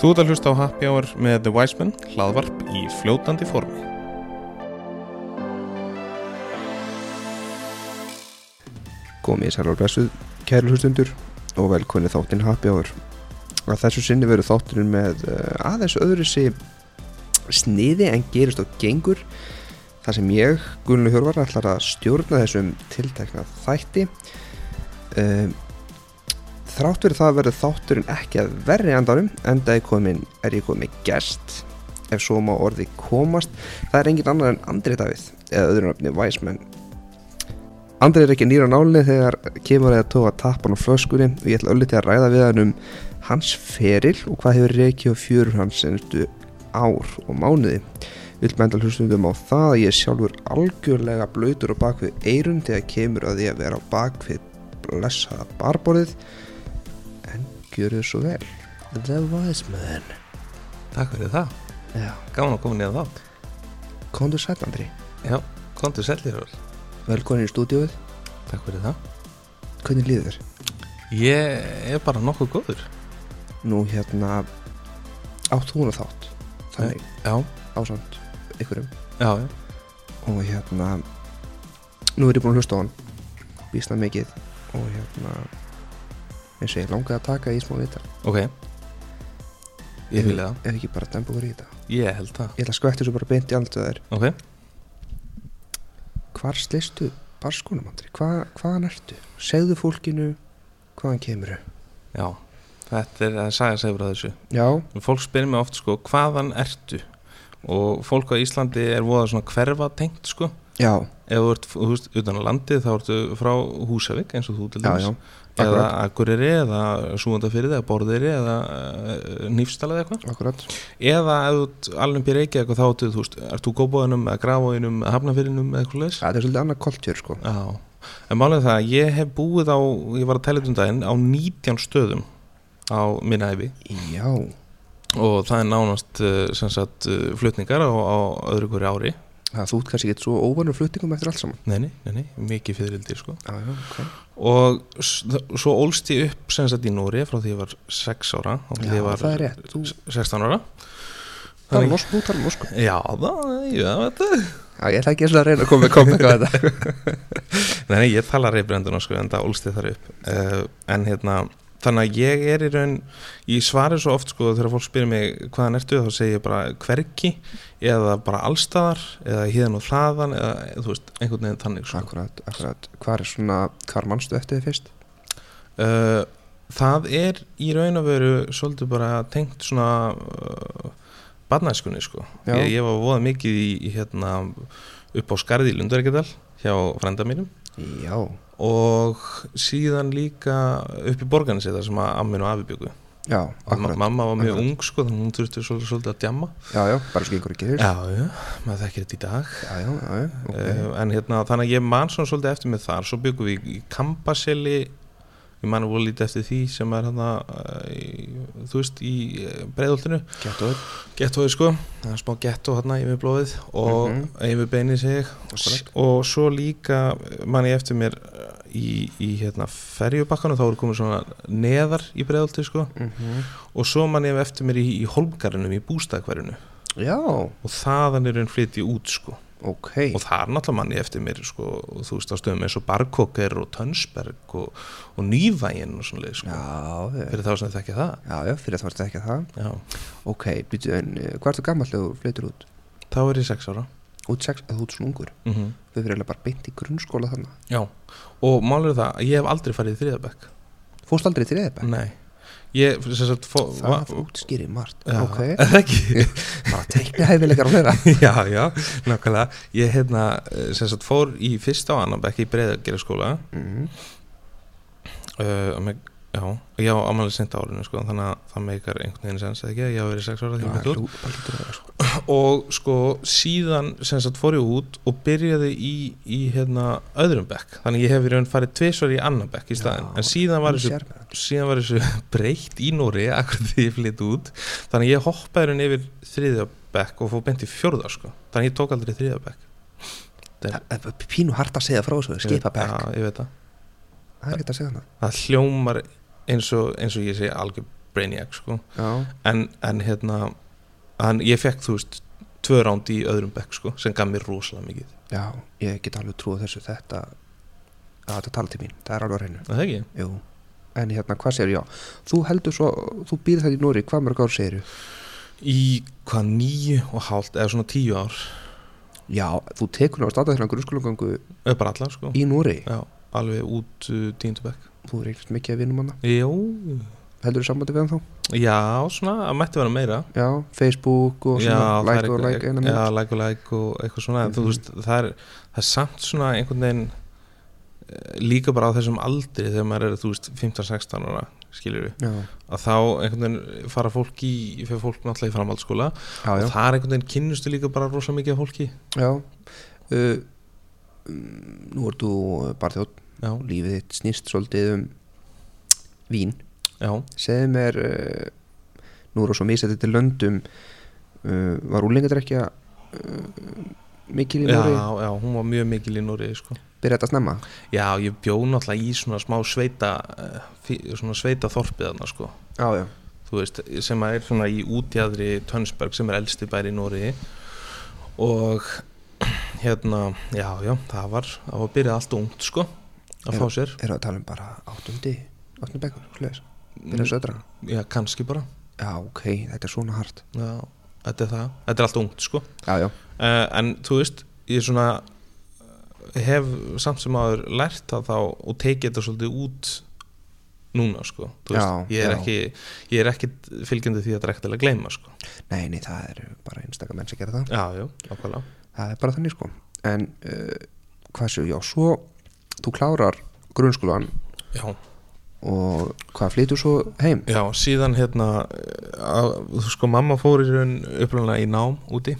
Þú ert að hlusta á Happy Hour með The Wiseman, hlaðvarp í fljótandi formi. Komið í sælar blessuð, kæru hlustundur og velkonni þáttinn Happy Hour. Að þessu sinni veru þátturinn með uh, aðeins öðru sig sniði en gerist og gengur. Það sem ég, Gunnar Hjörvar, ætlar að stjórna þessum tiltekna þætti. Uh, þrátt verið það verður þátturinn ekki að verri andanum, enda er, komin, er ég komin með gest, ef svo má orði komast. Það er engin annar en Andri Davíð, eða öðru nafni Wiseman Andri er ekki nýra nálinni þegar kemur að tóka tappan á flöskunni og ég ætla ölliti að ræða við hann um hans feril og hvað hefur reiki og fjörur hans senstu ár og mánuði. Vilt með endal hlustundum á það að ég sjálfur algjörlega blöytur á bakvið eirun þegar kemur að ég að vera á bakvið blessaða barborðið en gjör þau svo vel. The Wise Man. Takk fyrir það. Já, Gáðan að koma niður þá. kontur sætt Andri. Já, kontu sellir vel. Velkonin í stúdíóið. Takk fyrir það. Hvernig líður þér? Ég er bara nokkuð góður. Nú hérna átt hún að þátt. Þannig Já, ásamt ykkurum. já, já. og hérna nú er ég búin að hlusta á hann býsna mikið og hérna eins og ég langaði að taka í smá vitar Ok. Ég fylgði það. ef ekki bara dempa okkur í þetta Ég held það. ég ætla að skvætti svo bara beint í andluðar Ok. hvar slistu barskunum andri Hva, hvaðan ertu segðu fólkinu hvaðan kemur Já. Þetta er að sagja segur að þessu. já, Fólk spyrir mig oft sko, hvaðan ertu? Og fólk á Íslandi er voða svona hverfa tengt sko. já, Ef þú ert, utan á landið þá ertu frá Húsavík eins og þú til já, dæmis. já eða Akureyri eða Súandafyrði eða Borðeyri eða uh, Nýfstala eða eitthvað. Eða ef þú ert alveg býr ekki eitthvað þá áttu, þú veist, ert þú góðbóðinum eða grafóðinum eða hafnafyrinum eða eitthvað leys það er svolítið annað kultúr sko. Já, en er það að ég hef búið á ég var að tella um daginn á 19 stöðum á minna æfi já, og það er nánast uh, sem sagt uh, flutningar á, á öðru hverju ári það þú ert kannski ekki svo óvanur fluttingum eftir allt saman. Nei, nei, nei, nei, mikið fyririldir sko. Já, já, ok. Og svo ólst ég upp sem sagt í Nóri frá því ég var 6 ára og já, ég var það er rétt, þú 16 ára. Tala um norsku, tala um norsku Já, það, já, þetta já, ég ætla ekki að reyna að koma eitthvað að þetta. Nei, nei, ég tala reybrenduna sko, en það ólst ég þar upp. Uh, En hérna, þannig að ég er í raun Ég svari svo oft sko þegar fólk spyrir mig hvaðan ertu? Þá segi ég bara hverki Eða bara allstaðar Eða hérna og þaðan Eða þú veist, einhvern veginn þannig sko. Akkurat, akkurat, hvað er svona, hvað mannstu eftir þið fyrst? uh, Það er í raun og veru Svolítið bara tengt svona uh, Barnæskunni sko. Ég, ég var voða mikið í, í hérna Upp á skarði í Lundaríkjadal Hjá frænda mínum. Já, og síðan líka upp í borganessi þar sem að ammin og afi byggu já, mamma var mjög akkurat. ung sko þannig að hún þurfti svolítið, svolítið að djamma. Já, já, bara svo gengur ekki þér já, já, maður þekkir þetta í dag. Já, já, já, já, ok. Okay. en hérna þannig að ég man svona svolítið eftir mig þar svo byggum við í Kampaseli ég man voru lítið eftir því sem er hérna í, þú veist í breiðoltinu Gættu öll gettóið sko, það er smá gettó hérna yfir blóðið og Mhm. yfir beinið sig Akkúrat. og svo líka man ég eftir mér uh, í, í hérna ferjubakkanu þá eru komið svona neðar í breiðolti sko. Mm og svo man ég eftir mér í, í holmgarðinum í bústæðkverinu Já, og þaðan er einn flytti út sko. Ok. Og það er náttúrulega manni eftir mér sko, og þú veist á stöðum eins og Barkóker og Tönsberg og, og Nývægin og svona leið sko, fyrir þá sem þekki það. Já, já, fyrir að það varst ekki að það. Já. Ok, býtu, en uh, hvað ertu gammal þegar þú flytur út? þá er ég sex ára Út sex, þú ert svona ungur. Mm Þau fyrir bara beint í grunnskóla þannig já, og málur það að ég hef aldrei farið í þriðabæk Fórst aldrei til eða nei, ég sagt fó, Það útskýri margt. Já, Ok, það ekki? Bara teikna hefilegar og fleira. Já, já, nákvæmlega. Ég hérna, eh, sem sagt fór í fyrsta og annan bekk í breiðagjara skóla mm. uh, með, já, ég á ámæli sent árinu sko, þannig að það meikar einhvern veginn sens eða ekki, ég hafa verið sex ára að vera sko. Og sko síðan sem sagt fór ég út og byrjaði í, í hérna öðrum bekk. Þannig ég hef raun farið tvisvar í annan bekk í staðin Já, en síðan var, þessu, síðan var þessu breytt í Nóri akkur því ég flytt út. Þannig ég hoppaði raun yfir þriðja bekk og fór beint í fjórða sko. Þannig ég tók aldrei þriðja bekk. Það er Pínu hart að segja frá þessu, skipa bekk. Er það hljómar eins og, eins og ég segi algjör Brainiac sko en, en hérna hann, ég fekk þú veist tvö ránd í öðrum bekk sko sem gaf mér rosalega mikið. Já, ég get alveg trúið þessu. Þetta að þetta tala til mín, það er alveg á reynu Er það ekki? Jú, en hérna, hvað segir já. Þú heldur svo, þú býrð þetta í Nóri hvað mörg ár segir Í hvað nýju og hálft eða svona tíu ár. Já, þú tekur náttúrulega státa þeirra grunnskólangangu bara allar sko. í Nóri Já, alveg út uh, tíundu bekk þú er ekkert mikið að vinna manna Jú, heldur þú sambandi við hann þá? já, svona, það mætti vera meira. Já, Facebook og Já, svona það like og like Já, like og like og eitthvað svona en þú Mhm. veist, það er, það er samt svona einhvern veginn eh, líka bara á þessum aldri þegar maður er, þú veist, 15-16 ára skilur við, já, að þá einhvern veginn fara fólk í, fyrir fólk náttúrulega í framhaldsskóla já, já, og það er einhvern veginn kynnustu líka bara rosa mikið af fólki. Já. Uh, nú ert þú bara þjótt Já, lífið þitt snýst svolítið um vín. Já, segðu mér uh, nú er það svo misað til löndum uh, var úlingadrekja uh, mikil í já, Nóri já, hún var mjög mikil í Nóri sko. byrja þetta snemma? Já, ég bjó náttúrulega í svona smá sveita eh, svona sveita þorpið þarna sko. Já, já, þú veist, sem er svona í útjæðri Tönsberg sem er elsti bær í Nóri og hérna, já, já, það var það var byrjað allt ungt, sko að fá sér. er það að tala um bara áttundi áttundi bekkur, hlutis byrja södra Já, kannski bara. Já, ok, þetta er svona hart. Já, þetta er það, þetta er allt ungt, sko. Já, já, uh, en þú veist, ég svona eh, hef samt sem aður lært það þá og tekið þetta svolítið út núna, sko. Já, ég er ekki ég er ekki fylgjandi því að drekta til að gleyma, sko. Nei, nei, það eru bara einstaka menn sem gera það. Já, já, ákvæmlega það er bara þannig sko. En uh, hvað séu, já, svo þú klárar grunnskólan já, og hvað flytur svo heim? Já, síðan hérna að, þú sko, mamma fór í raun upplunlega í nám úti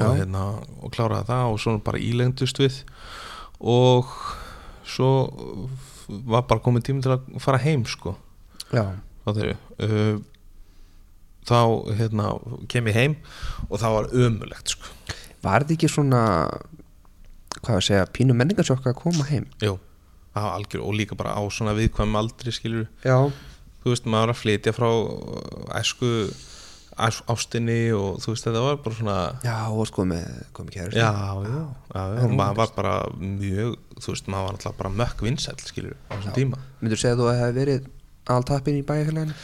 og hérna, og kláraði það og svona bara ílengdust við og svo var bara komið tími til að fara heim sko, já, uh, þá hérna kem ég heim og það var ömulegt sko, var þetta ekki svona hvað að segja, pínu menningarsjokka að koma heim. Jú það var algjör og líka bara á svona viðkvæm aldri skilur, já, þú veist, maður var að flytja frá æsku ás- ástinni og þú veist, þetta var bara svona já, og sko með komið kæri já, já, já, maður var bara mjög, þú veist, maður var alltaf bara mökk vinsæll, skilur, á þessum tíma. Myndur segja þú að það hefði verið alltappin í bæjarfélaginu?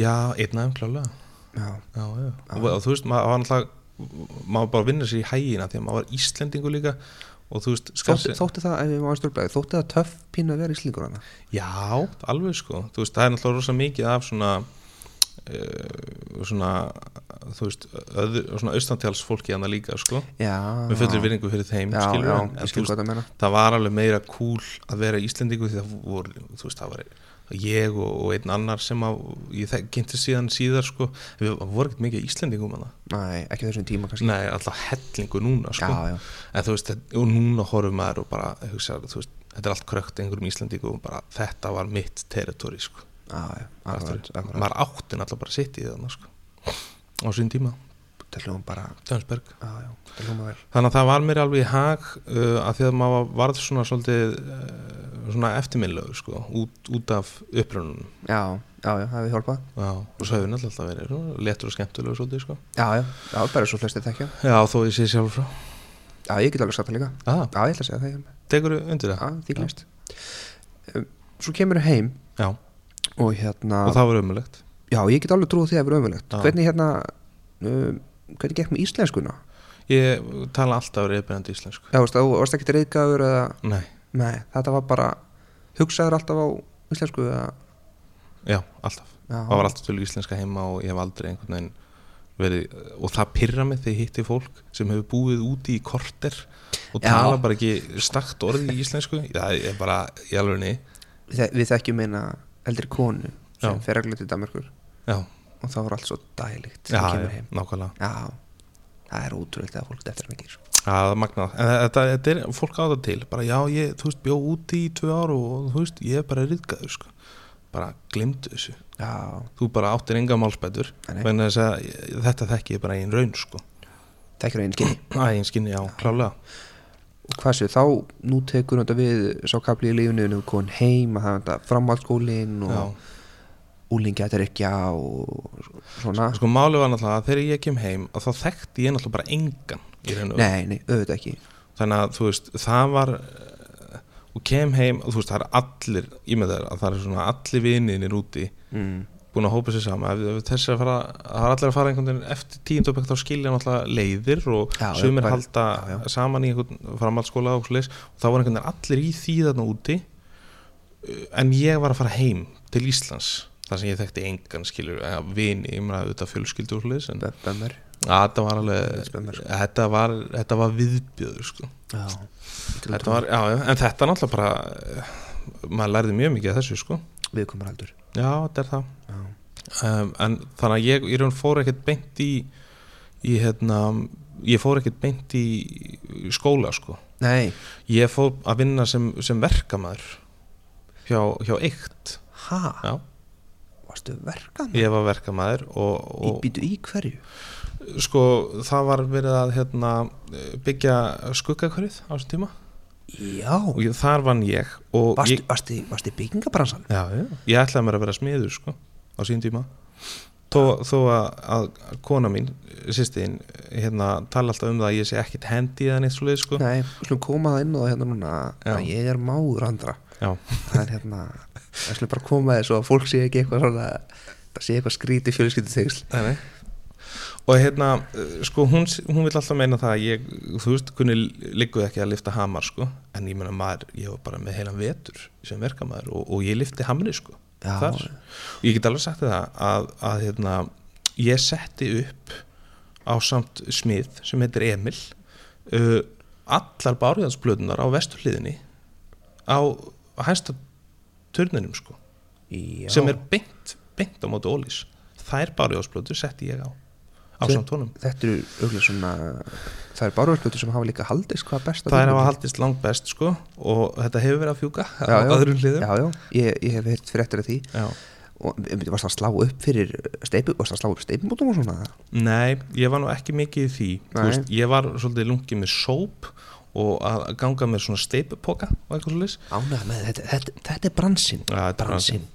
Já, einn aðeim klálega já, já, já, og, og þú veist, maður var alltaf maður bara vinnur sér í hægina því að maður var Íslendingu líka og þú veist, þótti, þótti það, ef við máum stjórnblæði þótti það töff pínu að vera íslingur hana já, alveg sko. Þú veist, það er náttúrulega rosa mikið af svona uh, svona þú veist, öðu, svona austantjáls fólki hana líka sko, já, með fullir virðingu fyrir þeim, já, skilur já, en, en ég þú veist, það var alveg meira cool að vera Íslendingu því það voru, þú veist, það var ég og, og einn annar sem að ég kynnti síðan síðar sko. Við vorum ekkert mikið Íslendingum að nei, ekki þessum tíma kannski. Nei, alltaf hellingu núna sko. Já, já, en þú veist, og núna horfum maður og bara, hugsa, þú veist, þetta er allt krökt einhverjum Íslendingum og bara, þetta var mitt territori sko, já, já, akkurat, akkurat. Maður átti náttúrulega bara sitt í þannig sko, á sín tíma það hljóðum bara, Tjónsberg já, já, það þannig að það var mér alveg í hag uh, að því að maður varð svona uh, svona eftirminnlegu sko, út, út af upprönnunum já, já, já, það hefði hjálpað. Já, og svo hefur náttúrulega alltaf verið letur og skemmtulegu svolítið sko. já, já, já, bara svo flestir þekkja. Já, þó ég sé sjálf frá. Já, ég get alveg sagt það líka. Ah, já, ég ætla að segja það já, Tekur þú undir það? því glist um, svo kemur heim Já, og hérna og það var umulegt já, ég get alveg trúið því að vera ömulegt Já. hvernig hérna um, hvernig gekk með íslenskuna? Ég tala alltaf reyðbyrjandi íslensku. Já, þú varst ekkert reyðgæður eða? Nei, nei, þetta var bara hugsaður alltaf á íslensku eða? Já, alltaf. Já, Það var alltaf til íslenska heima og ég hef aldrei einhvern veginn verið og það pyrra mig þegar ég hitti fólk sem hefur búið úti í korter og Já. tala bara ekki stakt orði í íslensku. Það er bara í alveg við, við þekkjum eina eldri konu sem Já. fer að glöti Danmarkur Já, og það var allt svo dælikt já, sem já, kemur heim. nákvæmlega. Já, það er útrúlega að fólk eftir mikið. Já, það er magnað, en þetta, þetta er fólk á það til. Bara já, ég, þú veist, bjó úti í tvö ár og þú veist, ég er bara riðgæður sko. bara glimtu þessu. Já, þú bara áttir enga málspætur þetta þekki ég bara einn raun sko. þekkir einn skinni einn skinni, já, klálega og hvað séu, þá nú tekur þetta við sá kapli í lífinu og kon heim að það er þetta framhaldsskólin já, og, úlingja þetta er ekki á og svona. Sko málið var náttúrulega að þegar ég kem heim að þá þekkti ég náttúrulega bara engan nei, nei, auðvitað ekki. Þannig að þú veist, það var eh, og kem heim og þú veist, það er allir í með þeir að það er svona allir vininir úti mm. búin að hópa sér saman. Ef, ef þessi að fara, það er allir að fara einhvern veginn eftir tíundabökt þá skilja náttúrulega leiðir og Já, sumir bara- halda já, já. saman í einhvern framhaldsskóla og svoleiðis. Og þá var einhvern veginn allir í því þarna úti. Uh, en ég var að fara heim til Íslands þar sem ég þekkti engan skilur ja, vini, meina auðvitað fjölskyldu svoleiðis en bömmur að, þetta var alveg sko. þetta var, þetta var viðbjöður sko. Já, Þetta var, já, en þetta náttúrulega bara maður lærði mjög mikið af þessu sko. Viðkomur aldur já, þetta er það. Um, en þannig að ég í raun fór ekkert beint í í hérna ég fór ekkert beint í skóla sko. Nei, ég fór að vinna sem, sem verkamæður hjá, hjá eitt ha, já, varstu verkan ég var verkamæður og, í og býtu í hverju? Sko það var verið að hérna, byggja skuggakvarið á þessum tíma. Já, og ég, þar vann ég varstu, ég, varstu, varstu í byggingabransan já, já, ég ætlaði mér að vera smiður sko á sín tíma. Þó, þó að, að kona mín sýstin, hérna tala alltaf um það að ég sé ekkit hendi eða neitt svoleið sko. Nei, við slum koma það inn og hérna núna að ég er máður andra. Já, það er hérna, við slum bara koma þess að fólk sé ekki eitthvað svona það sé eitthvað skríti fjölskyldu tegsl og hérna eh, sko hún, hún vil alltaf meina það að ég, þú veist, kunni ligguð ekki að lifta hamar sko, en ég meina maður ég var bara með heilan vetur sem verkamaður og, og ég lifti hamri sko Já. og ég get alveg sagt það að, að hérna, ég setti upp á samt smið sem heitir Emil uh, allar bárjáðsblöðunar á vesturliðinni á hæsta turninum sko Já. sem er beint, beint á móti ólís þær bárjáðsblöður setti ég á á samt honum þetta eru auðvitað svona það eru bárverðslutur sem hafa líka haldist hvað best það er að hafa haldist langt best sko og þetta hefur verið að fjúka á Já, já. öðrum hliðum. Já, já, ég, ég hef heyrt fréttir af því. Já. og um, varst að slá upp fyrir steipu, varst að slá upp steipumótum og svona? Nei, ég var nú ekki mikið í því. Veist, Ég var svolítið lungið með sóp og að ganga með svona steipupoka og eitthvað svolítið þetta, þetta, þetta er bransinn. Ja, þetta er bransinn,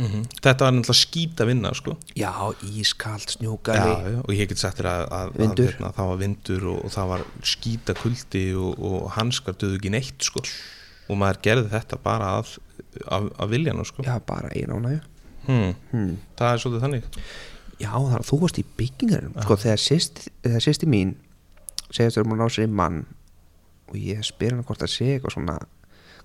Þetta var náttúrulega skýta vinna sko. já, ískalt, snjókari já, og ég get sagt þér að, að, að hérna, það var vindur og, og það var skýta kuldi og, og hanskar döðu ekki neitt sko. og maður gerði þetta bara af, af, af viljanu sko. já, bara ein ánægju. Hmm. hmm. Það er svolítið þannig. Já, að þú varst í byggingarum sko, þegar sýst, þegar sýsti mín segist þau að ná sér í mann og ég spyr hann hvort það sé eitthvað svona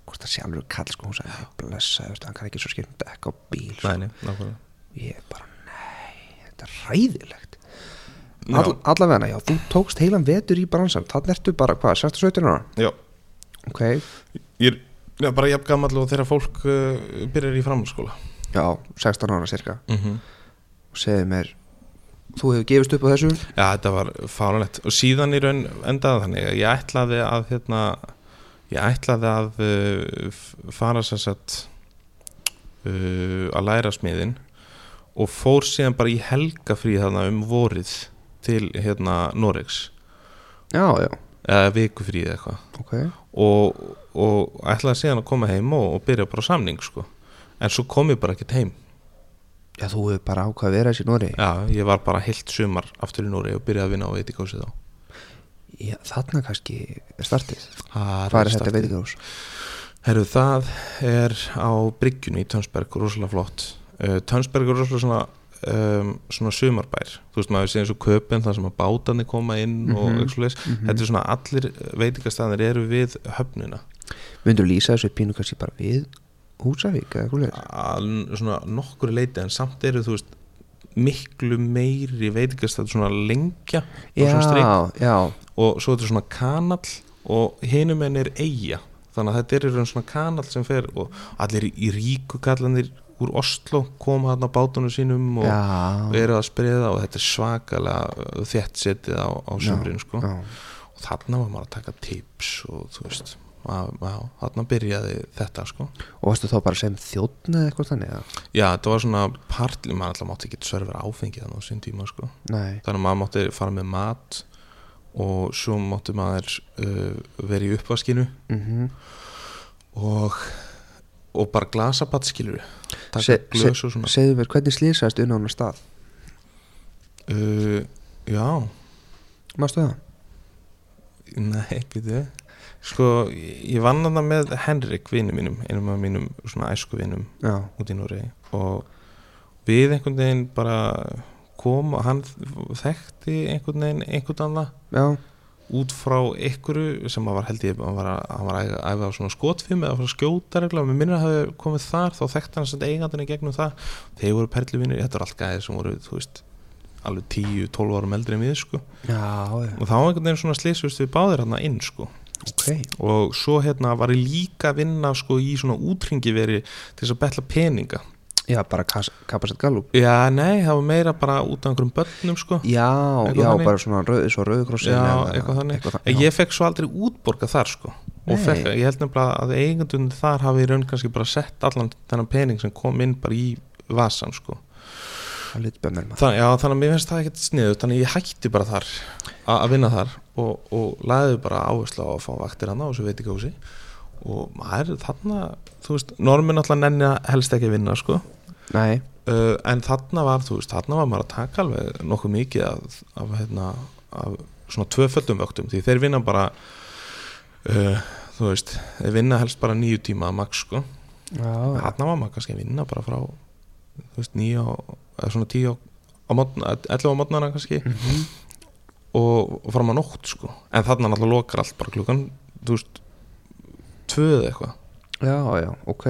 hvort það sé alveg kall sko, hún sagði, blessa, hann kann ekki svo skemmt dekka á bíl sko. Nei, nei, nákvæmlega. Ég bara, nei, þetta er ræðilegt. All, allavega, já, þú tókst heilan vetur í bransan þannig ertu bara, hvað, 16-17 ára? Já, ok, ég er já, bara jafn gamall og þegar fólk uh, byrjar í framhaldsskóla. Já, 16 ára cirka. Mm -hmm. og segði mér, þú hefur gefist upp á þessu? Já, þetta var fáralegt og síðan í raun endaði þannig að ég ætlaði að hérna, ég ætlaði að uh, fara sér sett uh, að læra smiðin og fór síðan bara í helgafrí þarna um vorið til hérna Noregs. Já, já, eða vikufrí eða eitthvað. Ok. Og, og ætlaði síðan að koma heim og, og byrja bara samning sko. En svo kom ég bara ekkert heim já, þú hefur bara ákvað að vera þessi Nóri Já, ég var bara heilt sumar aftur í Noregi og byrjaði að vinna á veitikósið þá. Já, þarna kannski er startið. Hvað er þetta veitingahús? Herru, það er á bryggjunni í Tönsberg, rosalega flott. Uh, Tönsberg er rosalega svona um, svona sumarbær. Þú veist maður sé eins og köpinn þar sem að bátarnir koma inn og Mhm, eitthvað leis þetta er svona allir veitingastæðanir eru við höfnuna myndur lýsa þessu pínu kannski bara við Húsavík eða eitthvað leir að svona nokkur leiti en samt eru þú veist miklu meiri svona lengja og svona strik. já, já, og svo þetta er svona kanall og hinum enn er eiga þannig að þetta er svona kanall sem fer og allir í ríku kallanir úr Oslo koma þarna á bátunum sínum og já. eru að spriða og þetta er svakalega þétt setið á, á sömurinn sko. já. og þarna var maður að taka tips og þú veist að, þarna byrjaði þetta sko. og varstu þá bara sem þjóttn eða eitthvað þannig eða? já þetta var svona partli, maður alltaf mátti ekki sörfur áfengið þannig á sín tíma sko. nei, þannig að maður mátti fara með mat og svo mátti maður uh, vera í uppvaskinu mhm og, og bara glasabatt skilur Se- svona segðu mér, hvernig hann að stað uh, já, mástu það? nei, býtu sko, ég vann þarna með Henrik vini mínum, einum af mínum svona æsku vinum já, út í Núri og við einhvern veginn bara kom og hann þekkti einhvern veginn einhvern annað já, út frá ykkuru sem að var held ég hann var, að- hann var að æfa- á svona skotfim eða skjóta regla, með minnir að hafi komið þar þá þekkti hann sem eigandinn í gegnum það. Þeir voru perluvinir, þetta var allt gæðir sem voru þú veist, alveg 10-12 árum eldri en við sko, já, og þá einhvern veginn svona slísust við báðir hann inn sko ok. Og svo hérna var ég líka að vinna sko í svona útringi veri til þess að betla peninga. Já, bara kapasett gallup. Já, nei, það var meira bara út af einhverjum börnum sko. Já, Eitthvað já, þannig? bara svona rauð, svo rauðkrossin Já, eða- eitthvað þannig. eitthvað En já. ég fekk svo aldrei útborga þar sko. Og fekk, ég held nefnilega að eigandun þar hafi raun kannski bara sett allan þennan pening sem kom inn bara í vasan sko það lit bömmir maður Þann, já, þannig að mér finnst það ekkert sniðu þannig ég hætti bara þar að vinna þar og, og laði bara áherslu á að fá vaktir hana og svo veit ekki hósi og maður þarna þú veist, normin alltaf nenni að helst ekki vinna sko. Nei, uh, en þarna var, þú veist, þarna var maður að taka alveg nokkuð mikið af, af, hérna, af svona tvöföldum vöktum. Því þeir vinna bara uh, þú veist, þeir vinna helst bara nýju tíma að max sko. Já, þarna var maður kannski að vinna bara frá þú veist, á, eða svona tíu á, á mótna, 11 á mótnana kannski. Mhm. og, og fram að nótt sko. En þarna náttúrulega lokar allt bara klukkan þú veist, tvö eða eitthvað. Já, já, ok.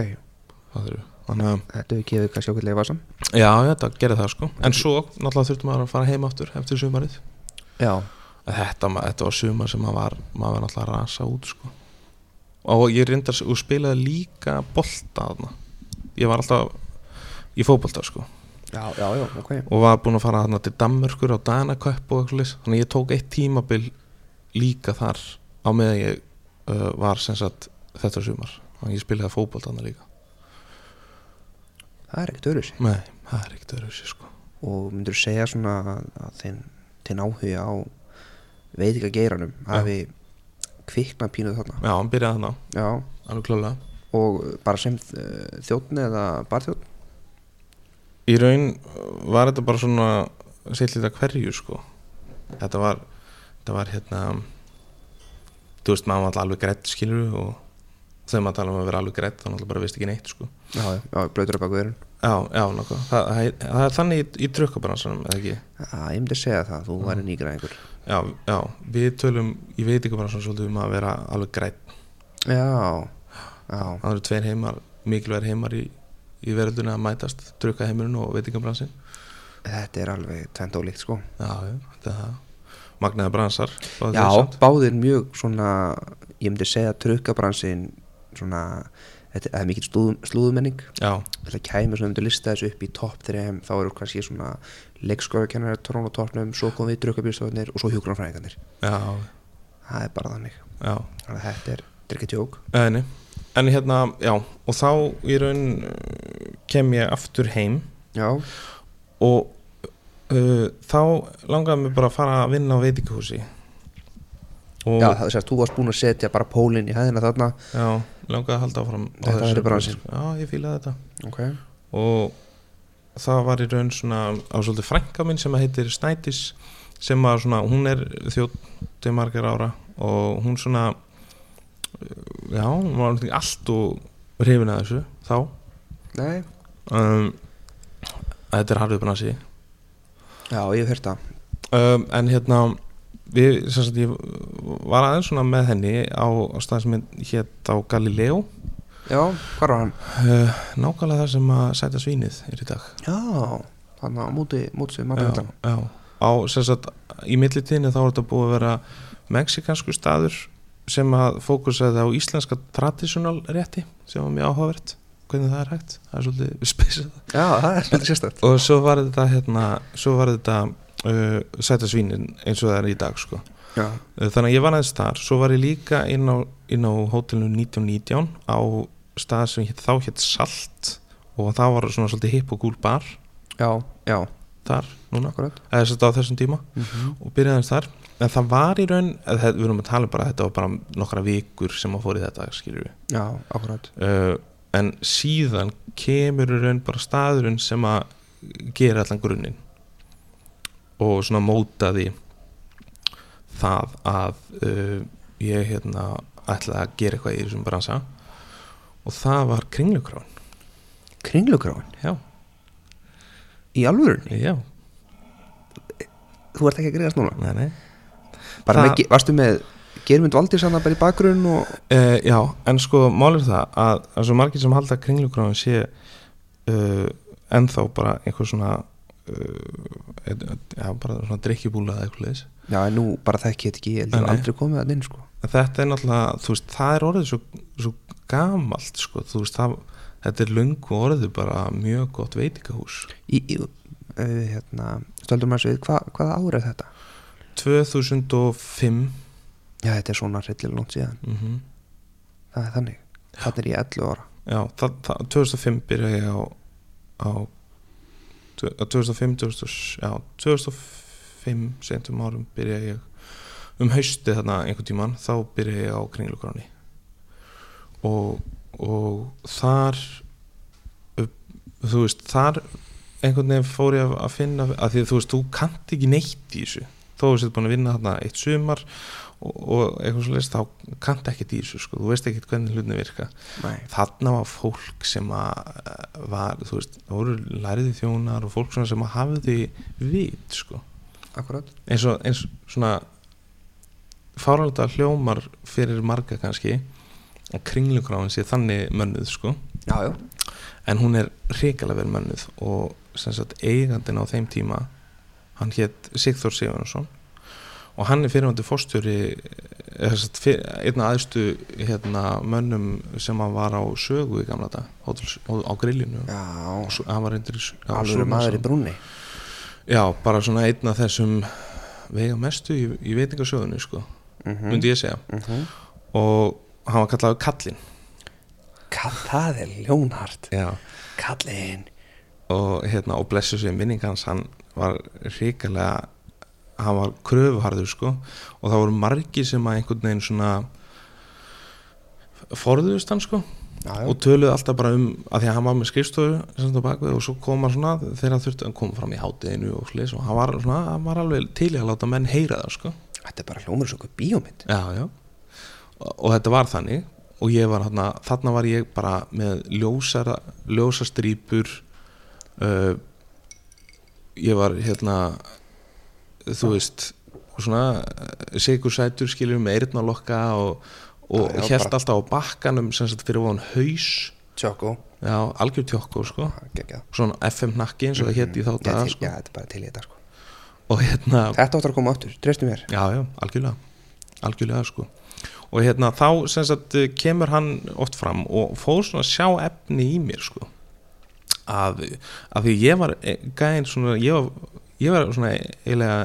Þannig að þetta hefur gefið kannski okkur leifasan Já, þetta gerði það sko. En svo náttúrulega þurftum maður að fara heim aftur eftir sumarið. Já, Þetta, þetta var sumar sem maður var, maður var náttúrulega að rasa út sko. Og ég reyndar og spilaði líka bolta þarna. Ég var alltaf í fótbolta sko já, já, já, ok. Og var búinn að fara þarna til Danmörkur á Danaköpp og eitthvað Þannig að ég tók eitt tímabil líka þar á meðan ég uh, var sem sagt þetta sumar. Að ég spilaði fótbolta þarna líka. Það er ekkert öðru sig Nei, það er ekkert sér sko. Og myndur segja svona að, að þinn, þinn áhuga á veitika geiranum hafi kviknað pínuð þarna? Já, hann byrjaði þarna, já, alveg klálega og bara sem uh, þjóttn eða barþjóttn Í raun var þetta bara svona seitlita hverju sko. Þetta var þetta var hérna þú veist maður var alltaf alveg greitt skilur og þegar maður tala um að vera alveg greitt þá náttúrulega bara veist ekki neitt sko. Já, já, já blöytur að verðin Já, já, nokkuð það, það, það er þannig í, í trukkabransanum eða ekki? Já, ég myndi segja það, þú væri nýgræðingur. Já, já, við tölum í veitingabransanum svolítið um að vera alveg greitt já, já, Það eru tveir heimar, mikilvægir heimar í, í veröldunni að mætast trukkaheimurinn og veitingabransin þetta er alveg tvent ólíkt sko. Já, þetta er það. Magnaði bransar já, báðir mjög svona ég myndi segja trukkabransin svona, þetta er mikil slúð, slúðumenning Já, þetta kæmur svona um til lista þessu upp í topp 3 þá eru kannski svona á toppnum, svo kom við drukkabýrstofunir og svo hjúgrunafræðingarnir já, það er bara þannig. Já. Að þetta er, þetta er ekki tjók. Eðni. En hérna, já, og þá í raun uh, kem ég aftur heim. Já, og uh, þá langaði mig bara að fara að vinna á veitingahúsi. Og já það er sérst, þú varst búin að setja bara pólinn í hæðina þarna. Já, langaði að halda áfram á Þetta þessu verður bransinn. Já, ég fílaði þetta. Ok, og það var í raun svona á svolítið frænka minn sem heitir Snædís sem var svona, hún er þjótt margar ára og hún svona já, hún var náttúrulega allt og hrifin að þessu þá. Nei. Um, að þetta er harfið bransi já, ég hef hört það. Um, en hérna við, sagt, ég var aðeins svona með henni á, á stað sem hétt á Galileo. Já, hvað var hann? uh, nákvæmlega það sem að sæta svínið er í dag. Já, hann á múti múti sem já, maður já. á sagt í millitíðinni þá er þetta búið að vera mexikansku staður sem að fókusaði á íslenska traditional rétti sem var mjög áhugavert hvernig það er hægt, það er svolítið spesað. Já, það er svolítið sérstætt og svo var þetta hérna, svo var þetta uh, sæta svínin eins og það er í dag sko. já, Uh, þannig að ég var aðeins þar. Svo var ég líka inn á, á hótelinu 1919 á stað sem hét, þá hétt Salt og það var svona svolítið hipp og gúl bar. Já, já, þar núna, eða að á þessum tíma. Mm -hmm. og byrjaði aðeins þar en það var í raun, við erum að tala um bara þetta var bara nokkra vikur sem að fór í þetta skilur við já, akkurat. Uh, en síðan kemur í raun bara staðurinn sem að gera allan grunninn. Og svona mótaði það að uh, ég hérna ætlaði að gera eitthvað í þessum bransa. Og það var kringlukráin Kringlugráin, já, í alvörunni? Já, Þú ert ekki að greiðast núna? Nei, nei bara Það- með, Varstu með Germund Valdís hann bara í bakgrunn og Uh, já, en sko málið það að það er svo margir sem halda að kringlugráin sé uh, ennþá bara einhver svona uh, et- et- já, bara svona drikkjubúla eða eitthvað leis Já, en nú bara þekki ég þetta ekki, ég held nei. aldrei komið að inn sko en þetta er náttúrulega, þú veist, það er orðið svo, svo gamalt, sko, þú veist það, þetta er löngu orðið bara mjög gott veitingahús í, í, hérna, Stöldur maður svið, hva, hvaða ára er þetta? 2005 Já, þetta er svona hryllilega lónt síðan. Mm Það er þannig, þannig er ég 11 ára. Já, það, það, 2005 byrja ég á, á tve- á 2005, 2000, já, 2005 sentum árum byrja ég um haustið þarna einhvern tímann þá byrja ég á kringlugráni og, og þar þú veist, þar einhvern veginn fór ég að- finna að því að þú veist, þú kannt ekki neitt í þessu þó þú sétt búin að vinna þarna eitt sumar og, og eitthvað svo leist þá kannt ekkert í þessu sko, þú veist ekkert hvernig hlutin virka. Nei, þarna var fólk sem að eh, var, þú veist, það voru læriði þjónar og fólk sem að hafði vit, sko, akkurat. Eins og eins svona fárálda hljómar fyrir marga kannski að kringlugráin sé þannig mönnuð, sko. Já, já, en hún er hrikalega verið mönnuð og sem sagt eigandinn á þeim tíma hann hétt Sigþór Sigurðarsson og hann er fyrirvændi fórstjóri fyr, einna aðstu hérna, mönnum sem var á sögu í gamla dag hótels, á, grillinu. Alveg maður í brúnni. Já, bara svona einn af þessum vega mestu í, í veitingasögunni sko, mm -hmm. myndi ég segja. Og hann var kallaður Kallinn. Það er ljónhart. Já. Kallinn. Og hérna og blessu sér minning hans hann var ríkalega hann var kröfuharður sko. Og það voru margir sem að einhvern veginn svona forðuðust hann sko. Já, og töluðu alltaf bara um að því að hann var með skrifstofu bakvið og svo kom hann svona þegar hann þurfti að koma fram í hátteginu og slis og hann var svona, hann var alveg til í að láta menn heyra það sko. Þetta er bara hljómur svo eitthvað bíómynd. Já, já. Og, og þetta var þannig. Og ég var þarna, þarna var ég bara með ljósara, ljósastrýpur uh, ég var hérna þú veist svona sigur sætur skilur með eyrnalokka og, og Já, já, held bara- alltaf á bakkanum sem sagt fyrir ofan haus. Tjókó já, algjör tjókko sko. Gekja svona FM nakki eins og það hétt í þá daga sko. Já, þetta er bara til í þetta sko. Og hérna Þetta áttur að koma aftur, treystu mér já, já, algjörlega. Algjörlega sko. Og hérna þá sem sagt eh, kemur hann oft fram og fór svona sjá efni í mér sko að, að því ég var eh, gæðin svona ég var, ég var svona eiginlega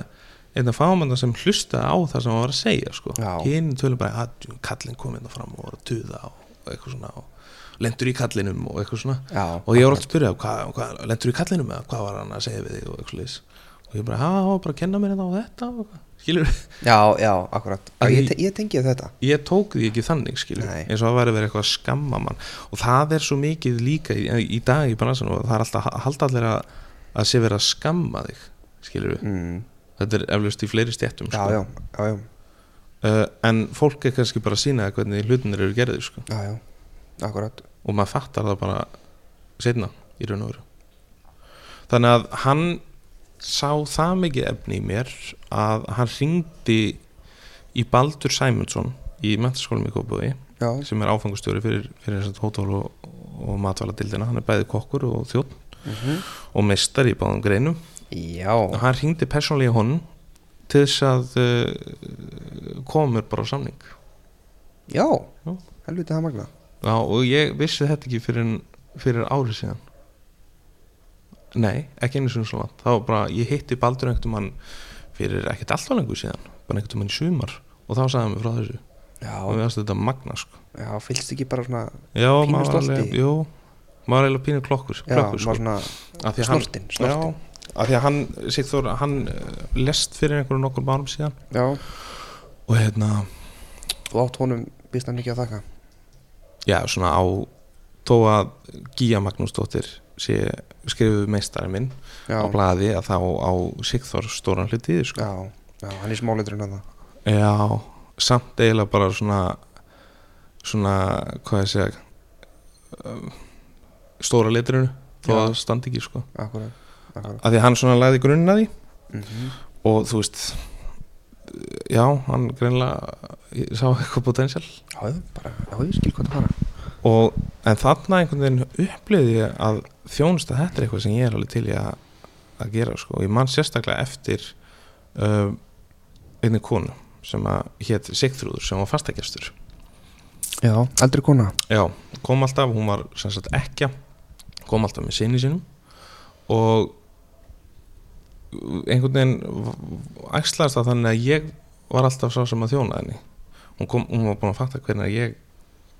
einn af fámanna sem hlusta á það sem hann var að segja sko. Hinn tölum bara að kallinn kom hérna fram og var að tuða og eitthvað svona og lendur í kallinum og eitthvað svona. Já, og ég var alltaf að spyrja hvað, hvað, lendur í kallinum eða hvað var hann að segja við þig og eitthvað leis og ég bara, ha, hann var bara að kenna mér þetta og þetta og. Skilur, Já, já, akkurat. Ég, ég- ég tengi þetta. Ég tók því ekki þannig skilur, Nei. eins og það væri verið eitthvað að skamma mann. Og það er svo mikið líka í, í dag í bransan og það er alltaf halda allir að, að sé verið að skamma þig skilur mm, þetta er eflaust í fleiri stjættum Já, sko. já, já, já, Uh, en fólk er kannski bara að sína hvernig hlutinir eru gerðir sko. já, já Akkurat. Og maður fattar það bara setna í raun og veru. Þannig að hann sá það mikið efni í mér að hann ringdi í Baldur Sæmundsson í mentaskólum í Kópaví sem er áfangustjóri fyrir, fyrir hótól og, og matvæladildina, hann er bæði kokkur og þjótt mm og meistar í báðum greinum. Já. Og hann ringdi persónlega í honum til þess að uh, koma mér bara á samning. Já, Já. helviti það magna Já, og ég vissi þetta ekki fyrir, fyrir árið síðan Nei, ekki einu sinni svona þá var bara, ég hitti Baldur einhvern mann fyrir ekkert alltaf lengur síðan bara einhvern mann í sumar og þá sagði hann mér frá þessu og Já, við varst þetta magna sko. já, fylgst ekki bara svona Já, Pínu maður stolti? alveg, jú maður er eiginlega pínu klokkur, Já, klokkur maður sko. svona Af því að hann- snortinn. Já, af því að hann Sigþór, hann eh, lest fyrir einhverjum nokkur bárum síðan Já, og hérna, þú átt honum býst hann mikið að þakka já, svona á þó að Gíja Magnúsdóttir sé skrifuð meistari minn já, á blaði að þá á Sigþór stóran hluti sko. já, já, hann er smáleiturinn að það Já, samt eiginlega bara svona svona, hvað ég segja um, stóra liturinu þó að standi ekki sko. Akkurat, akkurat. að því hann svona lagði grunninn að því. Mm og þú veist já, hann greinlega sá eitthvað potential. Já, bara, já, ég skil hvað það fara og, en þarna einhvern veginn upplýði ég að þjónusta þetta er eitthvað sem ég er alveg til í að, að gera sko. og ég man sérstaklega eftir uh, einni konu sem að hétt Sigþrúður sem var fastagestur. Já, eldri kona. Já, kom alltaf, hún var sem sagt ekkja kom alltaf með sinni sínum. Og einhvern veginn æxlaðist það þannig að ég var alltaf sá sem að þjóna henni. Hún, kom, hún var búin að fatta hvernig ég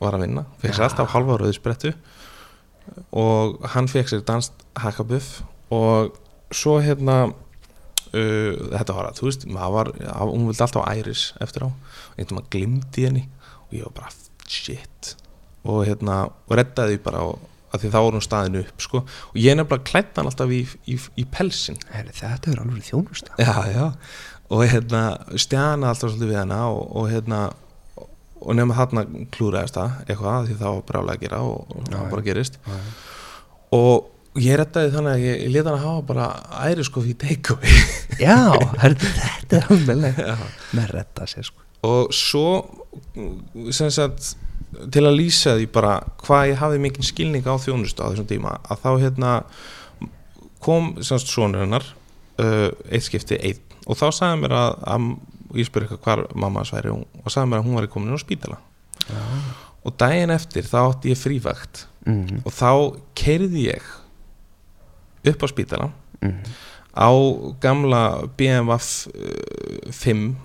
var að vinna. Fekk sér alltaf halva rauði sprettu og hann fekk sér danst hakabuff og svo hérna uh, þetta var að, þú veist, maður var hún vildi alltaf æris eftir á. Einhvern veginn glimti henni og ég var bara shit. Og hérna, og reddaði því bara og, að því þá var hún staðinu upp sko. Og ég nefnilega klætt hann alltaf í, í, í pelsin Heri, þetta er alveg þjónusta. Já, já, og hérna stjana alltaf svolítið við hana og, og hérna og nefnum þarna klúraðist það eitthvað því það var brálega að gera og, það bara gerist. Já, og ég reddaði þannig að ég, ég leta hann að hafa bara æri sko fyrir take-away. Já herri, þetta er Já. með redda sér sko. Og svo sem sagt til að lýsa því bara hvað ég hafði mikinn skilning á þjónustu á þessum tíma að þá hérna kom sem sagt sonur hennar uh, eitt skipti einn. Og þá sagði hann mér að, að ég spurði eitthvað hvar mamma hans væri. Og sagði mér að hún var komin inn á spítala. Já. og daginn eftir þá átti ég frívakt Mm og þá keirði ég upp á spítala -hmm. á gamla BMW uh, 5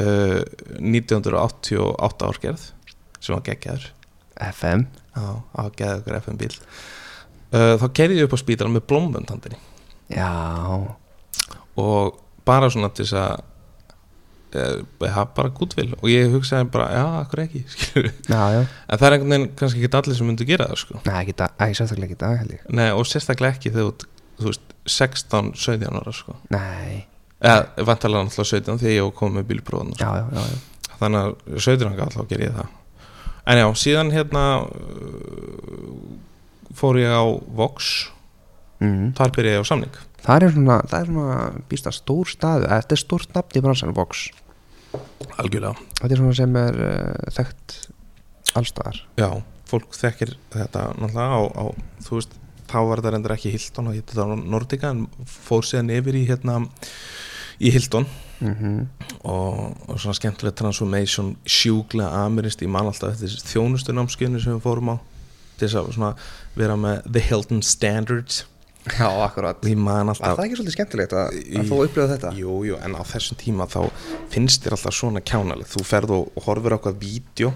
uh, 1988 árgerð sem var geggjaður. FM á, á geggjaður FM bíl. Uh, þá kerði ég upp á spítala með blómböndhandinni já, og bara svona til þess að uh, hafa bara gútvil og ég hugsaði bara, já, akkur ekki já, já en það er einhvern veginn kannski ekki allir sem myndu gera það sko. Nei, ekki ekki sérstaklega ekki dag Nei, og sérstaklega ekki þegar þú veist 16, 17 ára sko. Nei, eða vantarlega náttúrulega 17 því ég komið með bílpróðan sko. já, já, já, já. þannig að 17 ára alltaf ger ég það en já, síðan hérna uh, fór ég á Vox Mm. þar byrja ég á samning Það er svona, það er svona býsta stór staðu Þetta er stórt nafn í bransan Vox algjörlega, Þetta er svona sem er uh, þekkt allstaðar já, fólk þekkir þetta náttúrulega á, á þú veist, þá var þetta reyndar ekki Hilton og þetta var Nordica en fór síðan yfir í hérna í Hilton. Mm og, og svona skemmtileg transformation sjúklega amirist, ég man alltaf eftir þjónustunámskjönu sem við fórum á til þess að svona vera með the Hilton Standards Já, akkurat. Ég man alltaf það ekki svolítið skemmtilegt að, að þú upplöða þetta? Jú, jú, en á þessum tíma þá finnst þér alltaf svona kjánalegt. Þú ferð og, á eitthvað vídeo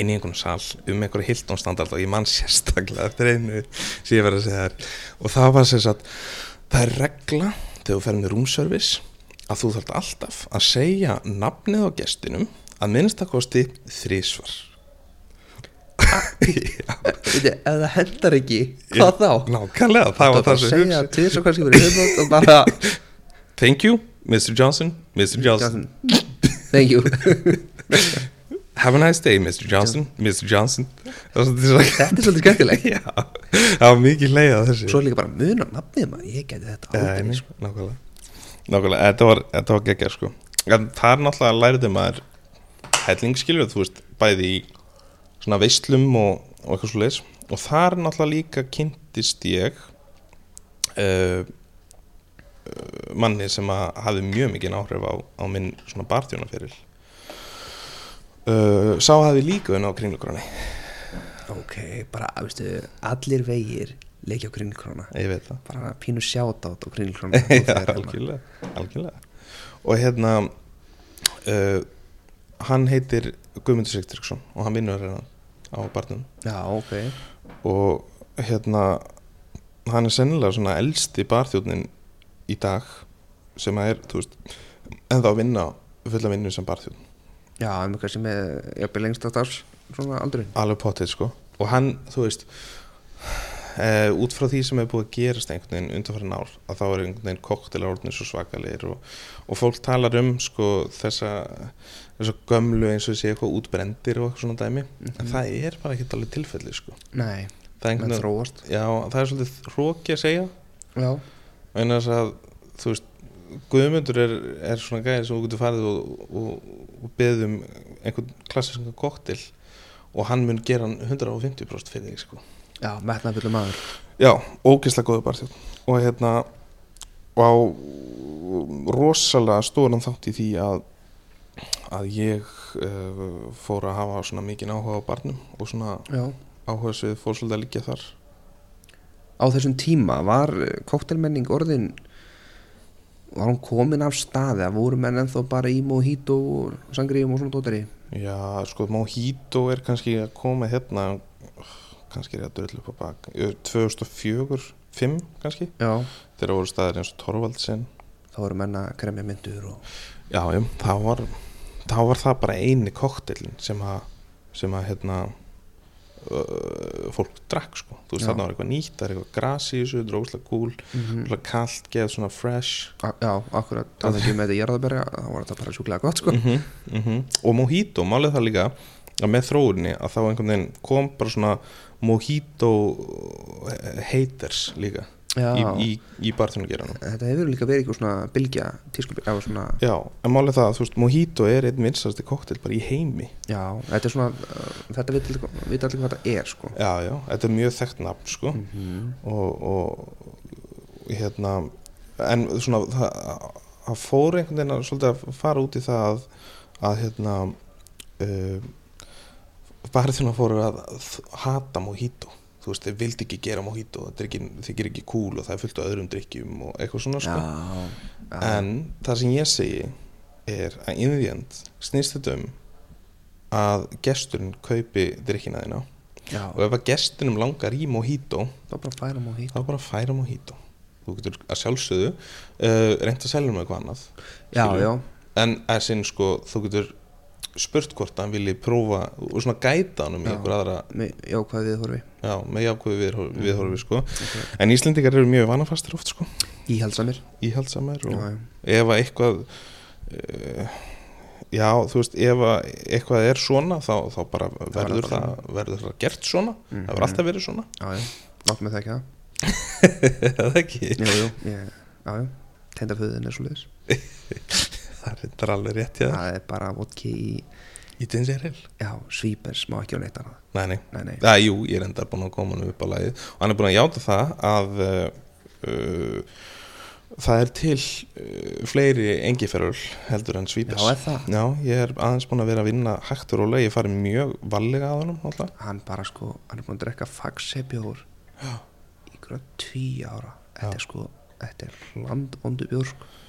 inn í einhvern sal um einhverju Hilton standard og ég man sérstaklega eftir einu sem ég verið að segja þér. Og það var sem sagt það er regla þegar þú ferð með roomservice að þú þarf alltaf að segja nafnið á gestinum að minnstakosti þrísvar ef það hendar ekki, hvað þá? nákvæmlega, það var það sem segja til svo kannski verið hefðbótt og bara Thank you, Mr. Johnson Mr. Johnson Thank you Have a nice day, Mr. Johnson Mr. Johnson Þetta er svolítið skemmtilegt Já, það var mikið leið að þessu Svo líka bara munar nafnið maður Ég geti þetta nei, sko. Nákvæmlega Nákvæmlega, þetta var, þetta var geggjað sko en Það er náttúrulega að læriði maður hellingsskilur, þú veist, bæði í svona veislum og, og eitthvað svo leis og þar náttúrulega líka kynntist ég uh, manni sem að hafi mjög mikið áhrif á, á minn svona barþjónaferil uh, Sá hafi líka unna á kringlugráni Ok, bara, veistu, allir vegir leikja á það. Bara pínu sjátt á kringlkrona Já, algjörlega, algjörlega. Og hérna uh, Hann heitir Guðmundur Sigtriksson og hann vinnur hérna á barnum. Já, ok. Og hérna hann er sennilega svona elsti barþjóðnin í dag sem að er, þú veist en þá vinna fulla vinnu sem barþjóðn Já, um eitthvað sem er jafnvel lengst á starfs svona aldurinn. Alveg potið sko. Og hann, þú veist uh, út frá því sem er búið að gerast einhvern veginn undanfærin ár að þá er einhvern veginn koktelar orðinir svo svakalegir og, og fólk talar um sko þessa þessa gömlu eins og sé eitthvað útbrendir og eitthvað svona dæmi. En það er bara ekki alveg tilfelli sko. Nei, það er, þróast. Já, það er svolítið hróki að segja. Já, en þess að þú veist Guðmundur er, er svona gæði sem þú getur farið og, og, og beðum einhvern klassiskan koktel og hann mun gera hann 150% fyrir þig sko. Já, metnaðfullu maður. Já, ógeðslega góður barþjóð og hérna og á rosalega stóran þátt í því að að ég uh, fór að hafa svona mikið áhuga á barnum og svona Já. áhuga svið fór svolítið að liggja þar. Á þessum tíma var koktelmenning orðin var hún komin af staði að voru menn ennþá bara í mojito og sangríum og svona dótari Já, sko, Mojito er kannski að koma hérna kannski er ég að dröllu upp á bak. 2004, 5 kannski? Já, þegar voru staðir eins og Torvaldsen þá voru menn að kremja myndur og Já, já, þá var þá var það bara eini koktelin sem að sem að hérna uh, fólk drakk sko. Þú veist þarna var eitthvað nýtt, það er eitthvað gras í þessu drókslega cool, mm mm. kallt geð svona fresh. Já, akkurat, það ekki með þetta jarðaberja þá var þetta bara sjúklega gott sko. Mm -hmm, og Mojito, málið það líka að með þróuninni að þá einhvern veginn kom bara svona Mojito haters líka í, í, í barþjónugeranum þetta hefur líka verið eitthvað svona bylgja tískubil, eða svona Já, en málið það að þú veist Mojito er einn vinsasti koktel bara í heimi. Já, þetta er svona uh, þetta veit allir hvað þetta er sko. Já, já, þetta er mjög þekkt nafn sko. Mm -hmm. og, og hérna en svona það, það fór einhvern veginn að svolítið að fara út í það að, að hérna uh, barðina fóru að hata mojito þú veist, þeir vildi ekki gera mojito ekki, þykir ekki cool og það er fullt á öðrum drikkjum og eitthvað svona sko. Já, já, en það sem ég segi er að in the end snýst þetta um að gesturinn kaupi drikkina þína. Já. Og ef að gestinum langar í mojito þá bara færa hít þá bara færa mojito. Þú getur að sjálfsögðu uh, reynt að selja um eitthvað annað Já, skilurðu. já, en að sinn sko þú getur spurt hvort hann vilji prófa og svona gæta hann um Já. einhver aðra með jákvæði viðhorfi. Já, með jákvæðu viðhor- Mm. viðhorfi sko. Okay. en Íslendingar eru mjög vanafastir oft sko. Íhaldsamir íhaldsamir Já, og já, ef að eitthvað uh, já, þú veist ef að eitthvað er svona þá, þá bara verður bara það, verður það gert svona. Mhm. það verður alltaf verið svona. Já, já, láttu mig það. Ekki það eða ekki? Jú, ég, já, já. Tendaföðin er svo liðis það er alveg rétt já. Það er bara vodki í, í já, svípers má ekki á neitt annað. Nei, nei. Nei, nei, Já, jú, ég er endar búin að koma hann upp á lagið. Og hann er búin að játa það að uh, uh, það er til uh, fleiri engiferöl heldur en já, er það? Já, ég er aðeins búin að vera að vinna hægt og rólega, ég farið mjög vallega að honum. Hann bara sko, hann er búin að drekka fagsebjór Já. í ykkur tíu ára. Þetta Já. er sko, þetta er landvondu bjór sko. Já,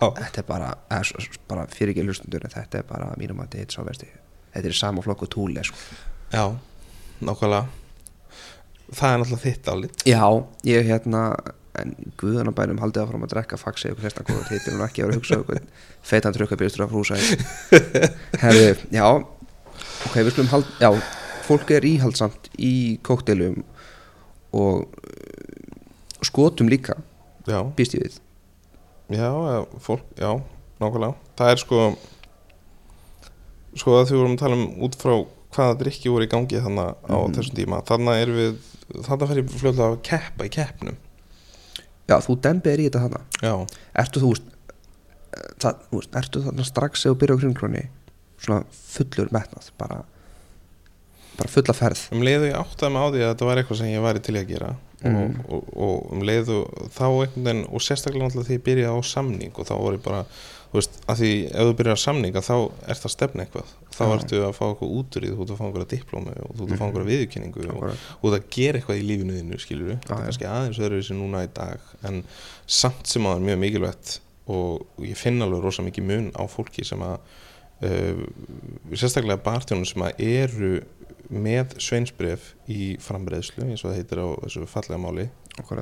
Þetta er bara, eða, bara fyrir ekki hlustundur þetta er bara að mínum að þetta er sá versti Þetta er sama flokku túli sko. já, nákvæmlega. Það er náttúrulega þitt álit Já, ég hérna en guðanabænum haldið áfram að drekka faxi ykkur flesta góður heitir hún ekki að vera að hugsa okkur feitan trukkabýrstur af hrúsa Herði, já ok, við skulum hald, já fólk er íhaldsamt í kóktelum og uh, skotum líka, býst ég við já, eða fólk, já, nákvæmlega. Það er sko sko að því vorum að tala um út frá hvaða drikki voru í gangi þannig á Mhm. þessum tíma. Þannig er við, þannig fer ég fljóðlega að keppa í keppnum. Já, þú dembið er í þetta hana Já, Ertu þú eh, það, Ertu þarna strax ef þú byrja á kringróni svona fullur metnað bara, bara fulla ferð um leiðu ég áttaði mig á því að þetta var eitthvað sem ég væri til í að gera Mhm. og, og, og um leiðu þá einhvern veginn og sérstaklega náttúrulega því ég byrjaði á samning og þá voru ég bara, þú veist, að því ef þú byrjar á samning að þá ert það stefna eitthvað þá Já. ertu að fá eitthvað út úr því þú ert að fá einhverja diplómi og þú ert að fá Mhm. einhverja viðurkenningu og þú ert að gera eitthvað í lífinu þínu skilur við, þetta er kannski aðeins öðruvísi núna í dag en samt sem að það er mjög mikilvægt að að með sveinsbref í framreiðslu eins og það heitir á þessu fallega máli.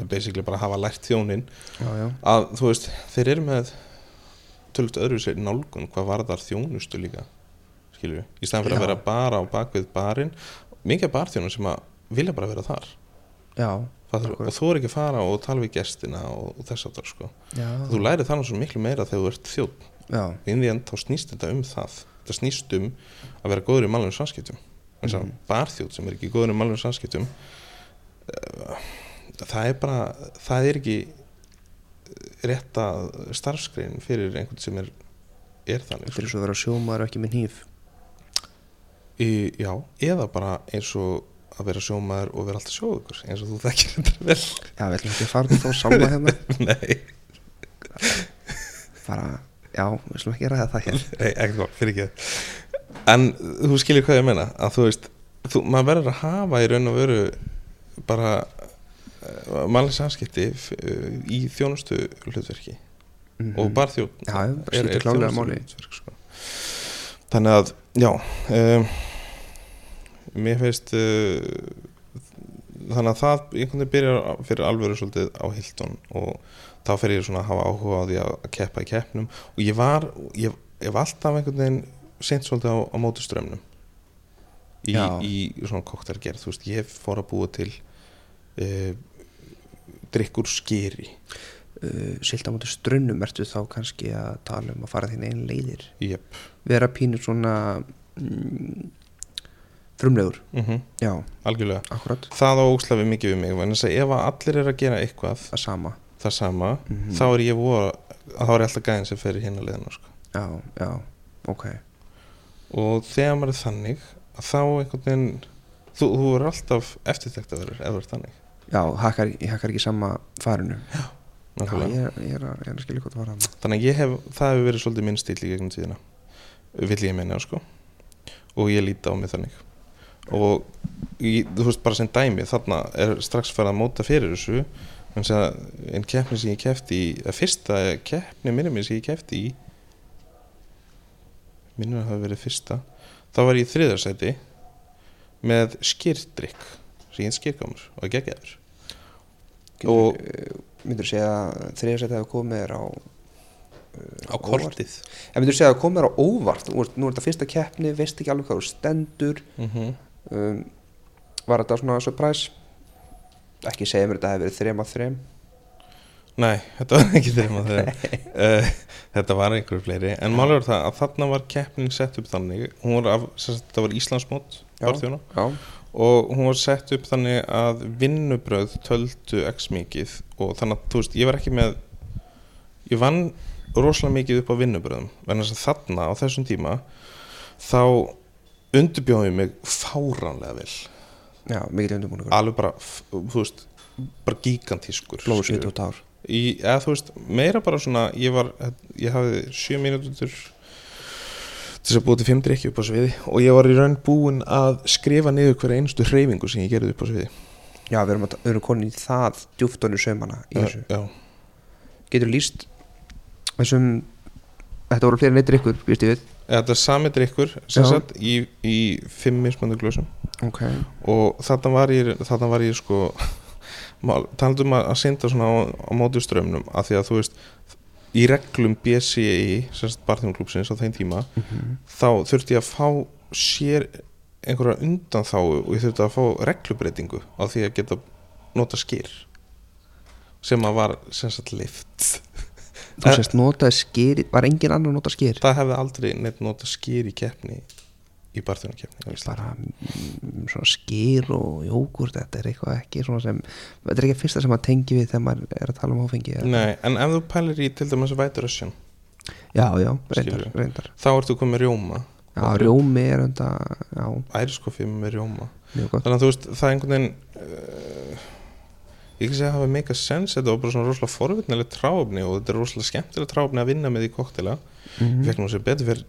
Basically bara hafa lært þjónin Já, já, að þú veist, þeir eru með tölvöld öðruvísi nálgun hvað varðar þjónustu líka við, í staðan fyrir Já. að vera bara á bakvið barinn. Mikið barþjónum sem að vilja bara vera þar. Og þú er ekki að fara og tala við gestina og, og þess aftur sko. já, þú lærið þannig svo miklu meira þegar þú ert inn í end þá snýst þetta um það. Þetta snýst um að vera góður í málunum samskiptum þess að Mhm. barþjóð sem er ekki góður í málunum samskiptum uh, það er bara það er ekki rétta starfskrein fyrir einhvern sem er, er þannig þetta er svo að vera sjómaður og ekki með í, já, eða bara eins og að vera sjómaður og vera alltaf sjóðugur eins og þú þekkir þetta vel. Já, við ætlum ekki að fara þá sála hérna. Nei, bara, já, við ætlum ekki að ræða það hér. Nei, ekki gott, fyrir ekki en þú skilir hvað ég meina að þú veist, þú, maður verður að hafa í raun og veru bara uh, mannlega samskipti uh, í þjónustu hlutverki Mhm. og barþjóð já, bara skiptir klálega máli þjónustuhlutverk, sko. þannig að já um, mér finnst uh, þannig að það einhvern veginn byrjar fyrir alvöru svolítið á Hilton og þá fer ég svona að hafa áhuga á því að keppa í keppnum og ég var ég, ég var alltaf einhvern veginn seint svolítið á, á mótuströmmnum í, í svona koktelgerð þú veist, ég fór að búa til uh, drikkur skýri uh, silt á móti strunnum ertu þá kannski að tala um að fara þín einn leiðir? Yep. vera pínur svona mm, frumlegur. Mm já, algjörlega. Akkurat, það á óslafi mikið við mig ef allir er að gera eitthvað það sama. það sama, Mhm. þá er ég voru þá er alltaf gæðin sem fer í hérna liðina sko. já, já, ok og þegar maður er þannig að þá einhvern veginn þú, þú er alltaf eftirtekt að vera er þannig. Já, hakkar, ég hakkar ekki sama farinu. Já, nákvæmlega. ég, ég, er að, er að skilja hvað það var hann þannig að ég hef, það hefur verið svolítið minn stíl í gegnum tíðina vill ég meina sko. Og ég líti á mig þannig. Og ég, þú veist bara sem dæmi þarna er strax farið að móta fyrir þessu en að keppni sem ég kefti í að fyrsta keppni minni minn sem ég kefti í minnur að það hafi verið fyrsta þá var ég í þriðarsæti með skýrdrykk sem ég skýrkamur og geggjaður. Og- myndur segja að þriðarsætti hafa komið þér á á kortið. En myndur segja að komið þér á óvart? Þú nú er þetta fyrsta keppni, veist ekki alveg hvað þú stendur. Mm um, var þetta svona surprise? Ekki segja mér þetta hefði verið þrem að þrem Nei, þetta var ekki þeim að þeim. Uh, Þetta var einhverju fleiri. En málur var það að þarna var keppnin sett upp þannig var af, það var Íslandsmót Já. já, og hún var sett upp þannig að vinnubröð töldu x mikið. Og þannig að þú veist, ég var ekki með ég vann rosalega mikið upp á vinnubröðum en þarna á þessum tíma þá undurbjóði mig fáránlega vel. Já, mikið undirbúningur. Alveg bara, þú veist bara gigantískur blóðu skilurðu. svit og tár í, eða þú veist, meira bara svona ég var, ég hafði sjö mínútur til þess að búið til fimm drikki upp á sviði og ég var í raun búinn að skrifa niður hverja einstu hreyfingu sem ég gerði upp á sviði. Já, við erum, erum konin í það djúftónu sömana í þessu. já, getur lýst þessum þetta voru fleiri neitt ykkur, býst ég við þetta er sami drikkur sem Já. sagt í, í fimm mismöndu glösum. Ok, og þarna var ég, þarna var ég sko talandum að, að synda svona á, á móti strömmnum af því að þú veist í reglum BCI sem sagt barþjónklúpsins á þeim tíma þá þurfti ég að fá sér einhverja undan þá og ég þurfti að fá reglubreitingu á því að geta nota skýr sem að var sagt lift þú sést notaði skýr var engin annar að nota skýr það hefði aldrei neitt nota skýr í keppni í Íslandi. bara mm, svona skýr og jógurt þetta er eitthvað ekki sem þetta er ekki fyrsta sem maður tengi við þegar maður er að tala um áfengi Nei, en ef þú pælir í til dæmis Russian. Já, já, reyndar, reyndar. Þá ertu komið rjóma. Já, rjómi er enda, já, æriskoffi með rjóma. Þannig að þú veist, það er einhvern veginn uh, ég ekki segja að hafa make a sense þetta var bara svona rosalega forvitnilegt tráfni og þetta er rosalega skemmtilegt tráfni að vinna með í koktela mm ég fekk nú sér betur fyrir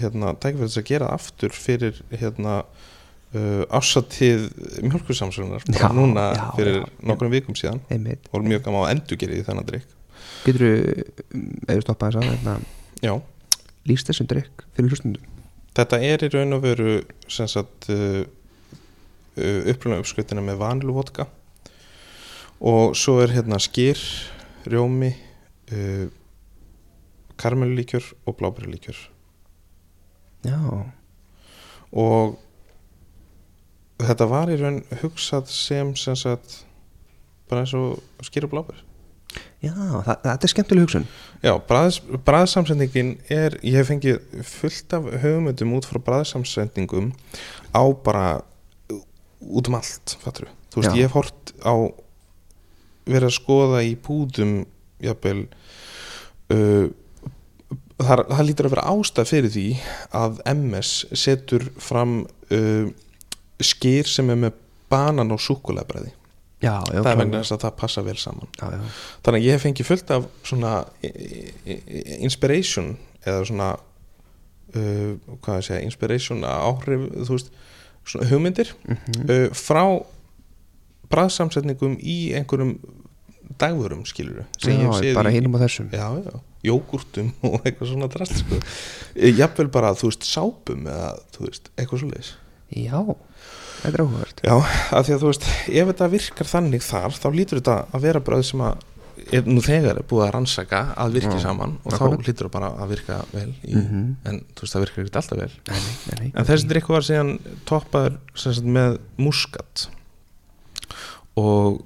hérna, tækifæri þess að gera aftur fyrir hérna uh, ásatið mjölkursamsögnar núna já, fyrir já. nokkrum vikum síðan. Einmitt, og mjög gaman að endur gera í þennan drikk getur eða stoppa þess að hérna, já, lýst þessum drikk fyrir hlustundum þetta er í raun og veru sem sagt uh, uh, upplunum uppskritina með vanilu vodka og svo er hérna skýr rjómi uh, karmelulíkjör og blábærulíkjör já, og þetta var í raun hugsað sem sem sagt bara eins og skýra blábær Já, það, þetta er skemmtileg hugsun. Já, bræðs, bræðsamsendingin er, ég hef fengið fullt af hugmyndum út frá bræðsamsendingum á bara út um allt, fattur þú veist, Já. ég hef hort á verið að skoða í búðum jafnvel uh, það, það lítur að vera ástæð fyrir því að MS setur fram uh, skýr sem er með banan og já, það er vegna þess að það passa vel saman. Já, já. þannig að ég hef fengið fullt af svona inspiration eða svona uh, hvað ég segja, inspiration áhrif, þú veist, svona hugmyndir Mhm. uh, frá bræðsamsetningum í einhverjum dagvörum skilur já bara hinum á þessum. Já, já, jógurtum og eitthvað svona drast sko. Eh, jafnvel bara, þú veist, sápum eða, þú veist, eitthvað svo leis Já, þetta er áhugavert. Já, af því að þú veist, ef þetta virkar þannig þar, þá lítur þetta að vera bröð sem að nú þegar er búið að rannsaka að virki Já, saman og þá lítur það bara að virka vel í, Mhm. en þú veist, það virkar ekkert alltaf vel. Nei, nei, nei, en þessi drikku var síðan toppaður sagt, með muskat og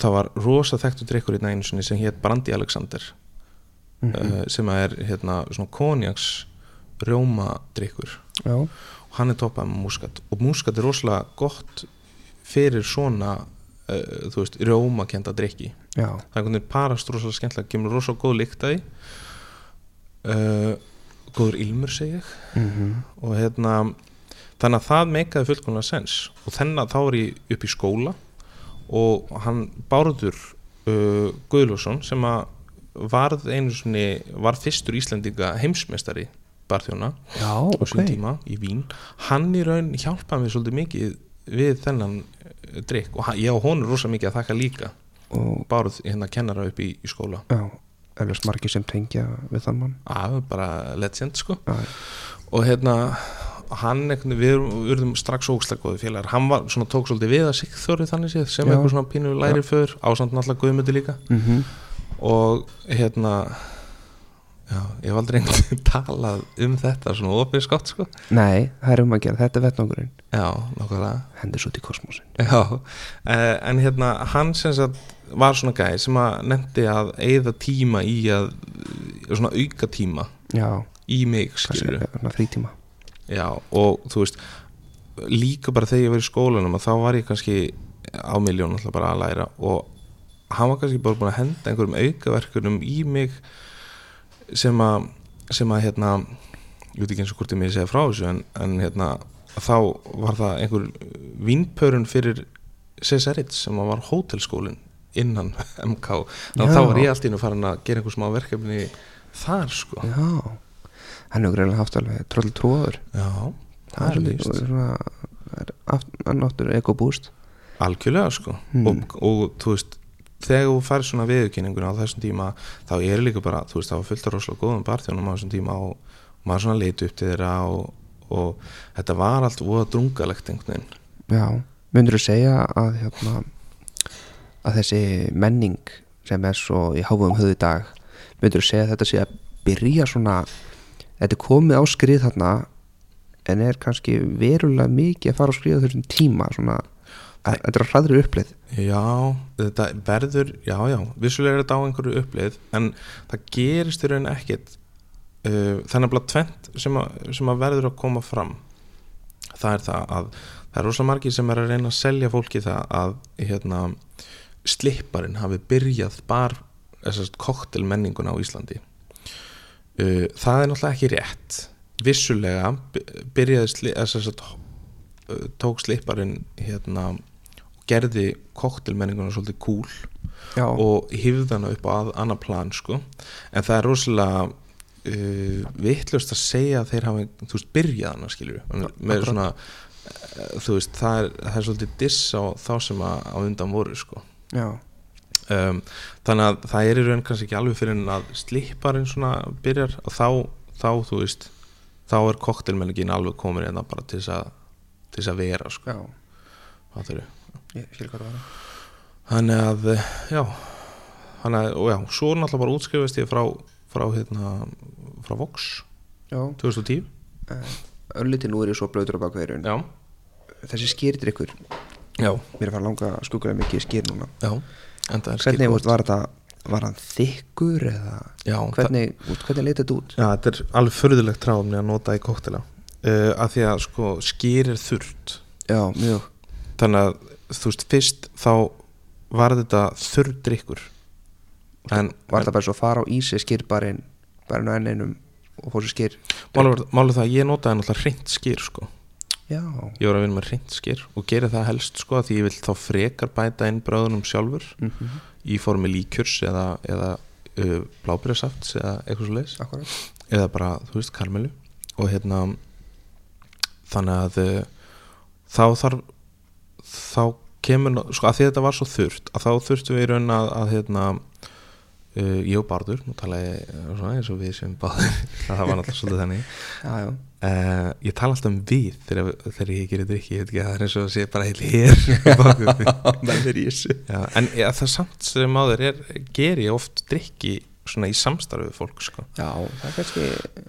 það var rosa þekktu drikkur í einu sinni sem hétt Brandi Alexander Mhm. uh, sem er hérna svona konjaks rjóma drikkur Já, og hann er toppað með múskat. Og múskat er rosalega gott fyrir svona uh, þú veist, rjómakenda drikki já, það er einhvern veginn parast rosalega skemmtilega kemur rosalega góð lykt að því. Uh, góður ilmur segi ég. Mhm, og hérna þannig að það meikaði fullkomlega sens. Og þennan þá er ég upp í skóla. Og hann Bárður uh, Guðlússon sem að varð einu sinni var fyrstur Íslendinga heimsmeistari barþjóna já, á ok. sín tíma í Vín. Hann í raun hjálpaði mér svolítið mikið við þennan eh, drikk og ég og hún er rosa mikið að þakka líka. Og báruð hérna kennara upp í, í skóla. Já, eflust margir sem tengja við þann mann. Að bara legend sko. Já, og hérna hann við erum strax ógslag góði félagar, hann var svona tók svolítið við að Sigþóri þannig séð, sem Já. eitthvað svona pínu læri för, ásamt náttúrulega guðmyndi líka. Mhm, og hérna já, ég hef aldrei einhvern talað um þetta svona opið skátt sko. Nei, það er um að gera, þetta er vettnangurinn já, nokkulega Hendur svo í kosmosin Já, uh, en hérna hann sem sagt var svona gæði sem að nefndi að eigða tíma í að svona auka tíma Já, í mig skilur það, frítíma Já, og þú veist líka bara þegar ég var í skólanum þá var ég kannski á miljón alltaf bara að læra og hann var kannski bara búin að henda einhverjum aukaverkunum í mig sem að sem að hérna ég veit ekki eins og hvort ég mig segja frá þessu en, en hérna þá var það einhver vínpörun fyrir Cesarit sem að var hótelskólin innan MK þannig að þá var ég allt í einu farin að gera einhver smá verkefni þar sko. Já, hann hefur greinlega haft alveg tröll tróður Já, Það er svona það er annáttur ekobúst. Algjörlega sko. Hmm. og, og þú veist þegar þú fær svona viðurkynningun á þessum tíma þá er líka bara, þú veist, það var fullt af rosalega góðum barþjónum á þessum tíma og maður svona leiti upp til þeirra og, og þetta var allt voða drungalegt einhvern veginn. Já, myndur þú segja að hérna að þessi menning sem er svo í háfum höfðu í dag myndur þú segja að þetta sé að byrja svona þetta er komið á skrið þarna en er kannski verulega mikið að fara á skrið á þessum tíma svona, þetta er að hraðri upplið Já, þetta verður, já, já, vissulega er þetta á einhverju uppleið en það gerist í raun ekkit uh, þannig að tvent sem að, sem að verður að koma fram. Það er það að það er rosa margir sem er að reyna að selja fólki það að hérna, slipparinn hafi byrjað bar koktelmenninguna á Íslandi. Uh, það er náttúrulega ekki rétt. Vissulega by- byrjaði sli, uh, tók slipparinn hérna gerði koktelmenninguna svolítið cool Já, og hýfði hana upp á að, annað plan sko. en það er rosalega uh, vittlust að segja að þeir hafi, þú veist, byrjað hana skilur með svona uh, þú veist, það er, það er svolítið diss á þá sem að, á undan voru sko. já, um, þannig að það er í raun kannski ekki alveg fyrir en að slipparinn svona byrjar og þá, þá þú veist þá er koktelmenningin alveg komin hérna bara til þess að, til þess að vera sko. það var þannig að eh, já, þannig að, og já, svo náttúrulega bara útskrifast ég frá, frá hérna, frá Vox Já, 2010 örlítið nú er ég svo blöytur á bakveðurinn já, þessi skýrdir ykkur. Já, mér er að fara að langa skuggulega mikið skýr núna. Er hvernig veist, var þetta var hann þykkur eða Já, hvernig, út, hvernig leit þetta út? Já, þetta er alveg förðulegt tráfni að nota í koktela uh, að því að sko skýr er þurrt. Já, mjög. Þannig að þú veist fyrst þá var þetta þurr drikkur en var þetta bara svo fara á ísi skýrbarinn bara nú enn einum og fór sér skýr málið það að ég notaði náttúrulega hreint skýr sko. Já, ég var að vinna með hreint skýr og gera það helst sko því ég vil þá frekar bæta inn bráðunum sjálfur. Mm í formi líkjörs eða, eða uh, blábyrjasafts eða eitthvað svo akkurat eða bara, þú veist, karmelu og hérna þannig að uh, þá þarf þá kemur, sko að því þetta var svo þurft að þá þurftum við í raun að, að hérna uh, ég og Bardur, nú tala ég uh, svona eins og við sem báður það var náttúrulega svolítið þannig. Já, já, uh, ég tala alltaf um við þegar, þegar ég gerir drikki, ég veit ekki að það er eins og að sé bara heil hér Já, en ja, það samt sem áður er, ger ég oft drikki svona í samstarfi við fólk sko. já, það er kannski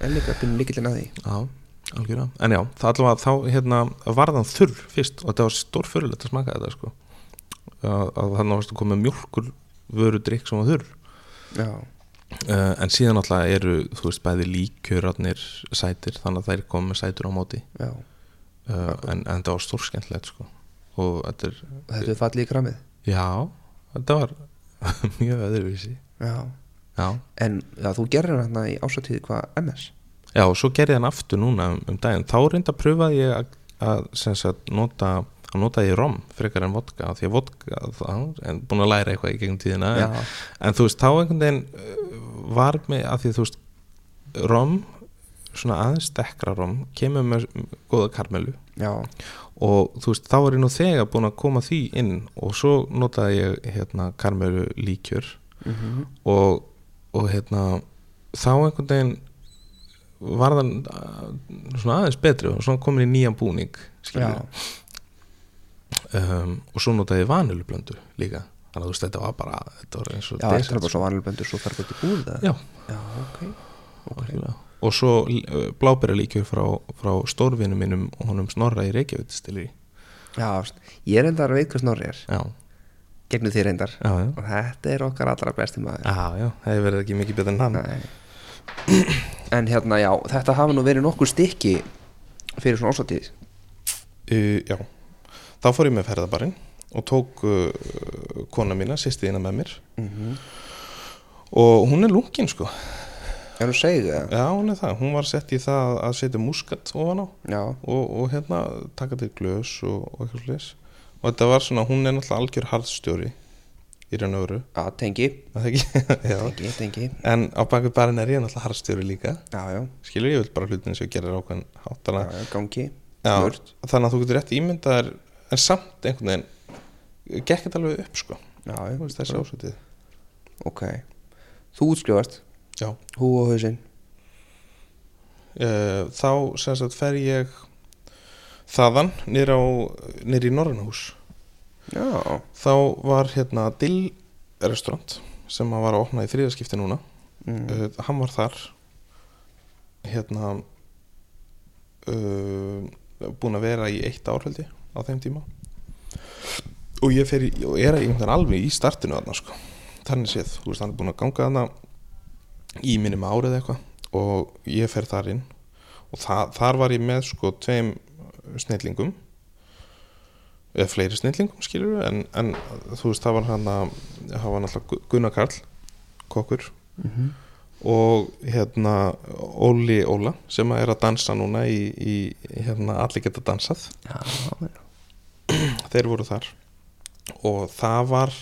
enn líka pinnum líkillin að því. Já, algjörða En já, það allavega þá hérna, var þann þurr fyrst og þetta var stór fyrirlega að smaka þetta sko. að, að þannig varstu komið mjólkur vöru drikk sem var þurr. Uh, en síðan alltaf eru þú veist bæði líkjörarnir sætir þannig að þær komið sætur á móti. Uh, en, en þetta var stór skemmtilegt sko. og þetta er þetta er fallið í kramið já, þetta var mjög öðruvísi. Já, já. En já, þú gerir hérna í ásatíði hvað MS Já, og svo gerði hann aftur núna um, um daginn. Þá reynda að pröfa ég að, að sagt, nota að nota ég rom frekar en vodka því að vodka, það, en búin að læra eitthvað í gegnum tíðina en, en þú veist, þá einhvern veginn uh, var með að því þú veist rom, svona aðeins dekkra rom, kemur með góða karmelu já, og þú veist, þá er ég nú þegar búin að koma því inn og svo notaði ég hérna karmelu líkjör mm og, og hérna þá einhvern veginn var það uh, svona aðeins betri og svona komin í nýjan búning já, um, og svo notaði vanilublöndu líka. Þannig að þú veist þetta var bara þetta var eins og já, þetta bara svo vanluböndur svo fer þetta í búð eða? Já. já, ok, ok. Algjörlega. og svo uh, blábæra líkjur frá, frá stórvinum mínum og honum snorra í Reykjavík stilir já, veist, ég er endar að veit hvað snorri er. Já, gegnum þér endar já, já, og þetta er okkar allra besti maður. Já, já. Það hefur verið ekki mikið betur en hann. Nei. En hérna, já, þetta hafa nú verið nokkur stykki fyrir svona ásatíð uh, já, þá fór ég með ferðabarinn og tók uh, kona mína, sýstiðina með mér. Mm -hmm. og hún er lungin sko. Já, nú segðu það já hún er það, hún var sett í það að setja muskat ofan á. Og, og hérna taka til glös og, og eitthvað slis og þetta var svona, hún er náttúrulega algjör harðstjóri í raun og öru já, tengi. Er það tengi, tengi, en á baku barinn er ég náttúrulega harðstjóri líka. Já, já, skilur ég vil bara hlutin sem ég gerir ákveðin hátt já, gangi. Þannig að þú getur rétt ímyndaðar en samt einhvern veginn gekk þetta alveg upp sko. Veist, þessi ásvöldið ok. Þú útskrifast, já. Hú og hausinn? Uh, þá sem sagt fer ég þaðan nýr á nýr í Norrannahús já, þá var hérna Dill restaurant sem var að opna í þriðaskipti núna. Mm. uh, hann var þar hérna uh, búin að vera í eitt ár held ég á þeim tíma. Og ég fer og er einhvern alveg í startinu þarna sko. Þannig séð, þú veist hann er búin að ganga þarna í minnum árið eitthvað. Og ég fer þar inn. Og það, þar var ég með sko tveim snillingum eða fleiri snillingum skilur en, en þú veist það var hann að það var náttúrulega Gunnar Karl kokkur. Mm og hérna Óli Óla sem er að dansa núna í, í hérna allir geta dansað. Já, já, þeir voru þar. Og það var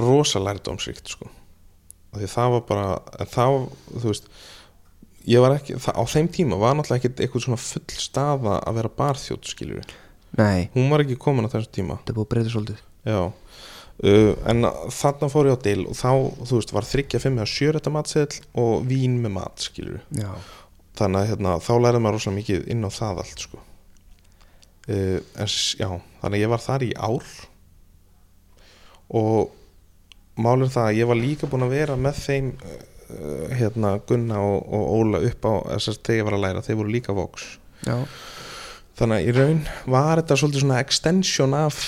rosalæri dómsríkt sko. Því það var bara það, þú veist ég var ekki, það, á þeim tíma var náttúrulega ekkert eitthvað svona full staða að vera barþjótt skiljur, nei, hún var ekki komin á þessum tíma. Þetta er búið að breyta svolítið. Já. Uh, en þarna fór ég á dil og þá, þú veist, var þryggja, fimm eða sjörætta matseðl og vín með mat skiljur já, þannig að hérna, þá lærði maður rosalega mikið inn á það allt sko. uh, en já, þannig að ég var þar í ár. Og málið það að ég var líka búin að vera með þeim uh, hérna Gunna og, og Óla upp á þess að þegar ég var að læra, þeir voru líka voks já, þannig að í raun var þetta svolítið svona extension af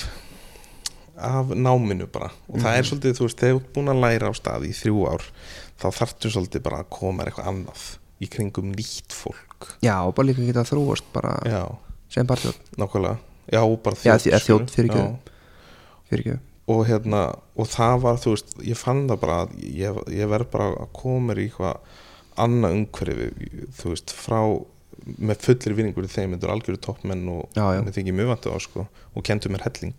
af náminu bara. Og það er Mhm. svolítið, þú veist, þegar þú ert búin að læra á stað í þrjú ár, þá þarftu svolítið bara að koma eitthvað annað í kringum nýtt fólk. Já, og bara líka geta þróast bara já, sem barþjóð nákvæmlega. Já, bara Já, þjótt. Já. fyrir ekki og hérna, og það var þú veist, ég fann það bara að ég, ég verð bara að koma í eitthvað annað umhverfi, þú veist frá, með fullir vinningur í þeim, þetta er algjöru toppmenn og mér þykir mjög vantu á sko, og kentu mér helling.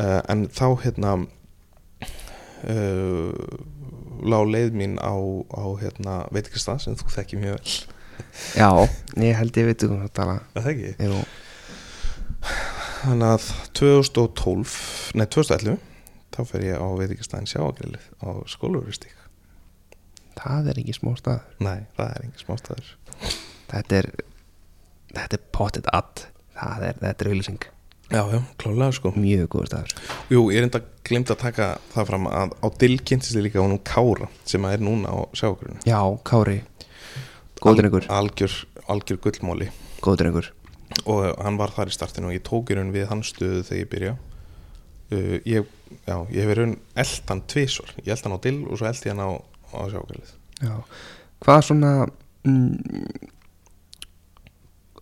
Uh, en þá hérna uh, lá leið mín á, á hérna, veit ekki stað sem þú þekki mjög vel. Já, ég held ég veit um tala það þekki Jú, þannig að 2012 nei 2011 þá fer ég á veit ekki staðin sjáagrillið á skólaveristík það er ekki smá stað nei, það er engin smástæður þetta er þetta er pottet add. Það er, þetta er auðlýsing já, já, klálega sko. Mjög góður staður. Jú, ég er enda glimt að taka það fram að á dill kynntist ég líka á nú Kára sem er núna á sjáagrillinu já, Kári, góður yngur algjör, algjör gullmóli góður yngur og hann var þar í startinu og ég tók í raun við hans stöðu þegar ég byrja uh, ég, já, ég hef í raun eldan tvisvar, ég eld hann á dill og svo eld ég hann á, á sjáagrillið já. hvað svona mm,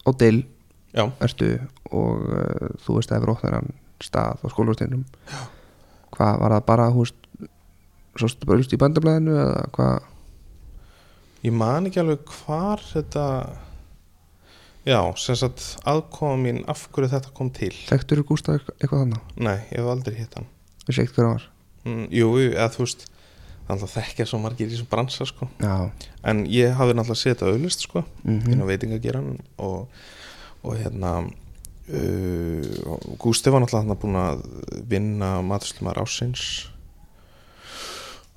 á deil já, ertu og uh, þú veist að hefur ótt þennan stað á skólarsteinum hvað var það bara húst svo stu bara just í bandablaðinu eða hvað? Ég man ekki alveg hvar þetta Já, sem sagt aðkoma mín af hverju þetta kom til. Þekktur Gústa eitthvað þannig Nei, ég hef aldrei hitt hann. Vissi ekkert hver hann var. Mm, Jú, eða þú veist Það þekkja svo margir í þessum bransa sko. En ég hafði náttúrulega þetta auðlist sko mm inn á veitingageran og, og hérna uh, Gústi var náttúrulega búin að vinna maturslumar ásins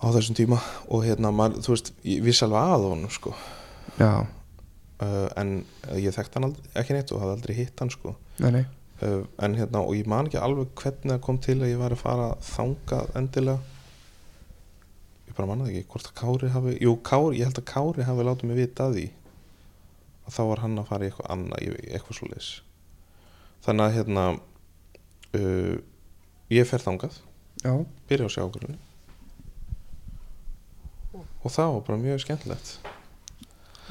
á þessum tíma og hérna, maður, þú veist, ég vissi alveg að honum sko. Uh, en ég þekkti hann aldrei, ekki neitt og hafði aldrei hitt hann sko. Nei, nei. Uh, en hérna, og ég man ekki alveg hvernig það kom til að ég var að fara þangað endilega ég bara mannaði ekki hvort að Kári hafi jú, Kári, ég held að Kári hafi látið mig vita að því að þá var hann að fara í eitthvað annað, eitthvað svo leis þannig að hérna uh, ég fer þangað já, byrja á sjágrunni og það var bara mjög skemmtilegt.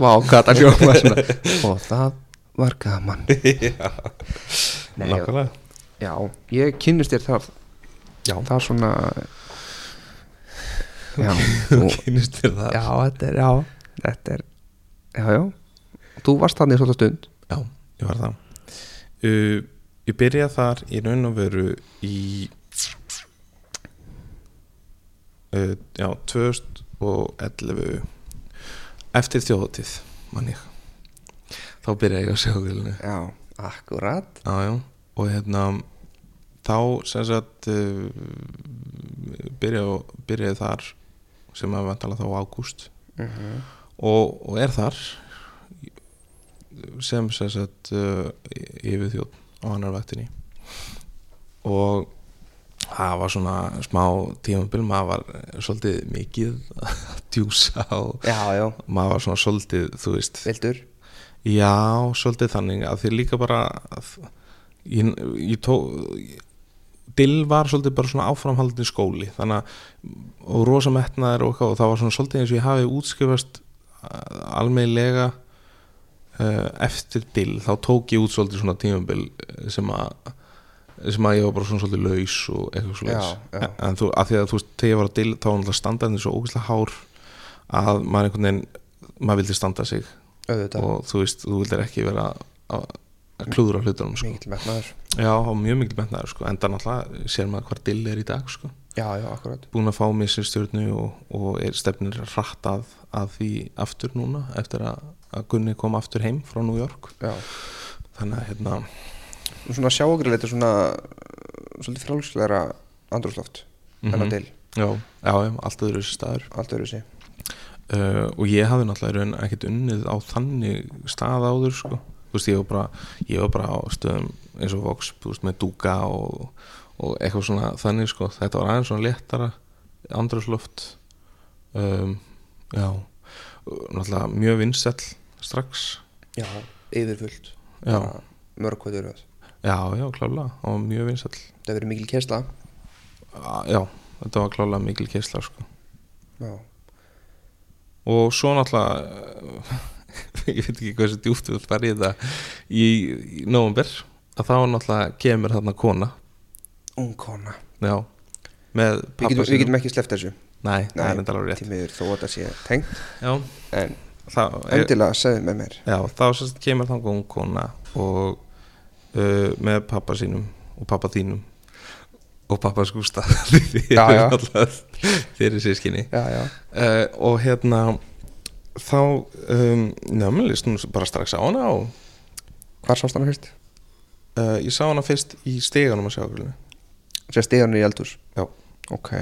Vá, hvað það hljóma og það var gaman. Já, Nei, nákvæmlega. já, ég kynnist þér þar já, það er svona þú, kynist þér það já, þetta er, já þetta er, já, já. Þú varst þannig svolítið stund. Já, ég var það. Uh, Ég byrjaði þar í raun og veru í uh, Já, 2011 Eftir þjóðatíð mann ég. Þá byrjaði ég á sjágulinu já, akkurat. Já, já, og hérna þá sem sagt uh, byrjaði, byrjaði þar sem að vantala þá ágúst. Uh og, og er þar sem sagt uh, yfir þjótt á annar vaktinni. Og það var svona smá tímabil maður var svolítið mikið að djúsa og já, já, maður var svona svolítið þú veist, vildur? Já, svolítið þannig að því líka bara ég, ég tó Dill var svolítið bara svona áframhaldin skóli þannig að og rosa metnaður og, og það var svona svolítið eins og ég hafi útskrifast almeinlega uh, eftir Dill. Þá tók ég út svolítið svona tímabil eh, sem að sem að ég var bara svona svolítið laus og eitthvað svo Já, já. en, en þú, að því að þú veist, þegar ég var að Dill þá var náttúrulega standarðin svo ógæslega hár að maður einhvern veginn maður vildi standa sig. Auðvitað, og þú veist, þú vildir ekki vera að, að klúðra hlutunum sko. mikill metnaður já, mjög mikil metnaður sko. en það náttúrulega sér maður hvar dill er í dag sko. já, já, akkurat búin að fá mér sér stjórnu og, og er stefnir rætt að, að því aftur núna eftir að, að Gunni kom aftur heim frá New York já, þannig að hérna, svona er svona svolítið frálsleira andrúsloft en á mhm, til, já, já, já, allt öðru þessi staður allt öðru sig uh, og ég hafði náttúrulega ekkert unnið á þannig stað áður sko. Þú veist, ég var bara ég var bara á stöðum eins og Vox þú veist, með dúka og, og eitthvað svona þannig, sko, þetta var aðeins svona léttara andrúsloft um, já. Náttúrulega mjög vinsæll strax. Já, yfirfullt. Já, Bara mörg kvöldur röð. Já, já, klálega og mjög vinsall Það verið mikil kesla já, þetta var klálega mikil keisla sko. Já, og svo náttúrulega ég veit ekki hversu djúpt við farið í þetta. Í, í november að þá náttúrulega kemur þarna kona. Ung kona. Já, með Við getum, við getum ekki sleppt þessu. Nei, það er enda alveg rétt. Tímiður þó að það sé tengt. Já, En endilega segðu með mér. Já, þá sérst kemur þangað ung kona og uh, með pappa sínum og pappa þínum og pappa skústa þeir eru sískinni uh, og hérna þá um, nefnum list nú bara strax á hana og Hvar sást hana fyrst? uh, ég sá hana fyrst í steganum að sjá Sér stíðan í eldhús? Já. Ok.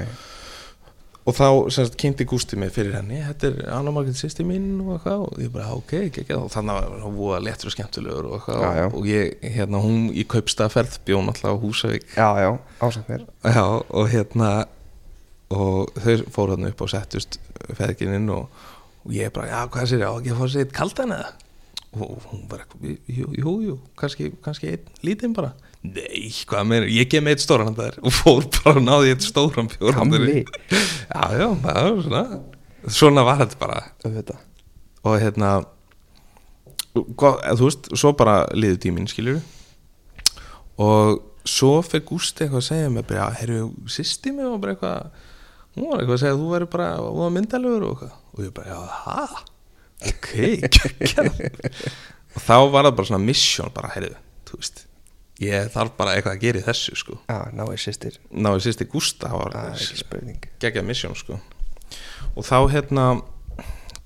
Og þá semst kynnti Gústi mig fyrir henni. Þetta er Anna Margrét sýsti mín og eitthvað. Og ég bara ok, ekki, ekki og þannig var hann voða léttur og skemmtilegur og eitthvað. Já, já. og ég, hérna, hún í kaupstaðferð bjón alltaf á Húsavík. Já, já, ásamt mér. Já, og hérna og þau fóru hann upp og settust feðgininn og, og ég bara, já, hvað sér ég á ekki að fá sér eitt kaldan eða? Og hún bara, jú, jú, jú kannski, kannski einn lítinn bara. Nei, hvað meður, ég gef mig eitt stóran þar og fór bara og náði eitt stóran bjór handa henni. Gamli. Já, já, það var svona Svona var þetta bara. Og hérna hvað, Þú veist, svo bara liðu tíminn skilur Og svo fyrir Gústi eitthvað að segja mér bara, herru, sýsti mig og bara eitthvað Hún var eitthvað að segja að þú væri bara Þú var myndalegur og eitthvað. Og ég bara, já, það Ok, geggjað. Og þá var það bara svona mission bara, herru, þú veist Ég þarf bara eitthvað að gera í þessu sko. Já, náðu sýstir Náðu sýsti Gústa ekki spurning. geggjað mission sko. Og þá hérna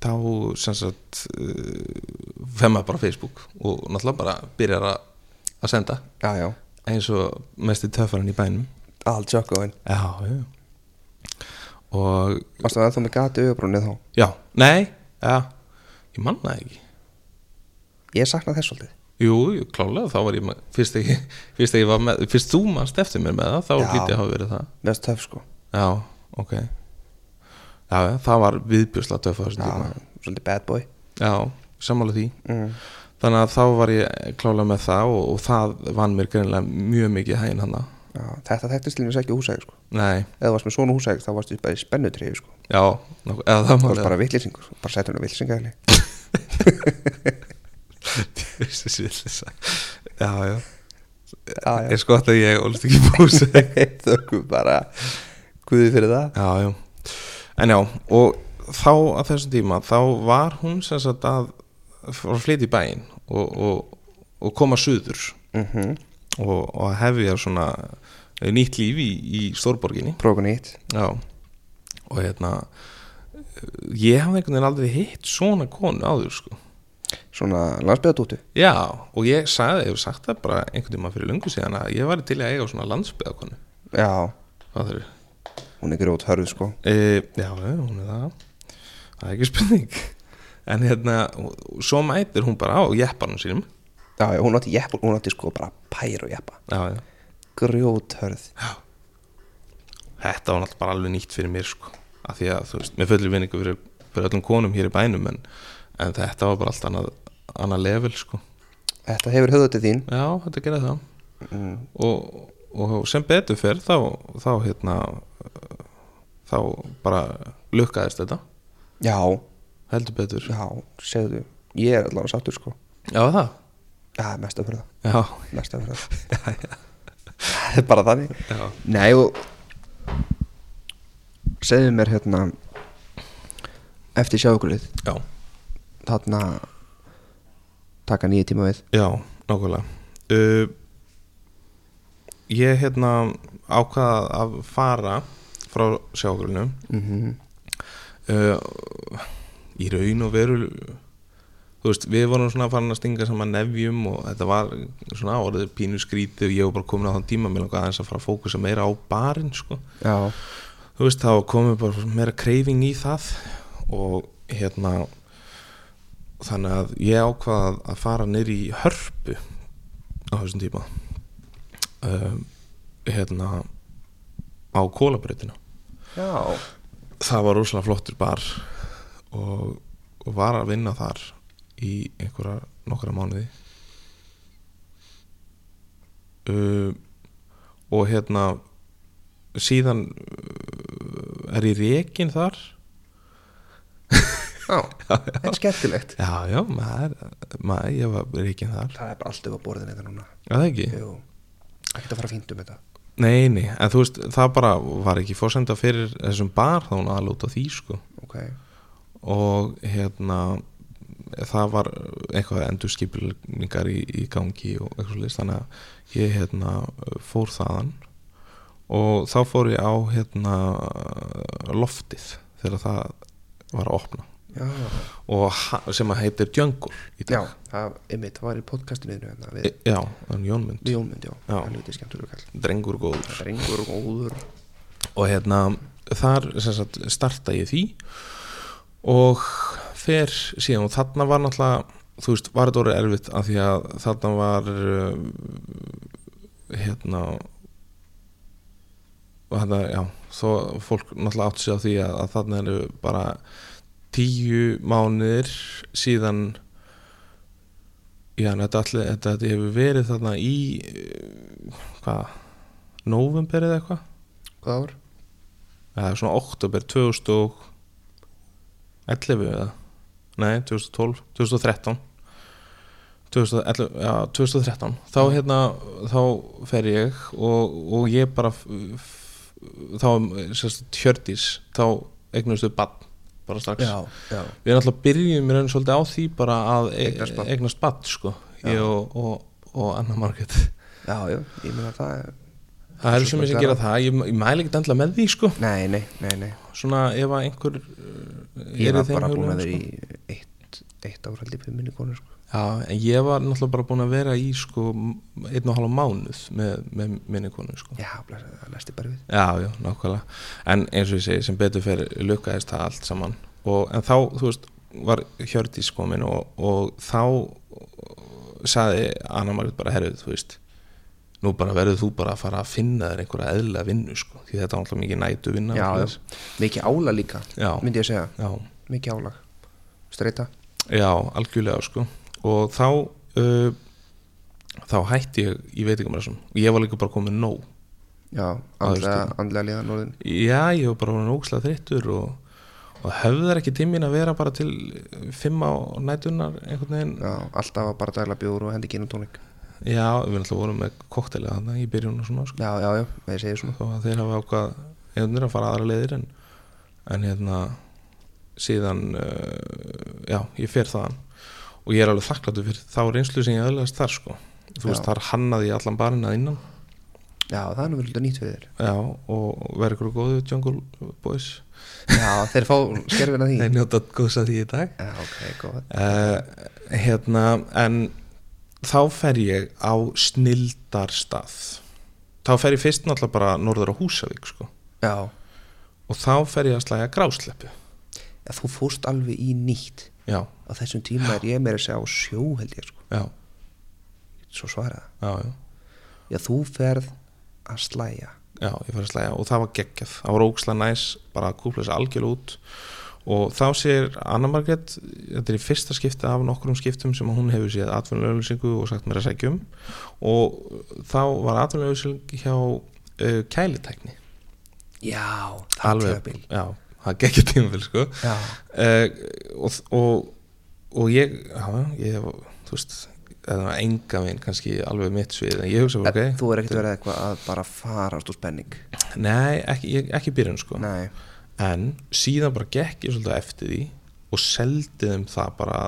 þá sem sagt uh, fer maður bara Facebook og náttúrulega bara byrjar að senda. Já, já. Eins og mest í töffarinn í bænum. All Jockoin já, já og Varstu það ennþá með gati auðbrúnni þá? já, nei, já. Ég manna ekki. Ég sakna þess svolítið. Jú, jú, klálega, þá var ég með fyrst ekki, fyrst ekki var með, fyrst þú mannst eftir mér með það, þá Já. lítið að hafa verið það. Mest töf sko. Já, ok. Já, já, það var viðbjörsla töffa þessum Já, tíma. svolítið bad boy. Já, sammála því. Mm. þannig að þá var ég klála með það og, og það vann mér greinlega mjög mikið hæginn hann Já, þetta þekktist til mér ekki húsæk sko. Nei, Eða varst með svona húsæk þá varstu bara í spennutriði sko. Já, nokkuð, eða það Það var varst bara vittlýsingur Bara setja hún að vittlýsinga já, já. Já, já. Er sko að ég ólst ekki búsi Þökkum bara Guði fyrir það. Já, já, en já og þá að þessum tíma þá var hún sem sagt að flytja í bæinn og, og, og koma suður. Mm og, og hefja svona nýtt líf í, í stórborginni. Prófa nýtt. Já. Og hérna ég hafði einhvern veginn aldrei hitt svona konu áður sko. Svona landsbyðadóttu Já, og ég sagði, ég hef sagt það bara einhvern tíma fyrir lungu síðan að ég væri til að eiga svona landsbyðakonu Já, það er? hún er grót hörð sko. E, já, hún er það. Það er ekki spurning. En hérna, svo mætir hún bara á jeppanum sínum. Já, hún átti jeppa Hún átti sko bara pær og jeppa. Já, já Grjót hörð Þetta var náttúrulega bara alveg nýtt fyrir mér sko. Af því að, þú veist, mér fullir vinningu fyrir, fyrir öllum konum hér í bænum en, en þetta var bara allt annað, annað level sko. Þetta hefur höfðu til þín. Já, þetta gerði það. Mm. og, og sem betur fer þá, þá hérna þá bara lukkaðist þetta. Já, heldur betur. Já, segðu Ég er allavega sáttur sko. Já það. Já, mest að fyrir það Já, Mest að fyrir það Það er bara þannig. Já, Nei og segðu mér hérna eftir sjáukulið já, þarna taka nýja tíma við. Já nákvæmlega. Uh, Ég hérna ákvaða að fara frá sjágrunum mm uh, í raun og veru þú veist, við vorum svona farin að stinga saman nefjum og þetta var svona orðið pínu skrítið og ég var bara komin á þann tíma með langar aðeins að fara að fókusa meira á barinn sko. Já, þú veist, þá komið bara meira kreifing í það og hérna þannig að ég ákvað að fara neyri í hörpu á þessum tíma. Um, hérna á kólabreytina já. Það var rosalega flottur bar og, og var að vinna þar í einhverja nokkra mánuði. Uh, og hérna síðan uh, er ég rekin þar. Já, þetta er skemmtilegt. Já, já, maður, maður ég var rekin þar. Það er bara allt upp á borðinu þetta núna. Já, það ekki? Jú, ekki að fara fínt um þetta. Nei, nei, en þú veist, það bara var ekki fórsenda fyrir þessum bar þá hún aðlúta því, sko. Ok, og hérna það var eitthvað endurskipulningar í, í gangi og eitthvað list þannig að ég hérna fór þaðan og þá fór ég á hérna loftið þegar það var að opna. Já, og sem að heitir Jungle í já dag það, einmitt, það var í podcastinu þínu hérna við, E, já, en Jónmund, við Jónmynd, já, Já. hann er kall. Drengur góður. Drengur góður. Og hérna þar sagt, starta ég því og fer síðan og þarna var náttúrulega þú veist, var þetta orðið erfitt af því að þarna var um, hérna þetta, já þó fólk náttúrulega átt sig á því að, að þarna eru bara tíu mánuðir síðan já, þetta, allir, þetta, þetta hefur verið þarna í eh, hvað, november eða eitthvað Hvað ár? Er svona oktober 2011 eða Nei, 2012, 2013 2011, já, 2013 þá hérna, þá fer ég og, og ég bara þá, sérst, hjördís þá eignustu bann bara strax. Já, já, við erum alltaf byrjum í raun svolítið á því bara að e- Eignast bann sko, ég og, og, og Anna Margrét. Já, já, ég meina það er það eru Svo ég sem gera það, ég, ég mæli ekki endla með því sko Nei, nei, nei, nei svona ef að einhver uh, Ég var bara búin að vera sko. í eitt, eitt ár held ég fyrir minni konu sko. Já, en ég var náttúrulega bara búin að vera í sko einn og halva mánuð með, með minni konu sko. Já, það næsti bara við Já, já, nákvæmlega En eins og ég segi, sem betur fyrir lukkaðist það allt saman og, En þá, þú veist, var Hjördís komin og, og þá saði Anna Margrét bara herrið, þú veist Nú bara verður þú bara að fara að finna þér einhverja eðlilega vinnu sko Því þetta er náttúrulega mikið nætu vinna Já, svoleiðis. mikið ála líka já, myndi ég segja, já, mikið álag. Streita. Já, algjörlega sko. Og þá uh, þá hætti ég í veitingamræsum og ég var líka bara komið nóg. Já, andlega, liðan orðin Já, ég var bara nógslega þreyttur og, og höfðar ekki tímin að vera bara til fimm á nætunar einhvern veginn. Já, alltaf að bara dæla bjóður og hendi kynum tónik Já, við náttúrulega vorum með koktelega þarna í byrjun og svona sko. Já, já, já, það segir svona. Þó að þeir hafa ákvað einhvern að fara aðra leiðir en, en hérna síðan uh, já, ég fer þaðan. Og ég er alveg þakkláttu fyrir þá reynslu sem ég öðlegast þar sko. Þú veist, Já. þar hannaði ég allan barinn að innan. Já, það er nú vel nýtt fyrir þér. Já, og verður ykkur góðu Jungle Boys? Já, þeir fá skerfina því. Þeir njóta góðs að því í dag. Já, ok, góð uh, hérna, en þá fer ég á snildarstað. Þá fer ég fyrst náttúrulega bara norður á Húsavík sko. Já, og þá fer ég að slæja grásleppu. Já, þú fórst alveg í nýtt. Já, Á þessum tíma er ég meira að segja á sjó held ég sko. Já, Svo svaraði já, já. Já, þú ferð að slæja Já, ég fyrir að slæja og það var geggjað. Það var ókslega næs, bara að kúpla þessi algjörl út og þá sér Anna Margrét, þetta er í fyrsta skipti af nokkrum skiptum sem hún hefur séð atvinnulegulsingu og sagt mér að sækjum og þá var atvinnulegulsing hjá uh, kælitækni. Já, það er tímabil. já, það geggjað tímabil sko. Uh, og, og, og ég já, ég, þú veist eða enga veginn kannski alveg mitt svið en ég hugsa, ok, okay. Þú er ekkert verið eitthvað að bara farast úr spenning? Nei, ekki, ekki byrjun sko. Nei, en síðan bara gekk ég svolítið eftir því og seldi þeim það bara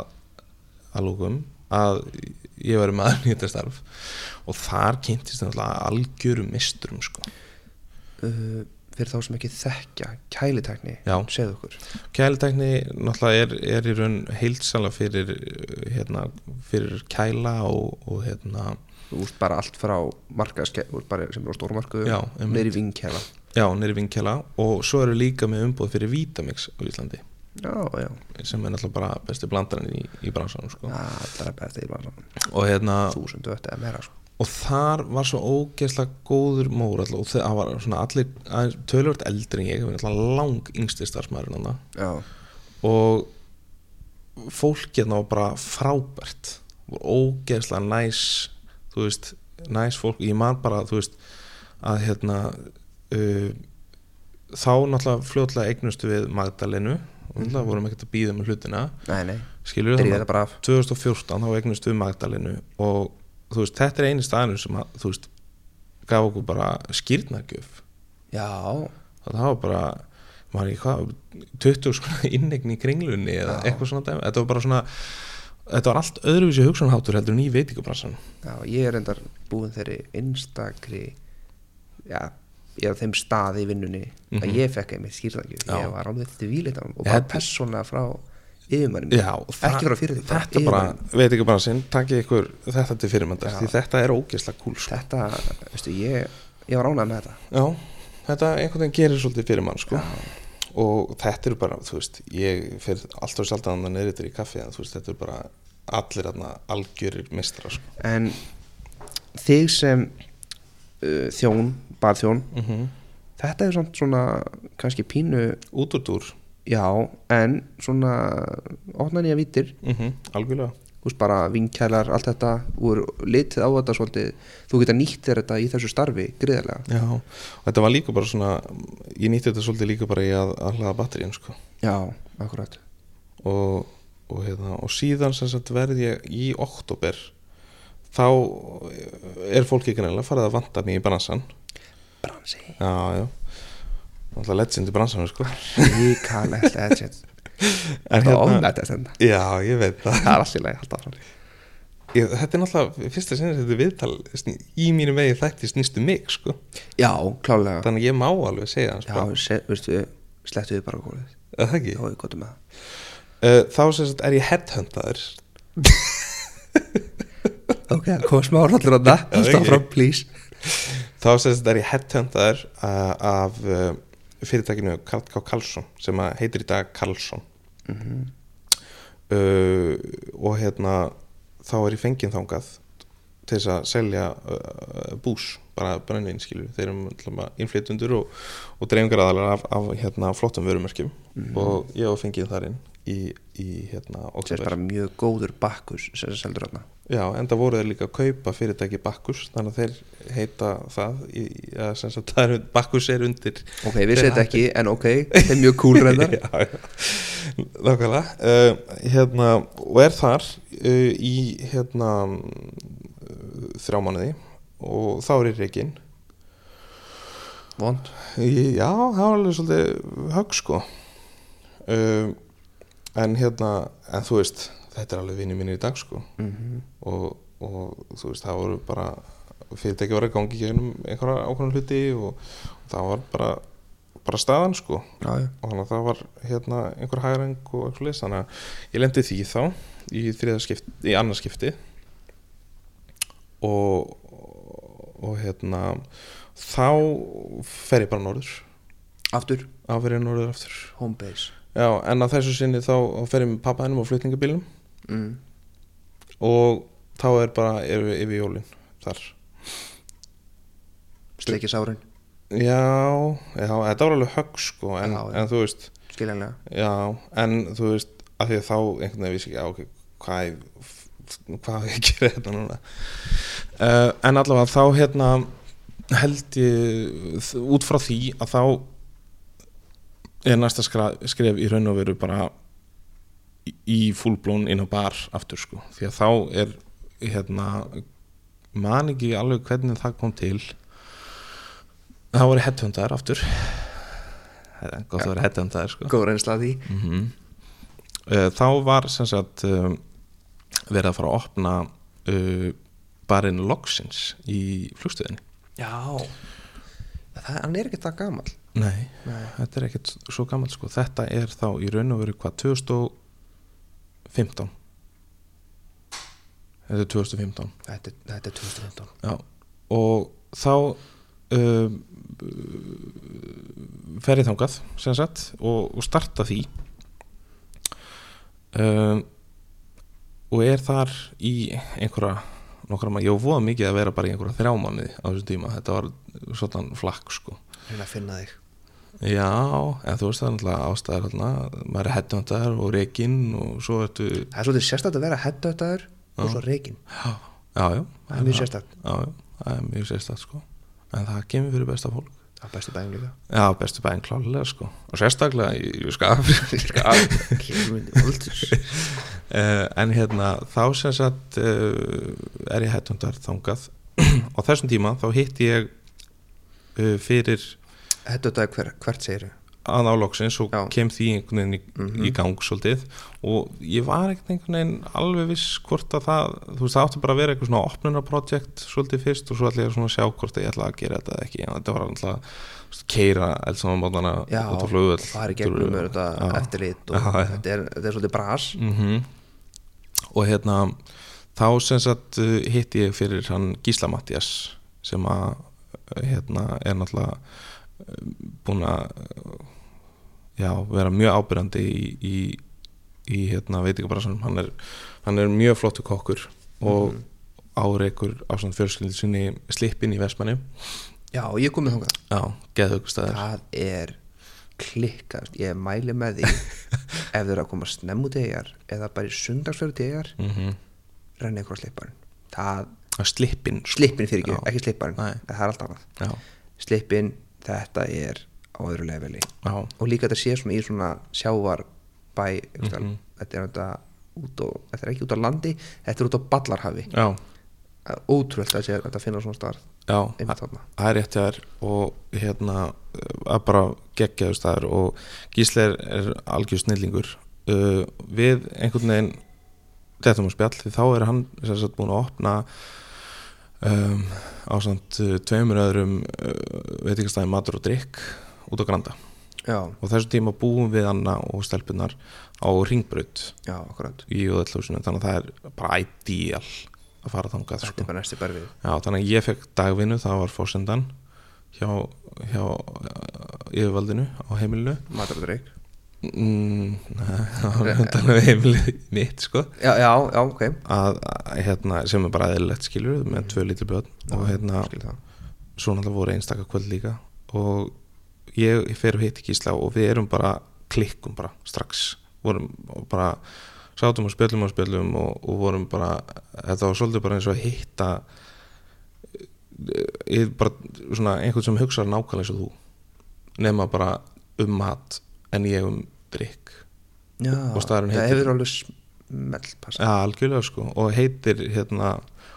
að lókum að ég væri maður í þetta starf og þar kynntist það algjörum misturum sko. uh, fyrir þá sem ekki þekkja kælitækni, Já. segðu okkur kælitækni náttúrulega er, er í raun heilsala fyrir, hérna, fyrir kæla og, og hérna, Þú veist bara allt frá markaðske, þú veist bara sem er á einmitt. Neyri vinkjæla já, nýri vinkjala og svo eru líka með umbúð fyrir Vitamix á Íslandi. Já, já, sem er náttúrulega bara besti blandarinn í, í bransanum sko. Já, það er best í bransan og hérna Þúsundu ötti eða meira sko. og þar var svo ógeðslega góður mórall og það var svona allir tölvört eldri en ég, lang yngsti starfsmæðurinn og fólk hérna var bara frábært. Og ógeðslega næs þú veist, næs fólk, ég man bara þú veist að hérna uh, þá náttúrulega fljótlega eignustu við Magdalenu og náttúrulega Mhm. vorum ekkert að býða með hlutina. Nei, nei, skilur við bara af. 2014 þá eignustu við Magdalenu og þú veist, þetta er eini staðinu sem að, þú veist, gaf okkur bara skýrnagjöf já, það var bara maður í hvað, 20 svona innegn í kringlunni eða Já. eitthvað svona þetta var bara svona þetta var allt öðruvísi hugsanháttur heldur en í veitingabransan já, ég er endar búin þeirri einstakri já, ég er á þeim stað í vinnunni Mhm. að ég fekk einmitt skýrðagjöf Já. ég var alveg til vílita og Ég bara held- persónlega frá yfirmannum ekki frá fyrir þetta bara, veitingabransin takkið ykkur þetta til fyrirmyndar Já. því þetta er ógeðslega kúl sko. þetta, veistu, ég ég var ánægð með þetta já, þetta einhvern veginn gerir svolítið fyrir mann sko. Já. Og þetta eru bara, þú veist ég fyrir alltaf sjaldan að neyrir í kaffi en þú veist, þetta eru bara allir aðna algjörir mistra sko. en þig sem uh, þjón, barþjón mm þetta er samt svona kannski pínu út úr dúr. Já, en svona opna nýja vítir mm algjörlega. þú veist bara vinkælar, allt þetta úr litið á þetta svolítið. Þú geta nýtt þér þetta í þessu starfi gríðarlega. Já, og þetta var líka bara svona ég nýtti þetta svolítið líka bara í að, að hlaða batteríun sko. já, akkurat. Og, og, hérna, og síðan sem sagt verð ég í oktober þá er fólki kannilega farið að vanta mig í bransan bransi, já, já. Alltaf legend í bransanum sko. Ríkalegt legend en hérna, ofnætt þetta. Já, ég veit það. Það er allt í lagi, alltaf ég, þetta er náttúrulega fyrsta sinni þetta viðtal í mínu vegi þætti snýstu mig sko. Já, klálega þannig að ég má alveg segja hans já, bara, se, veistu, slettu við bara Er það ekki? Já, ég gotum með það. Uh, þá sem sagt er ég headhuntaður. Ok, kom smá rallur á Já, stá ekki. fram, please. Þá sem þetta er ég headhuntaður uh, af uh, fyrirtækinu Karl K. Karlsson sem heitir í dag Karlsson Mhm. uh, og hérna þá er ég fengið þangað til þess að selja uh, bús, bara brennvinn skilur þeir eru innflytundur og, og dreifingar aðalega af, af hérna, flottum vörumerkjum Mhm. og ég var fengið þar inn í, í hérna sem er oktober bara mjög góður bakkus sem er seldur þarna Já, enda voru þeir líka að kaupa fyrirtæki Bakkus þannig að þeir heita það í, ja, sem sagt, það er, Bakkus er undir ok, við setjum ekki, en ok, það er mjög cool reyndar. Já, já, nákvæmlega. Uh, hérna, og er þar uh, í hérna uh, þrjá mánuði og þá er ég reygin vond, Já, það var alveg svolítið högg sko. Uh, en hérna en þú veist, þetta er alveg vinni mínir í dag sko. Mm og, og þú veist það voru bara fyrirtæki var að gangi gegnum einhverja ákveðan hluti og, og það var bara bara staðan sko. Já, já, og þannig að það var hérna einhver hægring og eitthvað leys þannig að ég lendi því þá í í annars skipti. Og og hérna þá fer ég bara norður. Aftur, ég norður aftur. Home base. Já en að þessu sinni þá fer ég með pappa hennum á flutningabílum mm. og þá er bara yfir, yfir jólin þar. Sleikja sárin, Já, já, þetta var alveg högg sko en, Já, en þú veist, skiljanlega. já, en þú veist að því að þá einhvern veginn vissi ekki, já, ok, hvað ég, hvað á ég gera þetta núna? Uh, en allavega þá hérna held ég út frá því að þá er næsta skref í raun og veru bara í, fullblón inn á bar aftur sko, því að þá er hérna man ekki alveg hvernig það kom til. Þá voru headhundaðar aftur. Það er gott að vera headhundaðar sko. Góð reynsla því. Mm þá var sem sagt um, verið að fara að opna uh, barinn Logsins í flugstöðinni já, það, hann er ekki það gamall. Nei, Nei. þetta er ekkert svo gammalt sko. Þetta er þá í raun og veru hvað 2015 þetta er 2015 þetta, þetta er 2015 Já, og þá fer ég þangað sem sagt og, og starta því. Um, og er þar í einhverja nokkra maður, ég voða mikið að vera bara í einhverja þrjá mánuði á þessum tíma, þetta var svona flakk sko. Reyna að finna þig Já, en þú veist það er náttúrulega ástæðar maður er headhunter og rekin og svo ertu það er svolítið sérstætt að vera headhuntaður og svo reikin Já, já, já. Það er mjög sérstætt já, já, það er mjög sérstætt sko. En það kemur fyrir besta fólk. Það er bestu bæðum líka. Já, bestu bæinn klálega sko. Og sérstaklega í, Voltus uh, en hérna þá sem sagt uh, er ég hættundar þangað. Á þessum tíma þá hitti ég uh, fyrir Þetta er hver, hvert segir að álóksins og Já. kem því einhvern veginn í, Mhm. í gang svolítið. Og ég var ekkert einhvern veginn alveg viss hvort að það þú veist það átti bara að vera eitthvað svona opnunarprojekt svolítið fyrst og svo ætla ég að sjá hvort að ég ætla að gera þetta eða ekki. En þetta var alltaf keira eldsama mótana Já, út á flugvöll. Það er gegnum með þetta Já. eftirlit og Já, þetta er, þetta er svolítið bras. Mm og hérna þá sem sagt uh, hitti ég fyrir hann Gísla Mattias sem að uh, hérna er náttúrulega búin að já, vera mjög ábyrjandi í, í, í hérna veitingabransanum. Hann er, hann er mjög flottu kokkur og Mhm. áreikur á svona fjölskyldu sinni slippin í Vestmanni. Já, ég kom með þangað. Já, geðhugstæður Það er klikkast Ég mæli með því ef þau eru að koma snemm út egar eða bara í sundagsfjörðu tegar mm -hmm. renni ykkur á slipparinn. Það, slippin? Sko. slippin fyrir ekki, Já. ekki slipparinn. Það er allt annað. Já, Slippin, þetta er á öðru leveli. Já, og líka þetta sé svona í svona sjávarbæ mm Mhm. þetta er þetta út á, þetta er ekki út á landi þetta er út á ballarhafi. Já, ótrúlega að sé þetta finna svona starf já það er rétt þér og hérna að bara geggjaðu staður og Gísli er, er algjör snillingur. Uh, við einhvern veginn þetta um spjall því þá er hann sagt búin að opna um, á samt uh, tveimur öðrum uh, veitingastæði matur og drikk út á Granda. Já, og þessu tíma búum við Anna og stelpunar á ringbraut já, í Jóðallúsinu þannig að það er bara ideal að fara þangað sko. Já, þannig að ég fekk dagvinnu, það var fórsendan hjá, hjá yfirvaldinu á heimilinu. Matar og dreik mm, það var hundanlega heimilið mitt sko. Já, já, já, ok. Að, hérna, sem er bara eðlilegt skilur með tvö lítur björn og hérna svo náttúrulega voru einstaka kvöld líka. Og ég, ég fer og hitti Gísla og við erum bara klikkum bara strax. Vorum bara sátum og spjöllum og spjöllum og, og vorum bara þetta var svolítið bara eins og að hitta ég bara svona einhvern sem hugsa nákvæmlega eins og þú. Nema bara um mat en ég um drikk Já, Og það hefur alveg passa ja, algjörlega sko. Og heitir hérna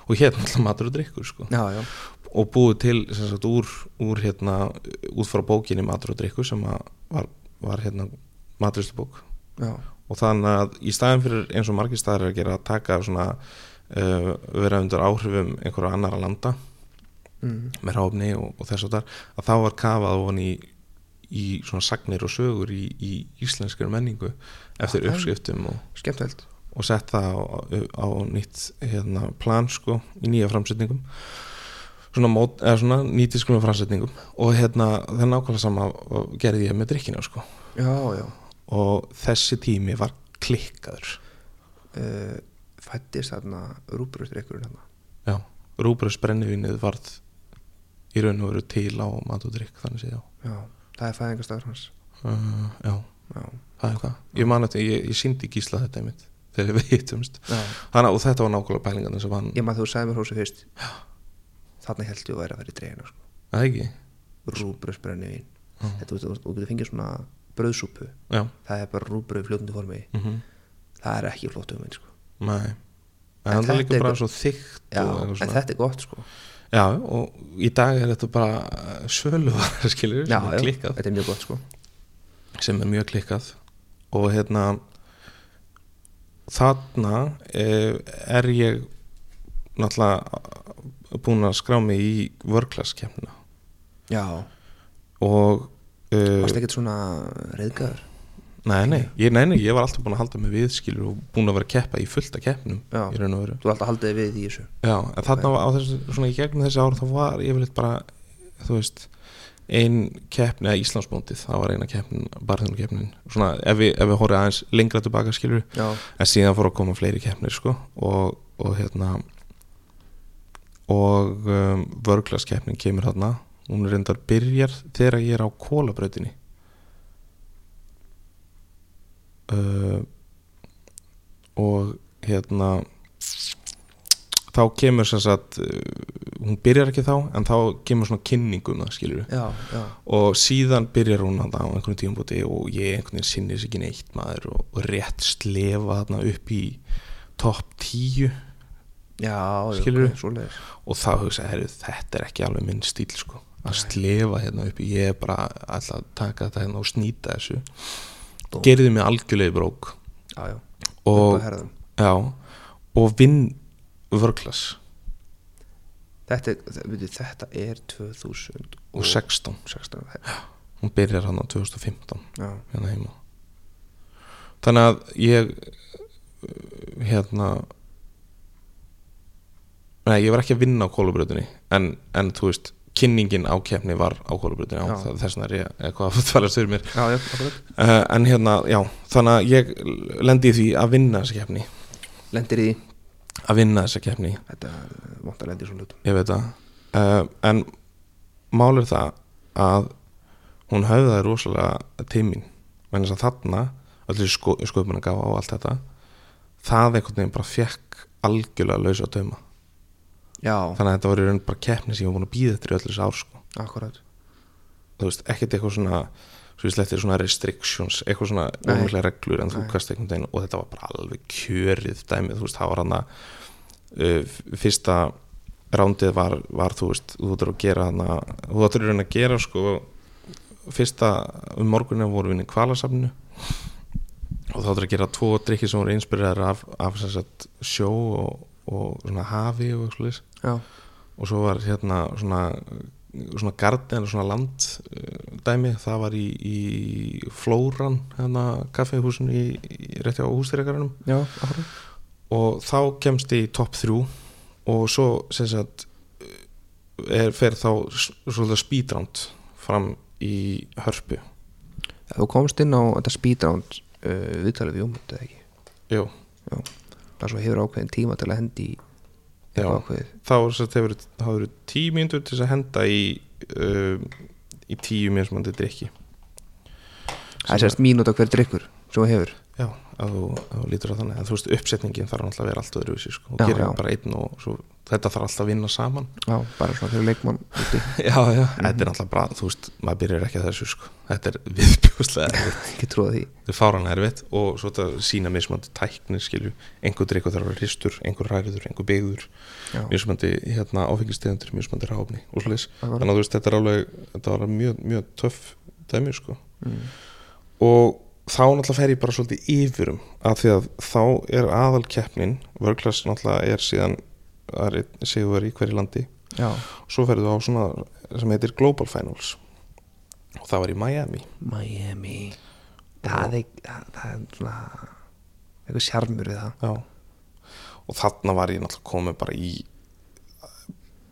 og hérna alltaf matur og drikkur sko. Já, já, og búið til sagt, úr, úr hérna, út frá bókinni Matur og drikkur sem að var, var hérna maturistubók og þannig að í staðin fyrir eins og margir staðar er að gera að taka svona uh, vera undir áhrifum einhverja annara landa mm. með ráfni og, og þess að þar að þá var kafað ofan í, í svona sagnir og sögur í, í íslenskir menningu eftir Já, uppskriftum og, og sett það á, á nýtt hérna, plan sko í nýja framsetningum. Svona, mót, svona nýtisklunum framsetningum. Og hérna það er nákvæmlega sama gerði ég með drikkina sko. Já, já. Og þessi tími var klikkaður. Uh, Fættist þarna rúbröðdrykkurinn þarna. Já, rúbröðs brennivinnið varð í raun og veru til á mat og drikk þannig séð já Já, það er fæðingarstaður hans. Uh, já, Já, það er það ég man þetta, ég, ég síndi gísla þetta einmitt þegar við hittumst. Þannig, og þetta var nákvæmlega pælingarnir sem hann Ég maður þú sagði mér hósi fyrst. Þarna held ég að vera að vera í dreina sko. það ekki? Rúbröðsbrenni vín. Þetta, þú, þú getur fengið svona bröðsúpu já, Það er bara rúbröð í fljótandi formi. Mhm. Það er ekki flott um sko. Nei. En En það er líka bara svo eitthvað en þetta er gott sko. Já, og í dag er þetta bara sölu skilur, Já, sem er já, klikkað. þetta er mjög gott sko. sem er mjög klikkað. Og hérna þarna eh, er ég náttúrulega búin að skrá mig í vörklaskemna Já. Og uh, Varst ekkert svona reyðgæður nei, nei, ég, nei, nei, ég var alltaf búin að halda mig við skilur og búin að vera að keppa í fullta keppnum Já. í raun og veru. Þú er alltaf haldið við í þessu. Já, en þarna var á þessu, svona í gegnum þessi ár þá var yfirleitt bara, þú veist ein keppni, eða Íslandsbóndið það var eina keppnin, barþjónukeppnin svona ef við, ef við horfum aðeins lengra tilbaka skilur Já, en síðan fór að koma fleiri keppnir sko og, og hérna og um, vörglaskeppnin kemur þarna. Hún reyndar byrjar þegar ég er á kólabrautinni uh, og hérna þá kemur sem sagt uh, hún byrjar ekki þá en þá kemur svona kynningum það skilur já, og síðan byrjar hún þarna á einhvern tíumbúti og ég einhvern veginn sinnir sér ekki neitt maður og, og rétt slefa þarna upp í topp tíu. Já, Skilurðu? ok, svoleiðis. og þá hugsa ég, heyrðu, þetta er ekki alveg minn stíl sko, að slefa hérna upp í ég er bara alltaf að taka þetta hérna og snýta þessu Búm. gerði mig algjörlega í brók. Já, já, og, já, og vinn vörglas. Þetta, þetta er 2016 og 16 16, hún byrjar hann á 2015 já, hérna heima. Þannig að ég hérna nei, ég var ekki að vinna á kólubröðinni en, en þú veist kynningin á kefni var á kólubröðinni Já. þess vegna er ég eitthvað að fara styrir mér. Já, já, uh, en hérna, já, þannig að ég lendi í því að vinna þessa kefni lendir í því, að vinna þessa kefni, þetta vant að lendi í svona hlutum. Ég veit það. Uh, en mál er það að hún höfðaði rosalega menn þess að þarna allir sko, sköpun að gafa á allt þetta það einhvern veginn bara fekk algjörlega lausa að döma já, þannig að þetta var í raun bara keppni sem ég var búin að býða eftir í öllu þessu ár sko. akkurat. Þú veist, ekkert eitthvað svona svo við slettir svona restrictions eitthvað svona ómjöglega reglur en þú kast einhvern veginn og þetta var bara alveg kjörið dæmið, þú veist, það var hann að uh, fyrsta rándið var, var, þú veist, þú ættir að gera hann að, þú ættir raun að gera sko, fyrsta um morgunina voru við inn í kvalasafninu og þá ættir að gera tvo drikki sem voru einspyrðar af, af sjó og, og svona hafi og eitthvað já, og svo var hérna svona svona garden, svona land uh, dæmi, það var í, í Flóran, hérna kaffehúsinu í, í rétti á akkurat og þá kemst ég í topp þrjú. Og svo sem sagt er, fer þá svolítið speedround fram í hörpu. Þú komst inn á þetta speedround uh, viðtalið við Jómund eða ekki? Jú, það svo hefur ákveðin tíma til að hendi í Já. þá hefur það tíu mínútur til að henda í uh, í tíu mismandi drikki það er sérst mínúta hver drikkur sem þú hefur að þú, að þú lítur á þannig. En þú veist uppsetningin þarf náttúrulega að vera allt öðruvísi sko. og gerir bara einn og svo, þetta þarf alltaf að vinna saman. Já, bara svona fyrir leikmann Já, já, þetta er náttúrulega bara, þú veist maður byrjar ekki að þessu, sko. Þetta er viðbjóðslega erfitt, þetta er fáran erfitt og svo þetta sína mismandi tæknir skilju. Einhver drikkur þarf að vera hristur, einhver ræriður einhver beigður, já, mismandi hérna, áfengistegundur, mismandi ráfni og akkurat. þannig að þú veist, þetta er alveg þetta var mjög, mjög töff dæmi, sko. Mm. og þá náttúrulega fer ég bara svolítið yfirum af því að þá er aðal keppnin vörglas náttúrulega er síðan er einn sigur í hverju landi. Já, og svo ferðu á svona sem heitir Global Finals. Og það var í Miami. Miami. Það er, það, er svona eitthvað sjarmur við það. Já. og þarna var ég náttúrulega komið bara í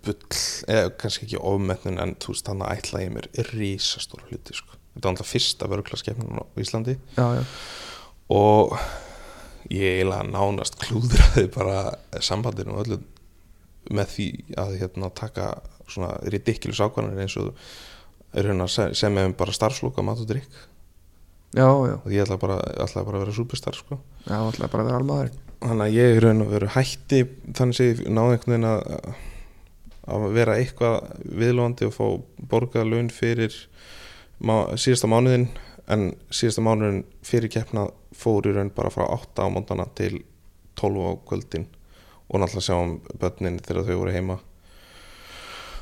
bull, eða kannski ekki ofmetnin en þú veist þannig ætlaði ég mér risastóra hluti sko. Þetta var náttúrulega fyrsta vörglaskeppnin á Íslandi. Já, já, og ég eiginlega nánast klúðraði bara sambandinu og öllu með því að hérna taka svona ridiculous ákvarðanir eins og hérna sem hefum bara starfslúka mat og drikk já, já, og ég ætla bara, ætla bara að vera superstar sko. já, alltaf bara að vera almaður. Þannig að ég er raun og veru hætti þannig að ég náði einhvern veginn að að vera eitthvað viðlóðandi og fá borgað laun fyrir síðasta mánuðin en síðasta mánuðin fyrir keppna fór í raun bara frá 8 á móndana til 12 á kvöldin. Og náttúrulega sjáum börnin þegar þau voru heima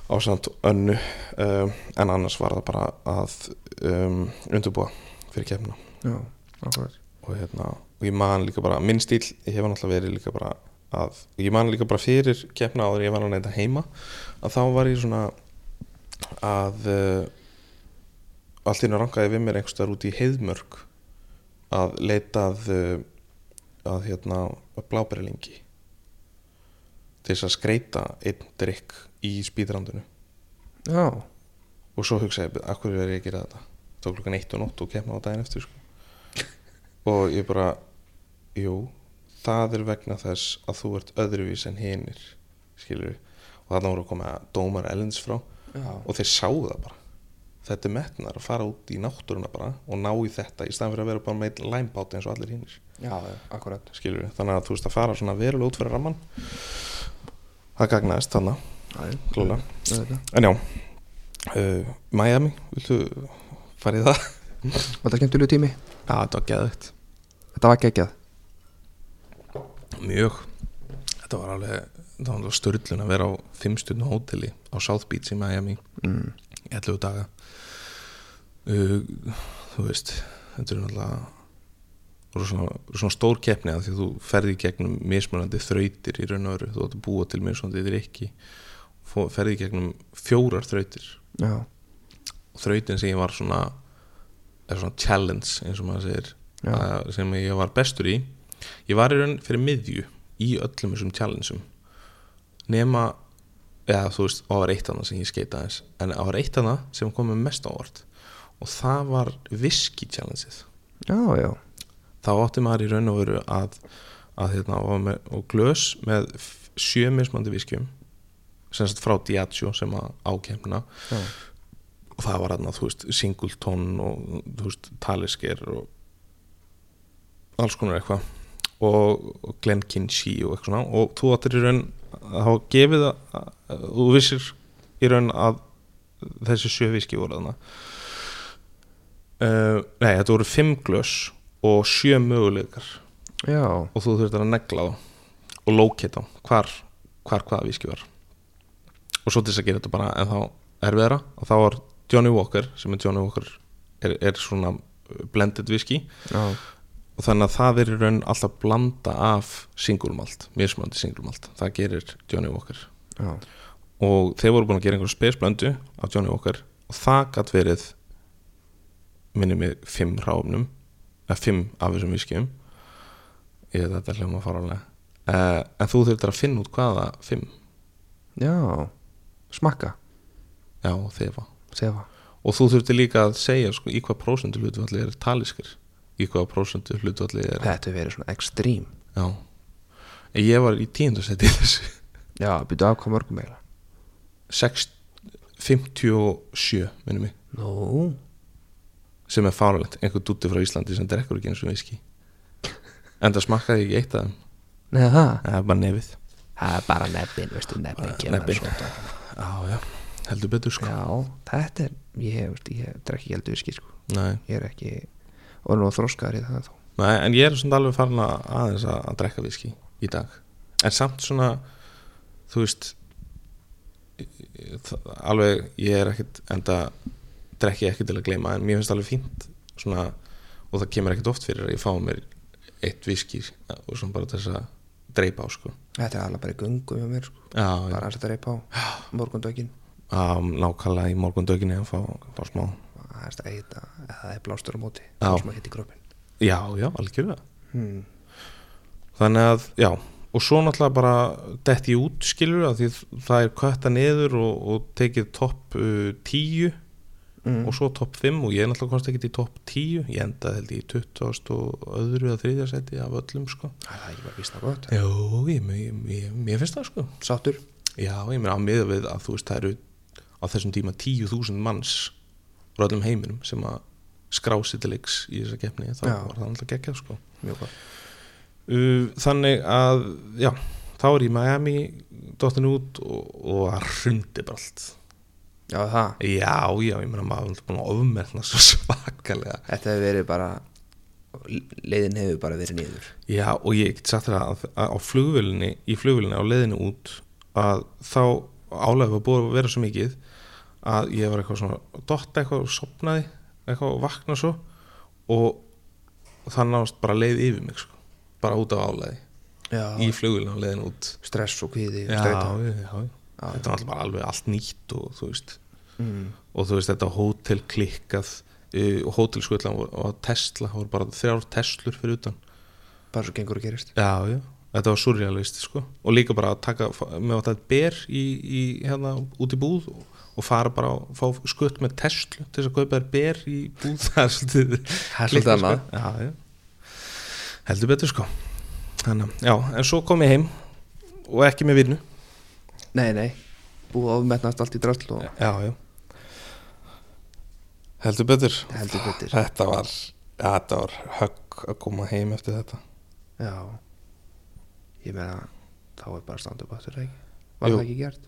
á samt önnu um, en annars var það bara að um, undurbúa fyrir keppna já, og hérna og ég man líka bara, minn stíl ég hef náttúrulega verið líka bara að ég man líka bara fyrir keppna áður ég var að neyta heima að þá var ég svona að uh, allt í einu rangaði við mér einhverstaðar út í heiðmörk að leita að uh, að hérna blábærilingi til þess að skreita einn drikk í spýdrandinu já, og svo hugsaði ég, akkur er ég að gera þetta? Tók klukkan eitt og nótt og kemna á daginn eftir sko. og ég bara jú, það er vegna þess að þú ert öðruvís en hinir skilur og þarna voru að koma dómar elends frá já, og þeir sáu það bara þetta er metnar að fara út í náttúruna bara og ná í þetta í staðan fyrir að vera bara með læmbáti eins og allir hinnir þannig að þú veist að fara svona verulega út fyrir ramman það gagnaðist þannig En já, uh, Miami, viltu fara í það? var þetta skemmtilegu tími? Já, þetta var geðvægt Þetta var geggjað. Mjög. Þetta var alveg, störlun að vera á fimmstundum hóteli á South Beach í Miami. Mm. í 11 daga uh, Þú veist þetta er náttúrulega svona, stór keppni að því að þú ferði gegnum mismunandi þrautir í raun og öru, þú átt að búa til mismunandi drikki ferði gegnum fjórar þrautir. Já, og þrautin sem ég var svona er svona challenge eins og maður segir að, sem ég var bestur í. Ég var í raun fyrir miðju í öllum þessum challengeum. Nema eða þú veist, það var eitt annað sem ég skeita aðeins. En það var eitt annað sem kom með mest ávart og það var whisky challengeið. Já, já. Þá átti maður í raun og veru að, að hérna, var með, og glös með sjö mismandi viskjum sem sagt frá Diageo sem að ákemna Já, og það var hérna, þú veist, Singleton og þú veist, Talisker og alls konar eitthvað. Og, og Glenkinsey og eitthvað svona. Og þú áttir í raun að hafa gefið að, að þú vissir í raun að þessi sjö viski voru þarna uh, nei, þetta voru fimm glös og sjö möguleikar. Já, og þú þurftir að negla þá og lókita hvar, hvar hvaða viski var. Og svo til þess að gera þetta bara en þá erfiðara og þá var Johnny Walker sem er Johnny Walker er, er svona blended viski já, og þannig að það er í raun alltaf blanda af singulmalt, mismöndi singulmalt. Það gerir Johnny Walker. Já. Og þeir voru búin að gera einhverju spesblöndu af Johnny Walker og það gætt verið minni mig fimm ráfnum eða fimm af þessum viskjum ég veit að þetta hljóma faralega uh, en þú þurftir að finna út hvaða fimm? Já, smakka. Já, þefa. Sefa og þú þurftir líka að segja sko, í hvað prósentu hlutvalli er taliskir í hvað prósentu hlutvalli er Þetta er verið svona ekstrím. Já. En ég var í tíundarsæti þessu. Já, byrju af hvað mörgum eiginlega? Sex- 57 minnum mig. Nú, sem er fáralegt, einhver dúti frá Íslandi sem drekkur ekki eins og viski. En það smakkaði ekki eitt af þeim. Neða það það er bara nefið. Það er bara nebbin, veistu, Bara kemur já, já, heldur betur sko. Já, þetta er, ég, veist, ég drekk ekki heldur viski sko. Nei. Ég er ekki, og nú þróskaður í það þá. Nei, en ég er svona alveg farin að aðeins að, að drekka viski í dag. En samt svona þú veist alveg, ég er ekkit enda drekki ekki til að gleyma en mér finnst alveg fínt svona, og það kemur ekkit oft fyrir að ég fá mér eitt viski og svona bara þess að dreipa á sko. Þetta er alveg bara í gungu hjá mér sko. Já, Bara að setja reypa á morgundökin nákvæmlega í morgundöginni að fá, fá smá. Það er eða það er blástur á móti. Það sem að hitt í kroppin já, já, algjörlega. Hmm. þannig að, já og svo náttúrulega bara detti ég út skilur að því það er kvötta niður og, og tekið topp uh, 10 mm. og svo topp 5 og ég er náttúrulega komst ekki í topp 10 ég endaði held ég í 20 og öðru eða þriðja seti af öllum sko. Það er ekki bara vísna gott. Jó, ég, ég, ég, mér finnst það sko. Sáttur? Já, ég meina á miða við að þú veist það eru á þessum tíma 10.000 manns úr öllum heiminum sem að skrá sér til leiks í þessa keppni þá Já. var það náttúrulega geggjað sko. Uh, Þannig að, já, þá er ég Miami dottin út og, og að hrundi bara allt Já það. Já, já, ég meina maður er búin að ofmerna svo svakalega. Þetta hefur verið bara Leiðin hefur bara verið niður. Já, og ég get sagt þér að, að á flugvölinni í flugvölinni á leiðinu út að þá álega búið að vera svo mikið að ég var eitthvað svona dotta eitthvað og sopnaði eitthvað og vakna svo og það náðast bara leið yfir mig sko. bara út af álega í flugvölinni á leiðinu út. Stress og kvíði Já, já, já, Já, þetta var alltaf alveg allt nýtt og þú veist. Mm. og þú veist þetta hótel klikkað uh, og hótelskullan og, Tesla það voru bara þrjár Teslur fyrir utan. Bara svo gengur og gerist. Já, já, þetta var surrealist sko. og líka bara að taka með þetta ber í, í hérna út í búð og, og fara bara og fá skutt með Tesla til þess að kaupa þér ber í búð. Það er svolítið klikkað, sko. já, já. heldur betur sko. Þannig, að- já, en svo kom ég heim og ekki með vinnu Nei, nei. Búið að ofmetnast allt í drasl og já, já. Heldur betur. Heldur betur. Þetta var, þetta var högg að koma heim eftir þetta. Já. Ég meina Þá er bara standu aftur ekki? Var Jú. það ekki gert?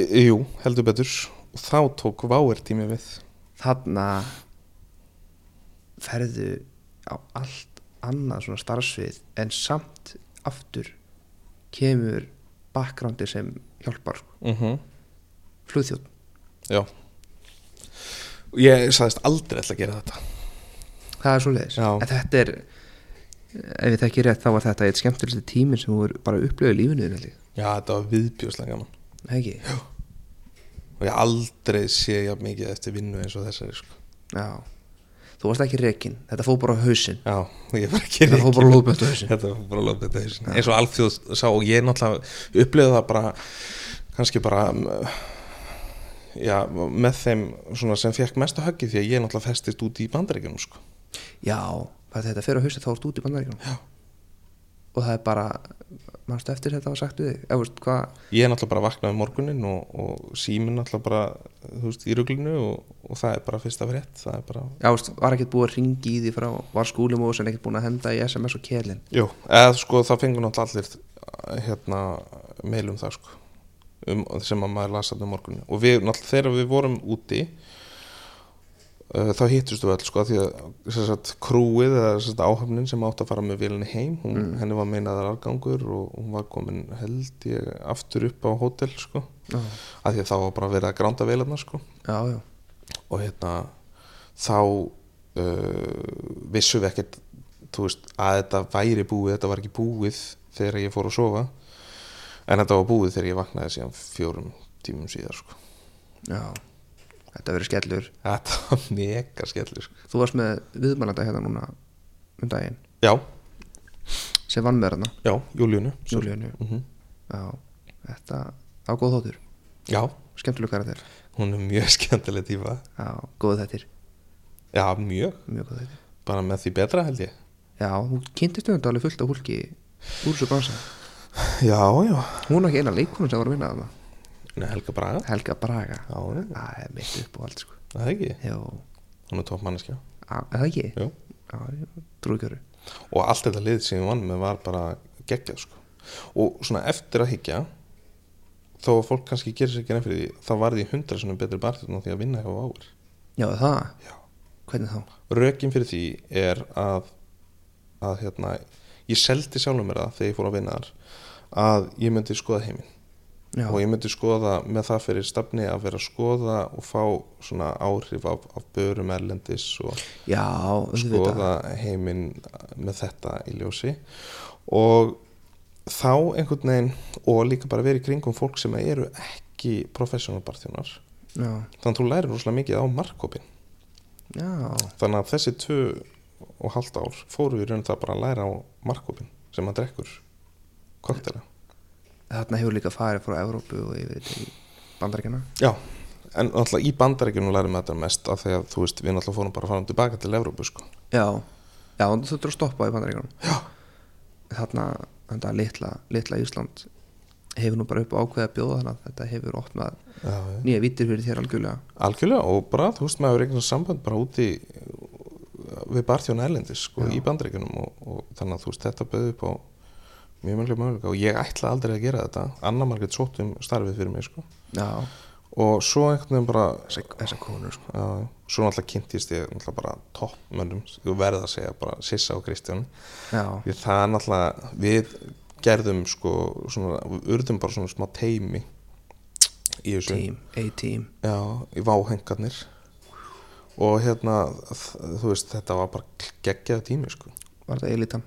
Jú, heldur betur. Og þá tók váer tími við. Þarna ferðu á allt annað svona starfsvið en samt aftur kemur bakgrándi sem hjálpar sko. mm -hmm. flugþjótt Já ég sagðist aldrei ætla að gera þetta það er svo leiðis Já. en þetta er ef ég þekki rétt þá var þetta eitt skemmtilegsti tíminn sem þú bara að upplöðu lífinu ég. Já, þetta var viðbjóðslega gaman Nei, ekki og ég aldrei sé jafn mikið eftir vinnu eins og þessari sko. Já. Þú varst ekki rekin þetta fóð bara á hausinn Já, ég var ekki þetta fóð bara lóðbjöldu hausinn Þetta var bara lóðið þetta hausinn. eins og alþjóð sá og ég náttúrulega upplifði það bara kannski bara um, já, með þeim svona sem fekk mesta höggi því að ég náttúrulega festist út í bandaríkjunum sko. já, þetta fer á hausinn þá ertu út í bandaríkjum Já. Og það er bara mannstu eftir þetta var sagt við þig? Ég er náttúrulega bara vaknaði morgunin og, og síminn náttúrulega bara þú veist, í ruglinu og, og það er bara fyrsta frétt það er bara, Já, veist, var ekkert búið að ringi í því frá var skúlimós en ekkert búin að henda í SMS og kelin jú, eða sko það fengur náttúrulega allir hérna mailum það sko um, sem að maður lasa þetta um morgunin og við náttúrulega þegar við vorum úti þá hittustu við öll sko því að sagt, krúið eða áhafnin sem átt að fara með vélinni heim hún, henni var meinaðar argangur og hún var komin held ég aftur upp á hótel sko. Já, að því að þá var bara verið að gránda vélarna sko. Já, já, og hérna þá uh, vissum við ekkert veist, að þetta væri búið þetta var ekki búið þegar ég fór að sofa. En þetta var búið þegar ég vaknaði síðan fjórum tímum síðar sko. já. Þetta verið skellur. Þetta var mega skellur sko. Þú varst með viðmælanda hérna núna um daginn. Já, sem vann með hérna já, Júlíunu Júlíunu mm Já, þetta á góð þóttur já, Skemmtileg karakter. Hún er mjög skemmtileg tífa Já, góð þettir já, mjög, Mjög góð þettir bara með því betra held ég. Já, hún kynntist um þetta alveg fullt af fólki úr þessu bransa. Já, já, Hún var ekki eina leikonum sem var að vinna þarna Nei, Helga Braga Helga Braga Það er mitt upp og allt sko það er ekki Já, hún er toppmanneskja er það ekki? Jú. Já, trúkjöru og allt þetta lið sem ég vann með var bara geggjað sko. og svona eftir að higgja þó að fólk kannski gerir sér ekki nefnir því þá var því hundra svona betri á því að vinna hjá áur Já, það? Já. Hvernig þá? rökin fyrir því er að að hérna ég seldi sjálfum mér það þegar ég fór að vinna þar að ég myndi skoða heiminn Já, og ég myndi skoða með það fyrir stafni að vera að skoða og fá svona áhrif af, af börum erlendis og já skoða heiminn með þetta í ljósi. Og þá einhvern veginn og líka bara verið kringum fólk sem eru ekki professional barþjónar Já, þannig að þú lærir rosalega mikið á markkopin þannig að þessi tvö og halvt ár fóru við raun það bara að læra á markkopin sem að drekkur. Koktela þarna hefur líka farið frá Evrópu og yfir til bandaríkjana já, en náttúrulega í bandarækjunum lærum við þetta mest af því að þú veist við náttúrulega fórum bara að fara tilbaka til Evrópu sko. Já, já, þú þurftur að stoppa í bandaríkjanum Já. Þarna, þetta litla, litla Ísland hefur nú bara upp á ákveða að bjóða þannig að þetta hefur opnað já, nýja vítir fyrir þér algjörlega. Algjörlega og bara þú veist maður er eitthvað samband bara úti við barþjóna erlendis sko, Já. í bandaríkjunum og, og þannig að þú veist þetta bauði upp á mjög mjög möguleika og ég ætla aldrei að gera þetta. Anna Margrét sótt um starfið fyrir mig sko. Og svo einhvern veginn bara þessar þessa konur sko. Já, svo náttúrulega kynntist ég náttúrulega bara toppmönnum, þú verð að segja bara Sissa og Kristján. Já, því það náttúrulega við gerðum sko svona, við urðum bara svona smá teimi í þessu. Team, A-team. Já, í váhengarnir. Og hérna þú veist, þetta var bara geggjaðu tími sko. Var þetta elitan?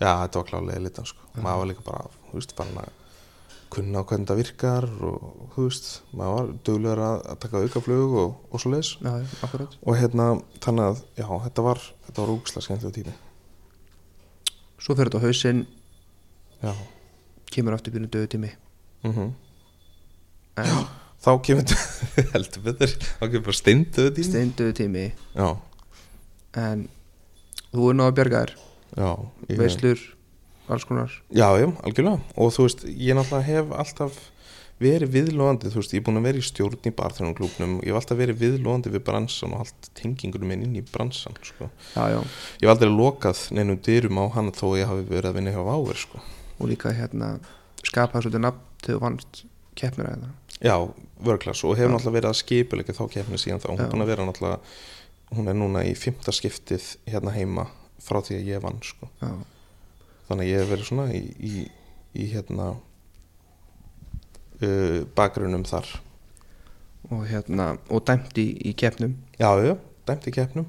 Já, þetta var klálega litan sko. maður var líka bara, þú veist, bara að kunna á hvernig þetta virkar og þú veist, maður var duglegur að, taka aukaflug og, og svo Já, já, akkurat. Og hérna, þannig að, já, þetta var þetta var úkslega skemmtilegu tími Svo fyrir þetta á hausinn, Já, kemur aftur byrnu döðu tími mhm. En þá kemur heldur betur, þá kemur bara steinduðu tími steindöðu tími Já, En þú er náða að bjarga þér. já Veislur, alls konar. Já, já, algjörlega. Og þú veist, ég náttúrulega hef alltaf verið viðlóðandi, þú veist, ég er búin að vera í stjórn í barþjónum klúknum, ég hef alltaf verið viðlóðandi við bransan og allt tengingunum minn inn í bransan, sko. Já, já, Ég hef aldrei lokað neinum dyrum á hann þó ég hafi verið að vinna hjá Váver, sko. og líka hérna skapaði svolítið nafn þegar þú vannst keppnir það. Já, vörklass og hefur náttúrulega verið að skipuleika þá keppni síðan þá, er hún er núna í fymta skiptið hérna heima frá því að ég vann sko. Þannig að ég hef verið svona í, í, í hérna uh, bakgrunum þar. Og hérna og dæmt í, í keppnum. Já, já, dæmt í keppnum.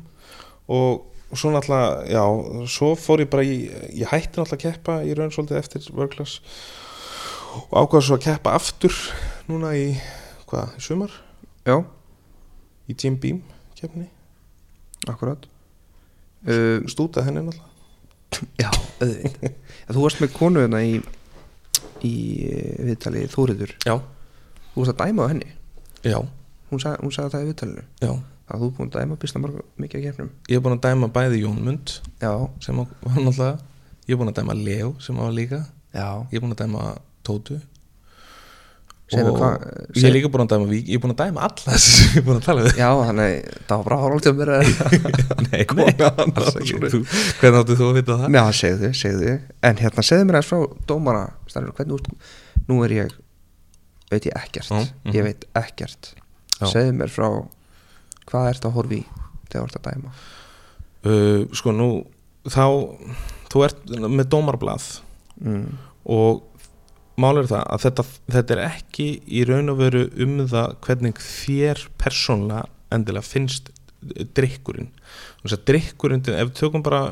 Og svo náttúrulega, já, svo fór ég bara í, ég hætti náttúrulega að keppa í raun svolítið eftir vörklass og ákvað svo að keppa aftur núna í, hvað, í sumar? Já, í Jim Beam keppni, akkurat uh, stútað henni náttúrulega. Já, auðvitað. Þú varst með konu hérna í í eh, viðtali Þóriður Já, Þú varst að dæma á henni? Já, Hún sagði, hún sagði það í viðtalinu? Já. Að þú er búin að dæma býsta mikið að keppnum? Ég er búin að dæma bæði Jónmund Já, sem var náttúrulega Ég er búin að dæma Leo sem var líka. Já. Ég er búin að dæma Tótu Hvað- ég er líka búin að dæma Vík Ég er búin að dæma alla þessi sem ég er búin að tala við Já, þannig það var bara hálft að vera Nei. Þú- Hvernig áttu þú að vita það? Já, segðu, segðu En hérna, segðu mér aðeins frá dómara Stærður, hvernig úr, nú er ég veit ég ekkert Já, mhm. Ég veit ekkert Já. Segðu mér frá hvað ert að horfi þegar þú ert að dæma Uh, sko nú Þá Þú ert með dómarblað mm. og mál er það að þetta, þetta er ekki í raun og veru um það hvernig þér persónlega endilega finnst drikkurinn þess að drikkurinn, ef tökum bara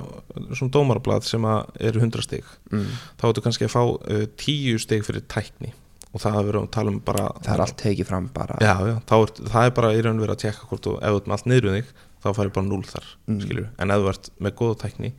svona dómarblað sem að eru 100 stig Mm. þá ertu kannski að fá uh, 10 stig fyrir tækni og það er að tala um bara Það er allt tekið fram bara já, já, er, það er bara í raun og veru að tjekka hvort og ef þú ert með allt niður um þig þá færi bara 0 þar, Mm. en ef þú ert með góða tækni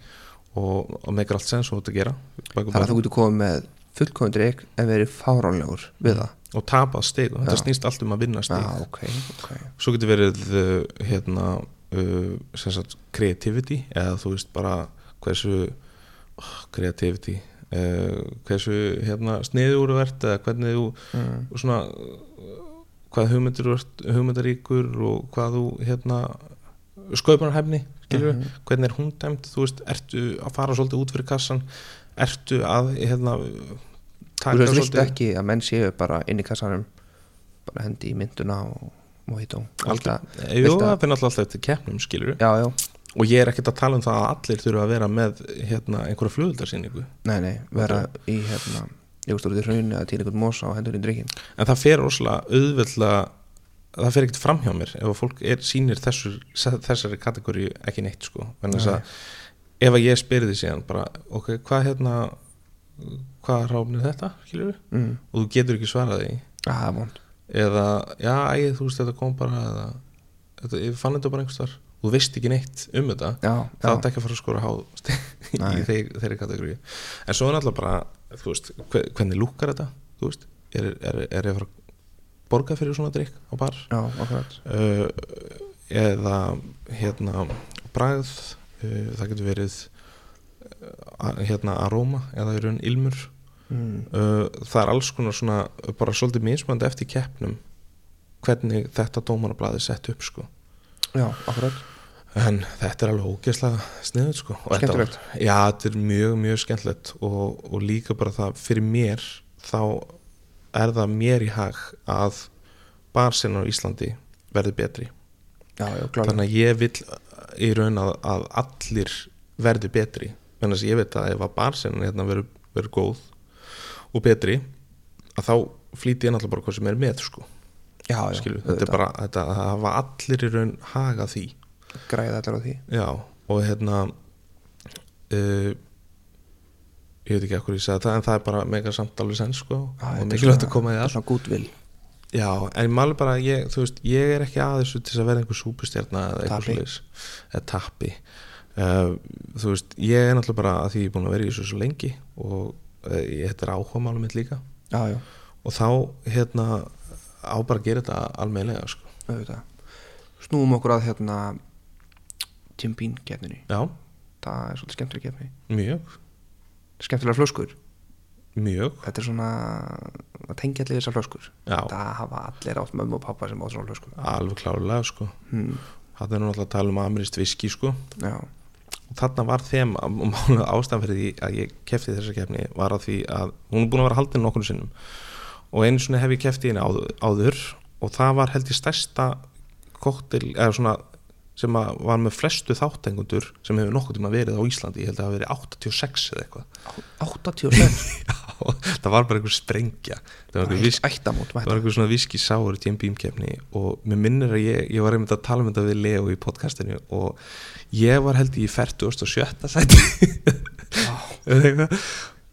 og, og meikar allt sens og þú ert að gera Þannig að þú getur komið með fullkominn drikk en verið fáránlegur við það og tapað stig og þetta Já. snýst allt um að vinna stig Já, ok, ok svo getur verið uh, hérna uh, sem sagt creativity eða þú veist bara hversu oh, creativity uh, hversu hérna sniður þú ert eða hvernig þú mm. svona hvað hugmyndir hugmyndaríkur og hvað þú hérna sköpunarhæfni skilur Mhm. hvernig er hún dæmt þú veist, ertu að fara svolítið út fyrir kassan ertu að hérna Þú veist, ekki að menn séu bara inn í kassanum bara hendi í mynduna og mojito Alltaf, Alltaf- jú, það finnir alltaf alltaf eftir keppnum skilur Já, já, og ég er ekkert að tala um það að allir þurfa að vera með hérna, einhverja flugöldarsýningu nei, nei, vera í hérna ert í hraun eða til einhvern mosa og hendur í drikkin en það fer rosalega auðveldlega það fer ekkert fram hjá mér ef fólk er, sýnir þessur, þessari kategóri ekki neitt sko. En þess að ef að ég því síðan bara, ok, hvað hérna hvað ráfn er þetta, skilur mm. og þú getur ekki svarað því. Ah, Það eða, já, æ, þú veist, þetta kom bara eða, þetta, ég fann þetta bara einhvers þar þú veist ekki neitt um þetta. Já, þá já, er ekki að fara að skora há í þeir, þeirri kategóri en svo er náttúrulega bara veist, hve- hvernig lúkkar þetta veist, er, er, er ég að fara að borga fyrir svona drikk á bar? Já, uh, eða hérna uh, það getur verið uh, hérna aróma eða í raun ilmur. Mm. uh, það er alls konar svona bara svolítið mismandi eftir keppnum hvernig þetta dómarablaði sett upp sko. Já, akkurat. En þetta er alveg ógeðslega sniðut sko. Skemmtilegt. Já, þetta er mjög, mjög skemmtilegt og, og líka bara það fyrir mér þá er það mér í hag að barsinnar á Íslandi verði betri. Já, já, klálega. Þannig að ég vil í raun að, að allir verði betri. Þannig að ég veit að ef að barsinnar hérna verður verður góð og betri að þá flýti ég náttúrulega bara hvað sem er með sko. Já, já, Skilu, þetta er bara, þetta, það hafa allir í raun haga því. Græða allir á því. Já, og hérna uh, ég veit ekki ekkur ég sagði það en það er bara mega samt alveg sens sko, Já, og mikilvægt að koma í það Svona gúdvill Já, en máli bara ég, þú veist, ég er ekki að þessu til þess að vera einhver súpustjarna eða eitthvað svoleiðis. Eða tappi uh, þú veist, ég er náttúrulega bara að því ég er búin að vera í þessu svo lengi og uh, þetta er áhuga málum mitt líka. Já, já, og þá hérna á bara að gera þetta almeinlega sko. Snúum okkur að hérna Tim Bean keppninni Já, Það er svolítið skemmtileg keppni. Mjög, Skemmtilega flöskur mjög. Þetta er svona að tengja allir þessar flöskur. Já, Það hafa allir átt mömmu og pappa sem átt svona flöskur. Alveg klárlega sko. Hmm. Það er nú alltaf að tala um amirist viski sko. Já, og þarna var þeim og málega ástæðan fyrir því að ég kefti þessa kefni var að því að hún er búin að vera haldin nokkur sinnum. Og einu svona hef ég keft í henni áður, áður og það var held ég stærsta koktel, eða svona sem var með flestu þáttengundur sem hefur nokkuð tíma verið á Íslandi ég held að það hafi verið 86 eða eitthvað. 86 það var bara einhver sprengja. Það var einhver, svona viski sáur í Jim Beam kefni og mér minnir að ég, ég var einmitt að tala um þetta við Leo í podcastinu og ég var held í 47. sæti.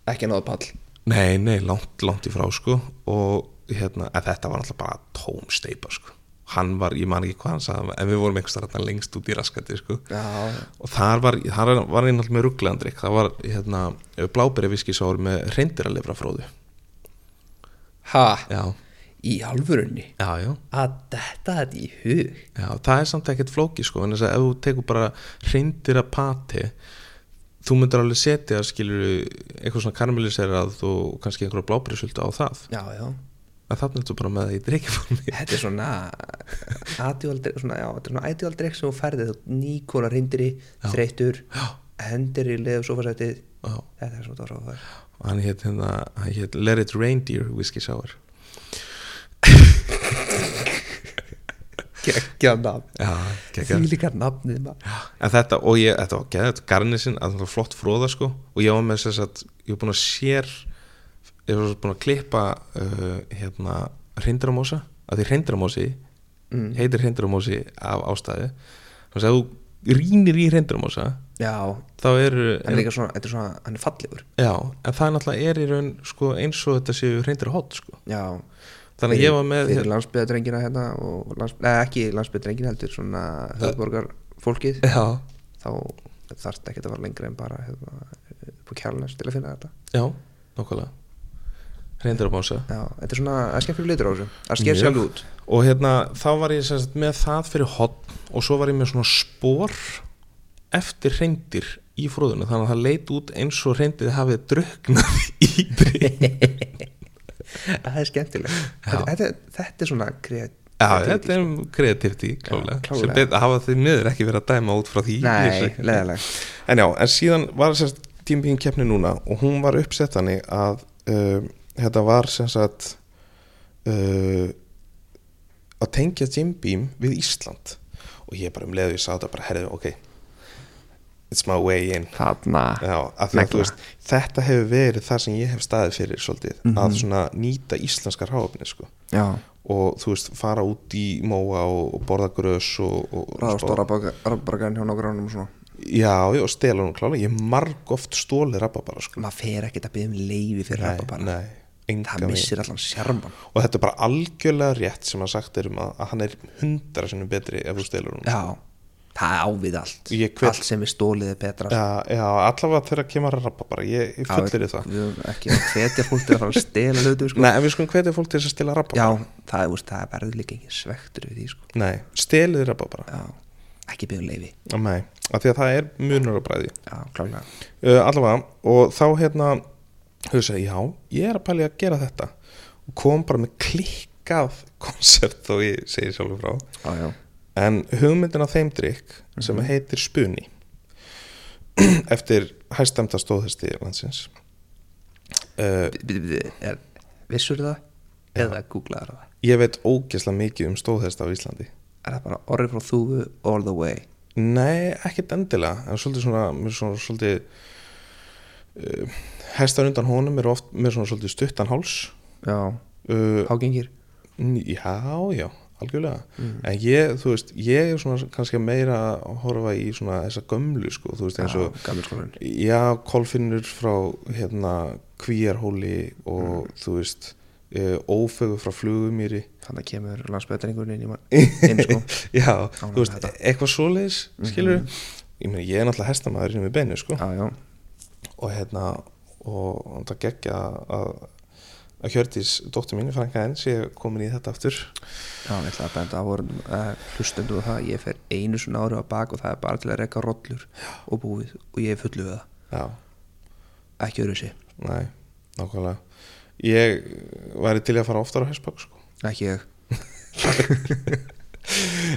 Ekki náðu pall. Nei, nei, langt, langt í frá sko. Og hérna, þetta var alltaf bara tóm steipa sko hann var, ég man ekki hvað hann sagði en við vorum einhvers þarna lengst út í raskati sko. Og þar var, þar var einn alltaf með rugglandrik það var hérna bláberi viskisáur með reyndiralifra fróðu ha, já, í alvörunni? Já, já, Að þetta þetta í hug? Já það er samt ekkert flóki sko. En þess að ef þú tekur bara reyndira pati þú myndir alveg setja skilur eitthvað svona karamelliserað og kannski einhverja bláberi sulta á það. Já, já en þannig ertu bara með það í drikkjaformi Þetta er svona Adjúaldrykk svona, þetta er sem þú færði reyndiri, Já. þreytur já, hendir í leðu sofasætið já. Þetta er svona ráð og hann hétt hérna, Let It Reindeer Whiskey Sour. Gekkja nafn. Því líka nafnið en þetta, og ég, þetta var geðið garnisin, að það var flott fróða sko. Og ég var með þess að, ég var búin að sér ég var búin að klippa uh, hérna, hreindramósa að því hreindramósi mm. heitir hreindramósi af ástæði þannig að þú rínir í hreindramósa Já, þá eru er líka svona, þetta er svona, hann er fallegur. Já, en það er náttúrulega er í raun sko, eins og þetta séu hreindir hot sko. Já. Þannig að ég var með Fyrir landsbyðadrengina hérna og lands, neða, ekki landsbyðadrengina heldur svona höfðborgar fólkið já, þá þarfst ekki að fara lengra en bara hérna, upp á kjálnæs til að finna þetta. Já, nákvæmlega hreindramósa Já, þetta er svona, er skemmt fyrir litur á þessu. Það sker Mjög. sjálf út. Og hérna þá var ég sem sagt, með það fyrir hotn og svo var ég með svona spór eftir reyndir í fróðuna þannig að það leit út eins og reyndið hafið drugnað í Það er skemmtilegt. Já. þetta, þetta, þetta er svona kreat Já, þetta er kreativiti klálega, Já, klárlega. sem betur hafa því miður ekki verið að dæma út frá því Nei, leðilegt En já, en síðan var sem sagt tímpín keppni núna og hún var uppsett þannig að uh, þetta var sem sagt uh, að tengja Jim Beam við Ísland. Og ég bara um leiðu ég sá þetta bara herðu, ok it's my way in. Já, veist, þetta hefur verið það sem ég hef staðið fyrir svolítið, Mhm. að svona nýta íslenskar háöfni sko. Og þú veist, fara út í móa og, og borða grös og, á rabbargarn hjá nágrannum og svona. Já, já, hún klálega. Ég marg oft stólið rabba bara sko. Maður fer ekkert að byggja um leifi fyrir nei, rabbar nei, enga Það missir allan sjarman og þetta er bara algjörlega rétt sem að sagt er um að, að hann er hundra sinnum betri ef þú stelur hún Já, það er ávið allt. Hvet- Allt sem er stólið er betra. Já, já, allavega þegar kemur að rabba bara ég, ég fullir það. Við höfum ekki að hvetja fólk til að fara að stela hlutu sko. nei, en við skulum hvetja fólk til að stela rabba. Já, það, er, úst, það verður líka engin svektur við því sko. nei, stelið rabba bara. Já, ekki byggja um leifi nei, af því að það er munur á bræði Já, klálega uh, allavega, og þá hérna hugsa, já, ég er að pæli að gera þetta. Og kom bara með klikkað koncept þó ég segi sjálfur frá. Já, já. En hugmyndin af þeim drikk sem heitir Spuni eftir hæstemta stóðhesti landsins. Uh, bíddu, er- Vissur það? Eða googlaður það? ég veit ógesla mikið um stóðhesta á Íslandi. Er það bara orðið frá þúfu all the way? nei, ekkert endilega en svolítið svona, með svona svolítið uh, hestar undan honum eru oft með svona svolítið stuttan háls. Já, uh, hágengir? Já, já, algjörlega. Mm. En ég, þú veist, ég er svona kannski meira að horfa í svona þessa gömlu sko, þú veist, eins og Já, kolfinnur frá hérna kvíarhóli og þú veist e, ófögu frá flugumýri. Þannig að kemur landsbæðringurinn inn í mann inn sko. Já, Ánægður þú veist, þetta. eitthvað svoleiðis skilur ég meina, ég er náttúrulega hestamæður sem við beinu, sko. Já, já og hérna, og það geggja að að Hjördís, dóttir mín, frænka henn sé komin í þetta aftur. Já, ég ætla að benda á vorum uh, hlustendu og það, ég fer einu svona ári á bak og það er bara til að rekka rollur og búið og ég er fullu við það. Já, ekki öðru sér, Nei, nákvæmlega. Ég væri til að fara oftar á hestbak sko. ekki ég.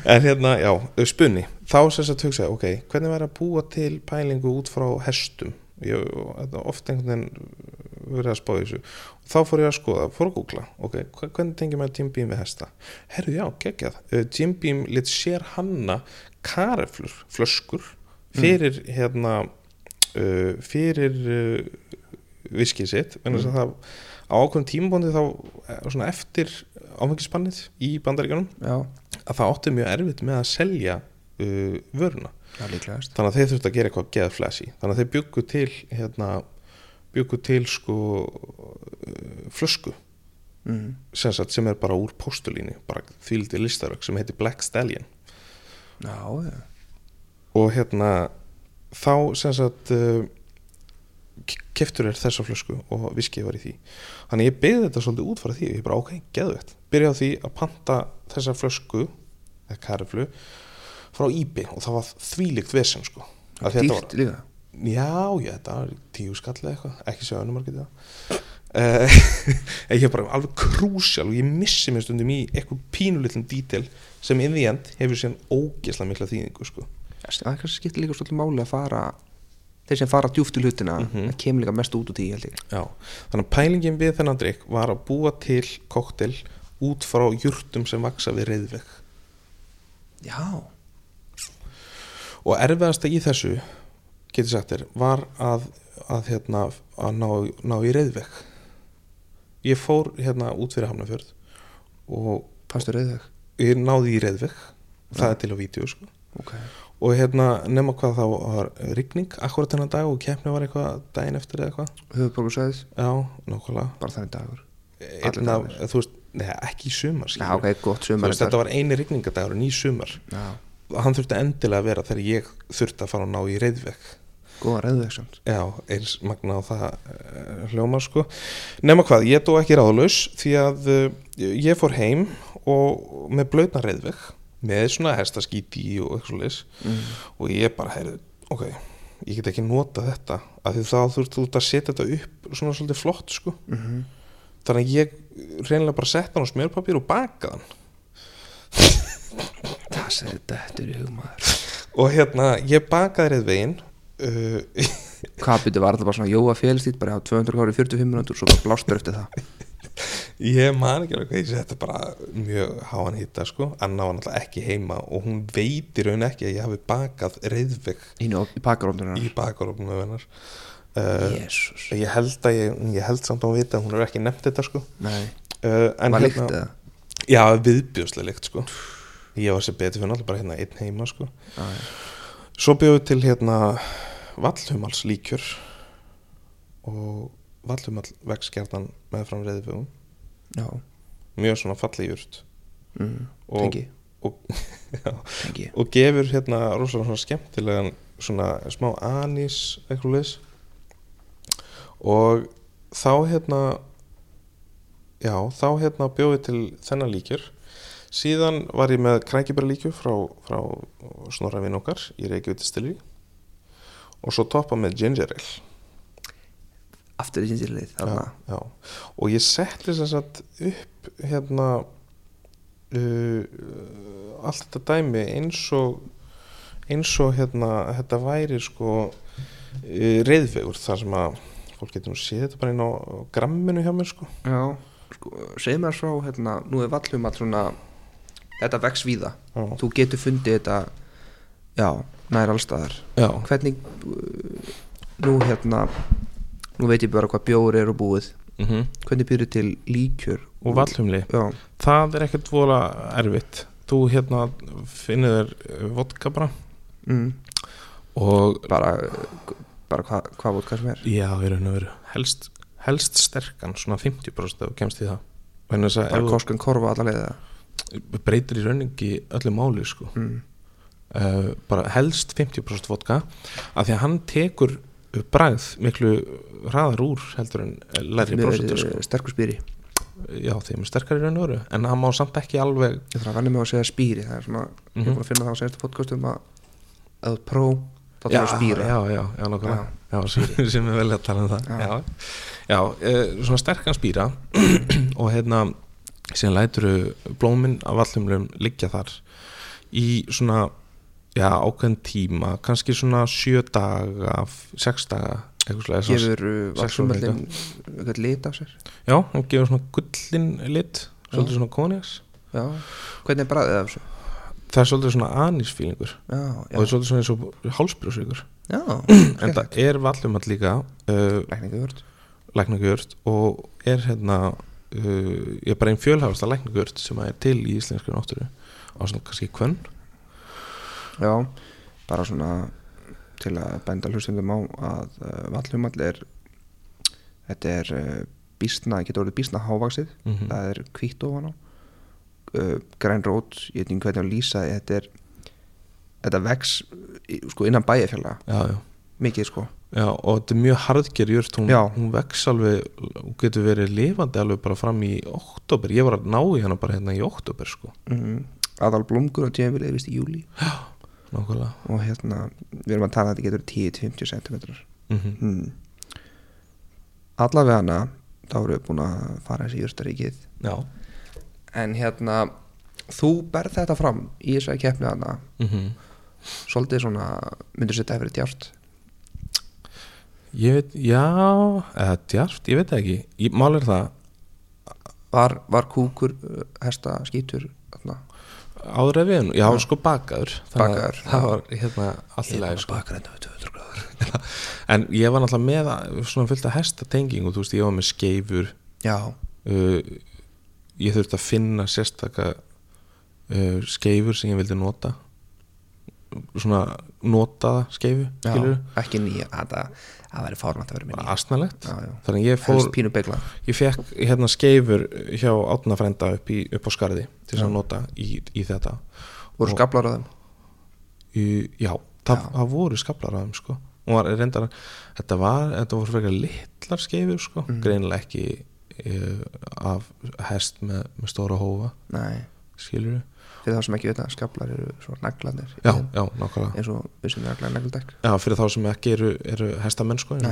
En hérna, já, spunni Þá sem þess að hugsa, ok, hvernig væri að búa til pælingu út frá hestum ég, þetta Oft einhvern veginn verið að spá þessu. Og þá fór ég að skoða, fór að googla. Ok, hvernig tengjum maður Jim Beam við hesta? Herru já, geggjað, uh, Jim Beam lit sér hanna kareflur flöskur fyrir hérna uh, fyrir uh, viskið sitt. Að það á ákveðum tímabóndi þá eh, svona eftir áfengispannið í bandaríkjunum já, að það átti mjög erfitt með að selja uh, vöruna þannig að þeir þurftu að gera eitthvað geða flashy þannig að þeir byggu til hérna, byggu til sko uh, flösku mm. sem, er bara úr postulínu bara þvíldi listarök sem heitir Black Stallion. Já, já, og hérna þá sem sagt uh, keftur er þessa flösku og viskið var í því. Þannig ég byggði þetta svolítið út frá því ég bara ok, geðvett byrjaði á því að panta þessa flösku eða kariflu frá íbi og það var þvílíkt vesen sko dýrt líka. Já, já, þetta var tíu skall eða eitthvað, ekki sjá önnum margir það uh, Ég er bara alveg krúsjál og ég missi mér stundum í eitthvað pínulitlum dítil sem in the end hefur síðan ógesla mikla þýðingu sko. það er kannski skiptir líka svolítið máli að fara þeir sem fara djúft í hlutina Mhm. það kemur líka mest út held ég. Já, þannig að pælingin við þennan drikk var að búa til koktel út frá jurtum sem vaksa við reyðveg já, og erfiðasta í þessu getur sagt þér, var að að, hérna, að ná, ná í reyðveg ég fór hérna út fyrir Hafnafjörð og fastur reyðveg ég náði í reyðveg það er til á vídeo sko. ok, og hérna nema hvað þá var rigning akkurat þennan dag og keppni var eitthvað daginn eftir eða eitthvað. Höfuborgarsæðis, já, nákvæmlega. Bara þannig dagur? Einn af, þú veist, neða, ekki í sumar já, ok, gott Þú sumar þetta var eini rigningadagur en í sumar. Já, hann þurfti endilega að vera þegar ég þurfti að fara að ná í reyðveg góða reyðveg samt já, eins magna á það uh, hljómar sko. Nema hvað, ég dó ekki ráðlaus því að uh, ég fór heim og með blöðna reyðveg með svona hestaskíti og eitthvað svoleiðis. Mm. og ég bara, heyrðu, ok ég get ekki nota þetta af því þá þurft þú að setja þetta upp svona svolítið flott sko. Mm þannig að ég reynilega bara setta hann á smjörpapír og bakaði það segir þetta er hugmaður og hérna, ég bakaði reyðvegin uh, hvað byrju var þetta bara svona jóa félstýtt bara á 200 kári 45 minútur svo bara blástur eftir það? Ég man ekki alveg hvað ég seti bara mjög háan hitta sko. Anna var náttúrulega ekki heima og hún veit í raun ekki að ég hafi bakað reyðveg inn á í í bakarofnum hennar. Uh, ég held að ég, ég held samt að hún vita að hún er ekki nefnt þetta sko. Uh, en var líkt eða? Já, viðbjöðslega líkt sko ég var sér betur fyrir náttúrulega bara hérna einn heima sko. Já, já. svo bjóðu til hérna vallhumals líkjör og vallhumal vegskjarnan með fram reyðvegum já, mjög svona fallið jurt. Mm. Og- og, og gefur hérna rosalega svona skemmtilegan svona smá anís eitthvað leis og þá hérna já, þá hérna bjóði til þennan líkjör síðan var ég með krækibæra líkjör frá, frá snorra vinn okkar í Reykjavík og svo toppa með ginger ale. Aftur í sinnsýrlið þarna. Já, já. og ég setti sem sagt upp hérna uh, allt þetta dæmi eins og eins og hérna þetta væri sko uh, reyðvegur þar sem að fólk getur nú séð þetta bara inn á gramminu hjá mér sko. Já, sko, segð mér svo hérna, nú er vallum að svona þetta vex víða, já, þú getur fundið þetta já, nær allstaðar já, hvernig uh, nú hérna nú veit ég bara hvað bjóri er og búið. Mm hvernig byrju til líkjör og vallhumli það er ekkert vola erfitt. Þú hérna finnir þér vodka bara. Mm, og bara bara hvað hva vodka sem er? Já, í raun og veru. Helst, helst sterkan, svona 50% ef þú kemst í það. Að ef bara þú- koskan korfa alla leiða breytir í rauningi öllu máli sko. mm, uh, bara helst 50% vodka af því að hann tekur bragð miklu hraðar úr heldur en læri með prosentur sko. sterkur spýri já þeim er sterkar í raun og veru en hann má samt ekki alveg ég þarf að vanna mig á að segja spýri það er svona, ég er Mhm. búin að finna það á senstu podcastum að að pró, þá þarf að spýra já, já, já, sem, sem er vel að tala um það Já. já, já uh, svona sterkan spýra og hérna síðan lætur blómin af vallumlum liggja þar í svona já, ákveðin tíma kannski svona sjö daga sex daga eitthvað slega uh, valsumöllin eitthvað lit af sér? Já, hann gefur svona gullin lit svolítið svona koniaks já, hvernig er bræðið af þessu? Það er svolítið svona anísfílingur. Já, og það er svolítið svona eins og hálsbrjósvíkur já, en það er vallum að líka uh, læknagjört og er hérna uh, ég er bara einn fjölhafasta læknagjört sem er til í íslenskri náttúru á svona kannski kvönn. Já, bara svona til að benda hlustundum á að uh, vallumall er þetta er uh, bísna, getur orðið bísna hávaksið mm það er hvítt ofan á. Græn rót, ég veit ekki hvernig að lýsa þetta er þetta vex sko innan já. mikið sko já, og þetta er mjög harðger jört hún, Já. hún vex alveg hún getur verið lifandi alveg bara fram í oktober, ég var að ná í hana bara hérna í oktober sko, mm. aðal blómgur og tímafili er vist í júli nákvæmlega. Og hérna, við erum að tala að þetta getur 10-50 cm mm mm. allavega hana þá erum við búin að fara þessi júrtaríkið já. En hérna þú berð þetta fram í þessari keppni hana. Mm svolítið svona, myndur setja eftir djárt ég veit, já eða djarft, ég veit ekki. Ég, mál er það, var, var kúkur uh, hesta þarna? Áður ef við já, Já. sko bakaður. Bakaður, það var hérna lagi sko. bakar enda við 200 gráður. En ég var náttúrulega með svona fullt að hesta tengingu, þú veist, ég var með skeifur. Já, uh, ég þurfti að finna sérstaka uh, skeifur sem ég vildi nota. Svona notaða skeifu, ekki nýja, að það væri fárvænt að vera já, já. þannig ég fór ég fekk hérna skeifur hjá átna frenda upp, upp á skarði til þess að nota í, í þetta. Voru skablar á þeim? Í, já, það, Já. það voru skablar af þeim sko. Reyndar þetta var, þetta voru frekar litlar skeifur sko, Mm. greinilega ekki uh, af hest með, með stóra hófa, nei, skilur fyrir þá sem ekki veit að skablar eru svo naglanir já, já, nákvæmlega. eins og við sem naglar nagldekk já, fyrir þá sem ekki eru, eru hestamenn sko, já,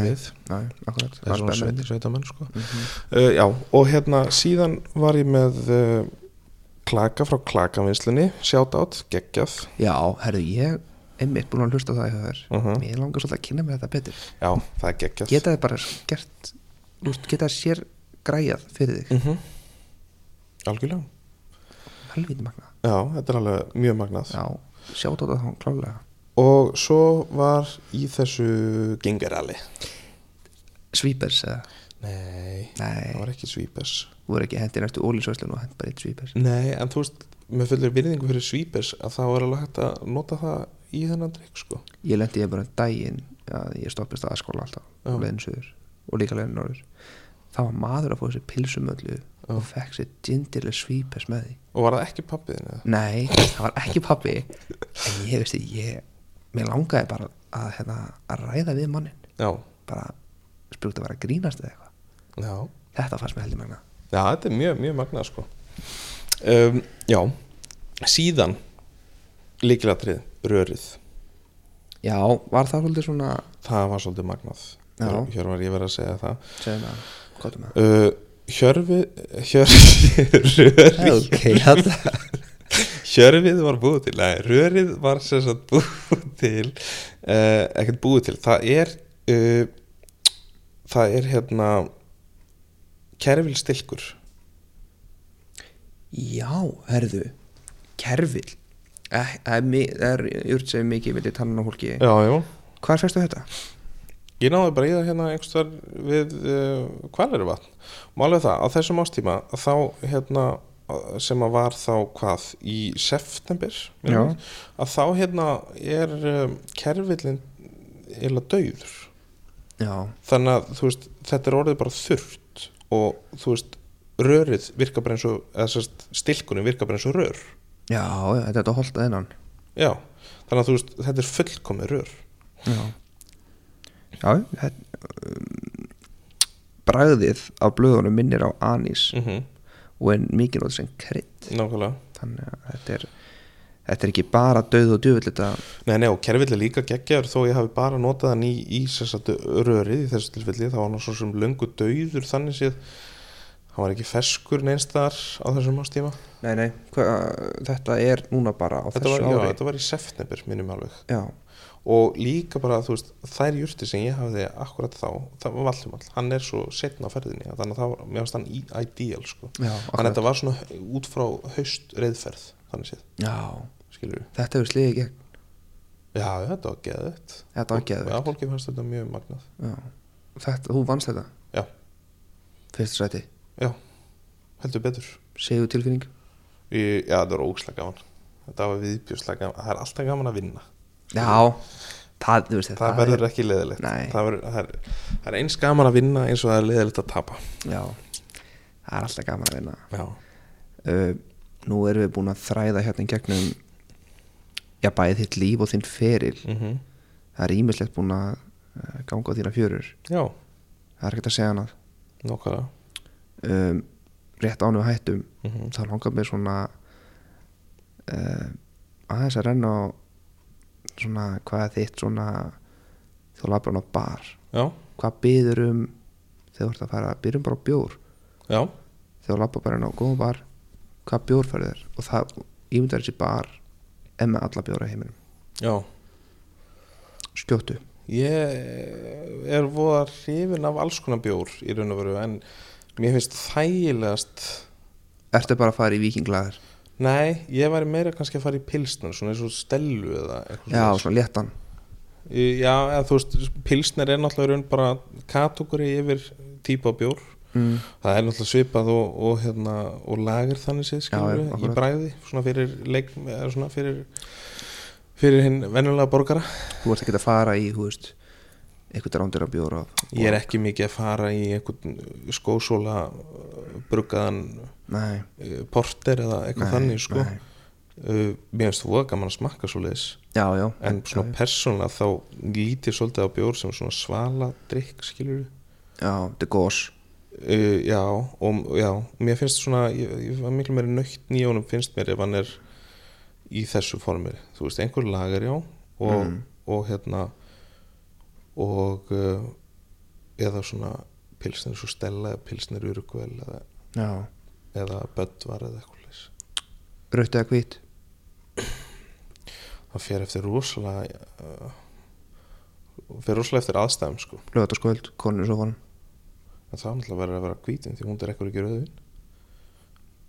akkurat, það er svona sveit, sveitamenn sko. Mhm. uh, já, og hérna síðan var ég með uh, klaka frá klakavinslunni sjátt geggjað. Já, herðu, ég einmitt búin að hlusta það hjá þér. Uh mér langar svolítið að kynna mér þetta betur. Já, það er geggjað. Geta þið bara gert geta þið sér græjað fyrir þig? Mm algjörlega. Helvítið magna já, þetta er alveg mjög magnað. Já, sjátt á það þá klálega og svo var í þessu gengarali svípers eða? Nei, það nei, var ekki svípers voru ekki hendi næstu ólísvæslun og hend bara eitt svípers nei, en þú veist, með fullur virðingu fyrir svípers að það var alveg hægt að nota það í þennan drikk sko. Ég lendi ég bara daginn að ég stoppist að skóla alltaf og leiðin suður og líka leiðin norður. Það var maður að fá þessi pilsumöllu. Og fekk sér gindirlega svípers með því. Og var það ekki pappiðin eða? nei, það var ekki pappi en ég veist því mér langaði bara að, hérna, að ræða við mannin já, bara spjúkt að vera grínast eða eitthvað. Þetta fannst mér heldur magna já, þetta er mjög, mjög magnað sko. Um, já, síðan líkilatrið, rörið. Já, var það svolítið svona það var svolítið magnað. Hér, var ég verið að segja það. Segðum að, hvað er með uh, Hjörfi Hjörfi Hjörfið var búið til Nei, rörið var sagt búið til uh, ekkert búið til. Það er uh, það er hérna kerfil stilkur já, herðu kerfil. Eh, það er er júrt sem mikið vilja tannan á fólki. Já, já. Hvað fyrstu þetta? Ég náði bara í það hérna einhverstaðar við uh, hvað eru vatn málið það, á þessum ástíma þá hérna sem að var þá hvað í september mig, að þá hérna er um, kerfillin eða dauður. Já, þannig að þú veist, þetta er orðið bara þurrt og þú veist rörið virkar bara eins og stilkunin virkar bara eins og rör. Já, þetta er þetta holtað innan já, þannig að þú veist, þetta er fullkomið rör. Já já, um, bragðið á blöðunum minnir á anís mm og en mikið nótt sem krydd. Þannig að þetta er þetta er ekki bara döð og þetta Nei, nei, og kerfill er líka geggjaður. Þó ég hafi bara notað hann í, í sérsagt rörið í þessu tilfelli, þá var hann svo sem löngu dauður þannig séð. Hann var ekki ferskur neinstar á þessum ástíma nei, nei, hva, þetta er núna bara á þetta þessu var, já, ári. þetta var í september minnum alveg. Já, og líka bara, þú veist, þær jurti sem ég hafði akkurat þá, það var Valdimall hann er svo setna á ferðinni þannig að það var, mér varst hann ideal sko. Já, þannig að þetta var svona út frá haust reyðferð, þannig séð, þetta hefur sliðið gegn. Já, þetta var geðvett Þetta var geðveikt. já, fólki fannst þetta mjög magnað. Já. Þetta, þú vannst þetta? Já. Fyrsta sæti, já, heldur betur. Segur tilfinning? Já, þetta var ógslega gaman. Þetta var viðbjörslega gaman, það er alltaf gaman að vinna Já, það, þú veist það, verður ekki leðilegt það, verður, það, er, það er eins gaman að vinna eins og það er leðilegt að tapa. Já, það er alltaf gaman að vinna. Já, uh, Nú erum við búin að þræða hérna í gegnum Já, bæði þitt líf og þinn feril. Mm Það er ímislegt búin að ganga á þína fjörur. Já. Það er ekkert að segja hana nokkala um, Rétt ánum hættum. Mm -hmm. þá langar mér svona uh, aðeins að renna á svona hvað er þitt svona þú labbar hann á bar. Já, hvað byður um þegar þú ert að fara byrjum bara á bjór? Já, þegar þú labbar bara inn á góðum bar hvað bjór færðu þér? Og það ímyndar þessi bar en með alla bjóra heiminum. Já. Skjóttu. Ég er voða hrifin af alls konar bjór í raun og veru en mér finnst þægilegast ertu bara að fara í vikinglaðir nei, ég væri meira kannski að fara í pilsnur svona eins og stellu eða eitthvað já, svona léttan. Já, eða þú veist, pilsnir er náttúrulega bara kategóri yfir típa bjór. Mm. það er náttúrulega svipað og, og, hérna, og lager þannig séð í bræði svona fyrir leik svona fyrir fyrir hinn venjulega borgara. Þú ert ekki að fara í þú veist eitthvað rándir af bjóra ég er ekki mikið að fara í einhvern skósóla bruggaðan nei, uh, porter eða eitthvað nei, þannig sko. uh, mér finnst þú að gaman að smakka svo leiðis já, já, en svona persónlega þá lítið svolítið á bjór sem svona svala drikk skilur já, þetta er gós uh, já, og já, mér finnst svona ég, ég var miklu meiri nöytt nýjónum finnst mér ef hann er í þessu formir þú veist, einhver lagar já og, Mm. og hérna og uh, eða svona pilsnir svo stella eða pilsnir urugvel eða, já, eða böddvar eða eitthvað leys rautt eða hvít? Það fer eftir rosalega uh, fer rosalega eftir aðstæðum sko. Lögataskvöld, konur svo fann en það náttúrulega verið að vera hvítin því hún er ekkur ekki rauðin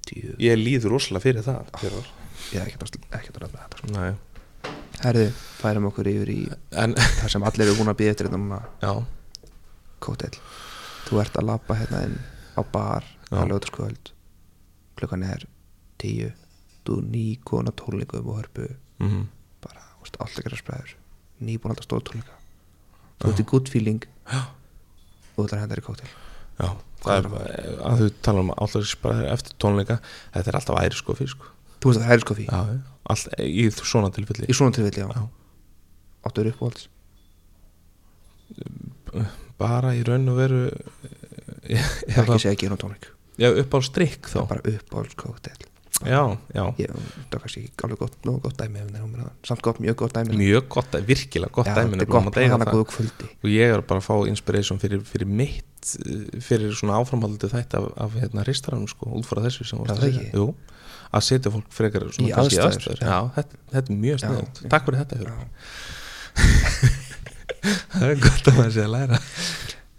Djú. ég líður rosalega fyrir það fyrir ég er ekkert að, ræða þetta sko. Nei. herðu, færum okkur yfir í en það sem allir eru búin að býða eftir þetta núna já, kótel þú ert að labba hérna inn á bar á Já. Klukkan er tíu þú er nýkona tónleikum og hörpu. Mm bara, þú veist, allt ekki að spræður nýbúin alltaf stóð tónleika. Þú ert í good feeling. Og þú ætlar að henda þér í kótel já það er að þú tala um alltaf bara eftir tónleika þetta er alltaf æri sko. Þú veist að það er allt, í svona tilfelli. Í svona tilfelli, já, áttur uppáhalds? Bara í raun og veru er ekki að segja ekki hérna tónleik já, upp á strikk þá bara uppáhalds kótel já, já, ég, það er kannski ekki alveg gott, nógu gott dæmi er um samt gott, mjög gott dæmi mjög gott, virkilega gott Já, dæmi þetta er nefnilega, gott deyja hana það. góðu kvöldi og ég er bara að fá inspiration fyrir, fyrir mitt eh, fyrir svona áframhaldið þætti af, af hérna hristaranum sko, út frá þessu sem Já, það segja. ekki? Jú, að setja fólk frekar svona Í aðstæður, já, þetta, þetta er mjög Já, já. takk fyrir þetta. Já. það er gott að maður sé að læra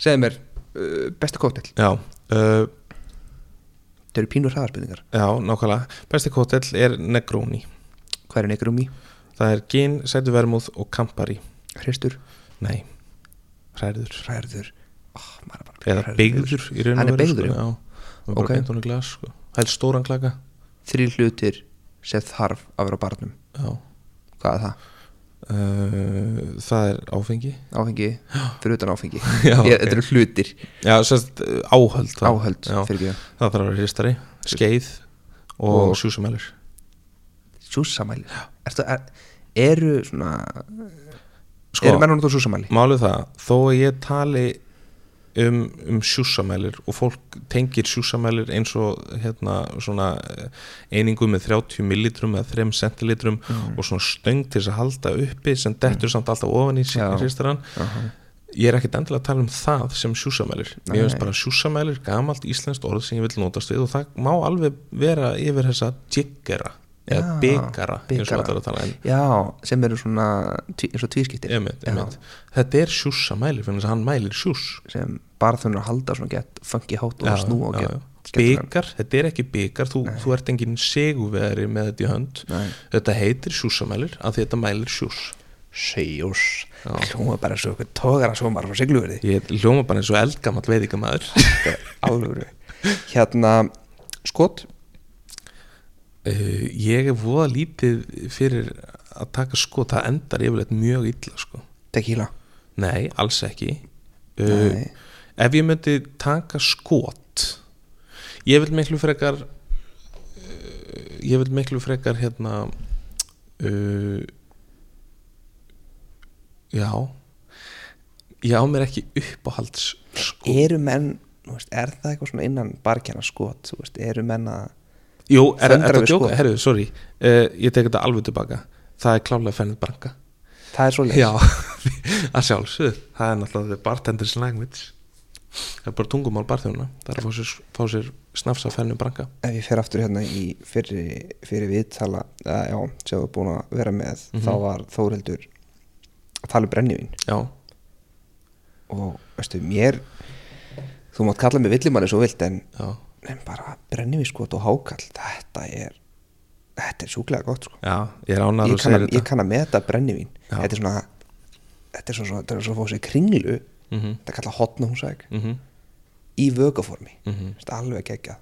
segðu mér, uh, besta kótel já, uh, það eru pínur hraðarspurningar já, nákvæmlega. Besti kótell er Negroni. Hvað er negrum í, það er gin, sætu vermúð og kampari hristur, nei, hræður hræður oh, er bara eða beigður í raun og Hann er veru, beygður, sko, já. sko. það er stóran klaka. Þrý hlutir sem þarf að vera á barnum. Já. Hvað er það? Uh, það er áfengi. Áfengi, fyrir utan áfengi. Já, ég, ok. þetta eru hlutir, Já, sérst uh, áhöld þá. áhöld Já, Það þarf að vera hristari, skeið og, Og- sjúsumælur súsamæli Ertu, er, eru svona Sko, eru menn hún þú súsamæli? málið það Þó ég tali um, um sjúsamælir og fólk tengir sjúsamælir eins og hérna svona eh, einingu með 30 millilitrum eða 3 centilitrum Mm. og svona stöng til þess að halda uppi sem dettur samt alltaf ofan í Já. hristaran Aha. ég er ekkit endilega að tala um það sem sjúsamælir ég veist bara sjúsamælir, gamalt íslenskt orð sem ég vil notast við og það má alveg vera yfir þessa jiggera eða byggara eins og er að tala Já, sem eru svona eins og tvískiptir. Einmitt, Já. einmitt. þetta er sjússa mælir fyrir þess að hann mælir sjúss sem bara þannig að halda svona gett funky hátt og og já, gett já. skemmtilegan. byggar, þetta er ekki byggar þú, þú ert engin seguveri með þetta í hönd. Nei, þetta heitir sjússamælir af því þetta mælir sjúss segjús Já. Hljóma bara svo eitthvað tógar að svo maður frá sigluverði. Ég hljóma bara eins og eldgamall veiðingamæður Alvöru. Hérna, skot uh, ég er voða lítið fyrir að taka sko það endar yfirleitt mjög illa sko. Tequila? Nei, alls ekki. Uh, Nei. ef ég myndi taka skot ég vil miklu frekar uh, ég vil miklu frekar hérna uh, já. Ég á mér ekki uppáhalds skot. Eru menn, veist, er það eitthvað svona innan barkjana skot, veist, eru menn að jú, er þetta við djóka, skot? herru, sorry. Uh, ég tek þetta alveg tilbaka. Það er klálega fennið branka. Það er svo leið já, að sjálfsög það er náttúrulega bartender's language. Það er bara tungumál barþjóna það er að fá sér, fá sér snafs að fennið branka. Ef ég fer aftur hérna í fyrir, fyrir viðtala, eða, já, sem þú er búin að vera með Mhm. þá var Þórhildur að tala um brennivín. Já, og veistu, mér þú mátt kalla mig villimann eins og vilt en, já, en bara brennivín skot og hákall þetta er þetta er sjúklega gott sko. Já ég er ánæður að segja að, ég kann að meta brennivín þetta er svona þetta er svo, svo, þetta er svo að fá sér kringlu mm -hmm, þetta er kallað hotnahúsæk mm -hmm, í vögaformi mm þetta er alveg geggjað.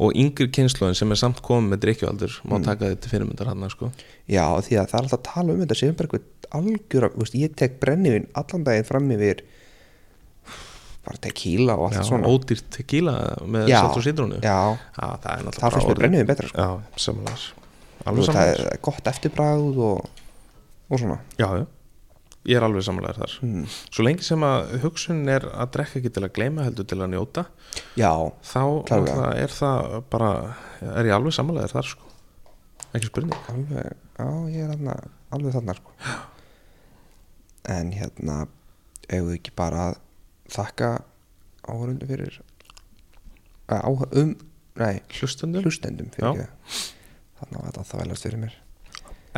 Og yngri kynnslóðin sem er samt komið með drikkjualdur má Mm. taka þetta fyrirmyndar hann sko. já því að það er alltaf að tala um þetta sem bara eitthvað algjör ég tek brennivín allan daginn fram yfir bara tequila og allt já, svona. ódýrt tequila með salt og sítrónu já, Já, það það finnst mér brennivín betra sko. Já, Alveg veist, það er gott eftirbráð og, og svona. Já, já, ég er alveg samanlegar þar. Hmm. Svo lengi sem að hugsun er að drekka ekki til að gleyma heldur til að njóta já, þá náttúrulega er það bara er ég alveg samanlegar þar sko. Ekki spurning. Alveg já, ég er þarna, alveg þarna sko. en hérna við ekki bara að þakka áhörundu fyrir að áhör, um, nei Hlustundum, hlustendum fyrir þannig að það. Velast fyrir mér.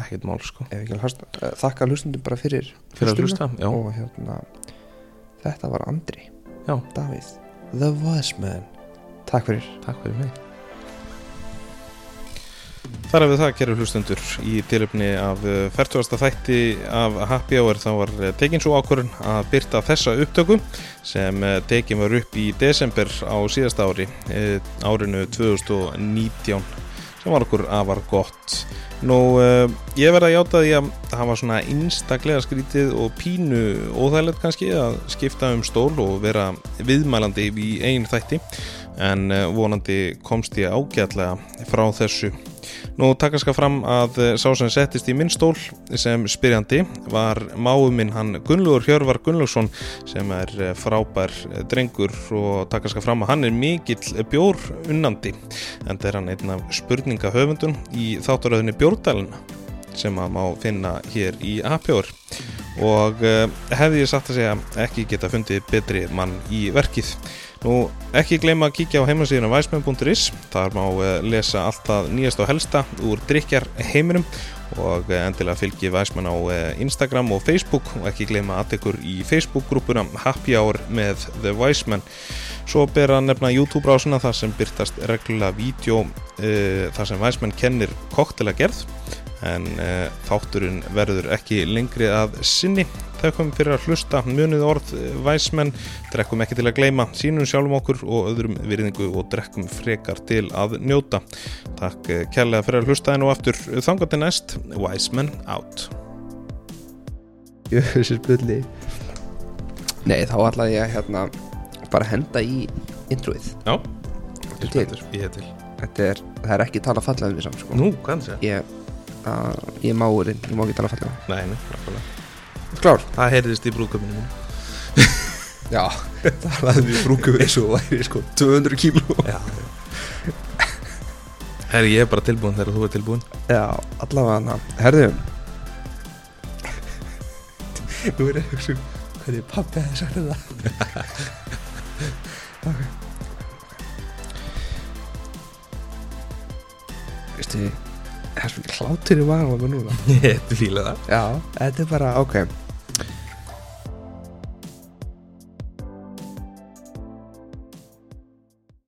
Ekkert mál sko. Hlusta, þakka hlustendum bara fyrir Fyrir hlusta, og hérna þetta var Andri. Já, Davíð, The Voice Man. Takk fyrir. Takk fyrir mig Þar af við það gerir hlustundur í tilöfni af uh, 40. þætti af Happy Hour þá var uh, tekin svo ákvörun að byrta þessa upptöku sem uh, tekin var upp í desember á síðasta ári árinu 2019 sem var okkur afar gott Nú, ég verði að játa því að það var svona einstaklega skrítið og pínu óþægilegt kannski að skipta um stól og vera viðmælandi í einn þætti en vonandi komst ég ágætlega frá þessu Nú taka skal fram að eh, sá sem settist í minn stól sem spyrjandi var máu minn hann Gunnlaugur Hjörvar Gunnlaugsson sem er eh, frábær eh, drengur og taka skal fram að hann er mikill bjór unnandi en það er hann einn af spurningahöfundun í þátturöðinni Bjórdælina sem að má finna hér í Apjór og hefði ég satt að segja ekki geta fundið betri mann í verkið Nú, ekki gleyma að kíkja á heimasíðuna væsmenn.is, þar má uh, lesa allt það nýjast og helsta úr drikjar heiminum og uh, endilega fylgi væsmenn á uh, Instagram og Facebook og ekki gleyma aðtekur í Facebook-grúpuna Happy Hour með The Væsmenn. Svo ber að nefna YouTube-rásuna þar sem byrtast reglulega vídeo þar sem væsmenn kennir koktela gerð en uh, þátturinn verður ekki lengri að sinni. Þaukum fyrir að hlusta. Munið orð eh, væsmenn, drekkum ekki til að gleyma sínum sjálfum okkur og öðrum virðingu og drekkum frekar til að njóta. Takk eh, kærlega fyrir að hlusta en og aftur. Þangar til næst. Væsmenn out. Jöfnir spulli Nei, þá ætla ég að hérna bara henda í introið. Já, Þetta er til. Ég er til. Þetta er, það er ekki tala fallega um því samt sko. Nú, það? Ég, uh, ég er máurinn, ég má ekki tala fallega. Nei, nei, nákvæmlega. Klár? Það heyrðist í brúköpinu mínu Já, talaðum við brúkum við svo væri sko 200 kíló. Já Herri, ég er bara tilbúin þegar þú er tilbúin Já, allavega hana. Herðu. Nú er ég að hugsa pappi hefði sagt þetta. Ok. Veistu Það er svona hlátur í maður núna? Ég fíla það. Já, þetta er bara, ok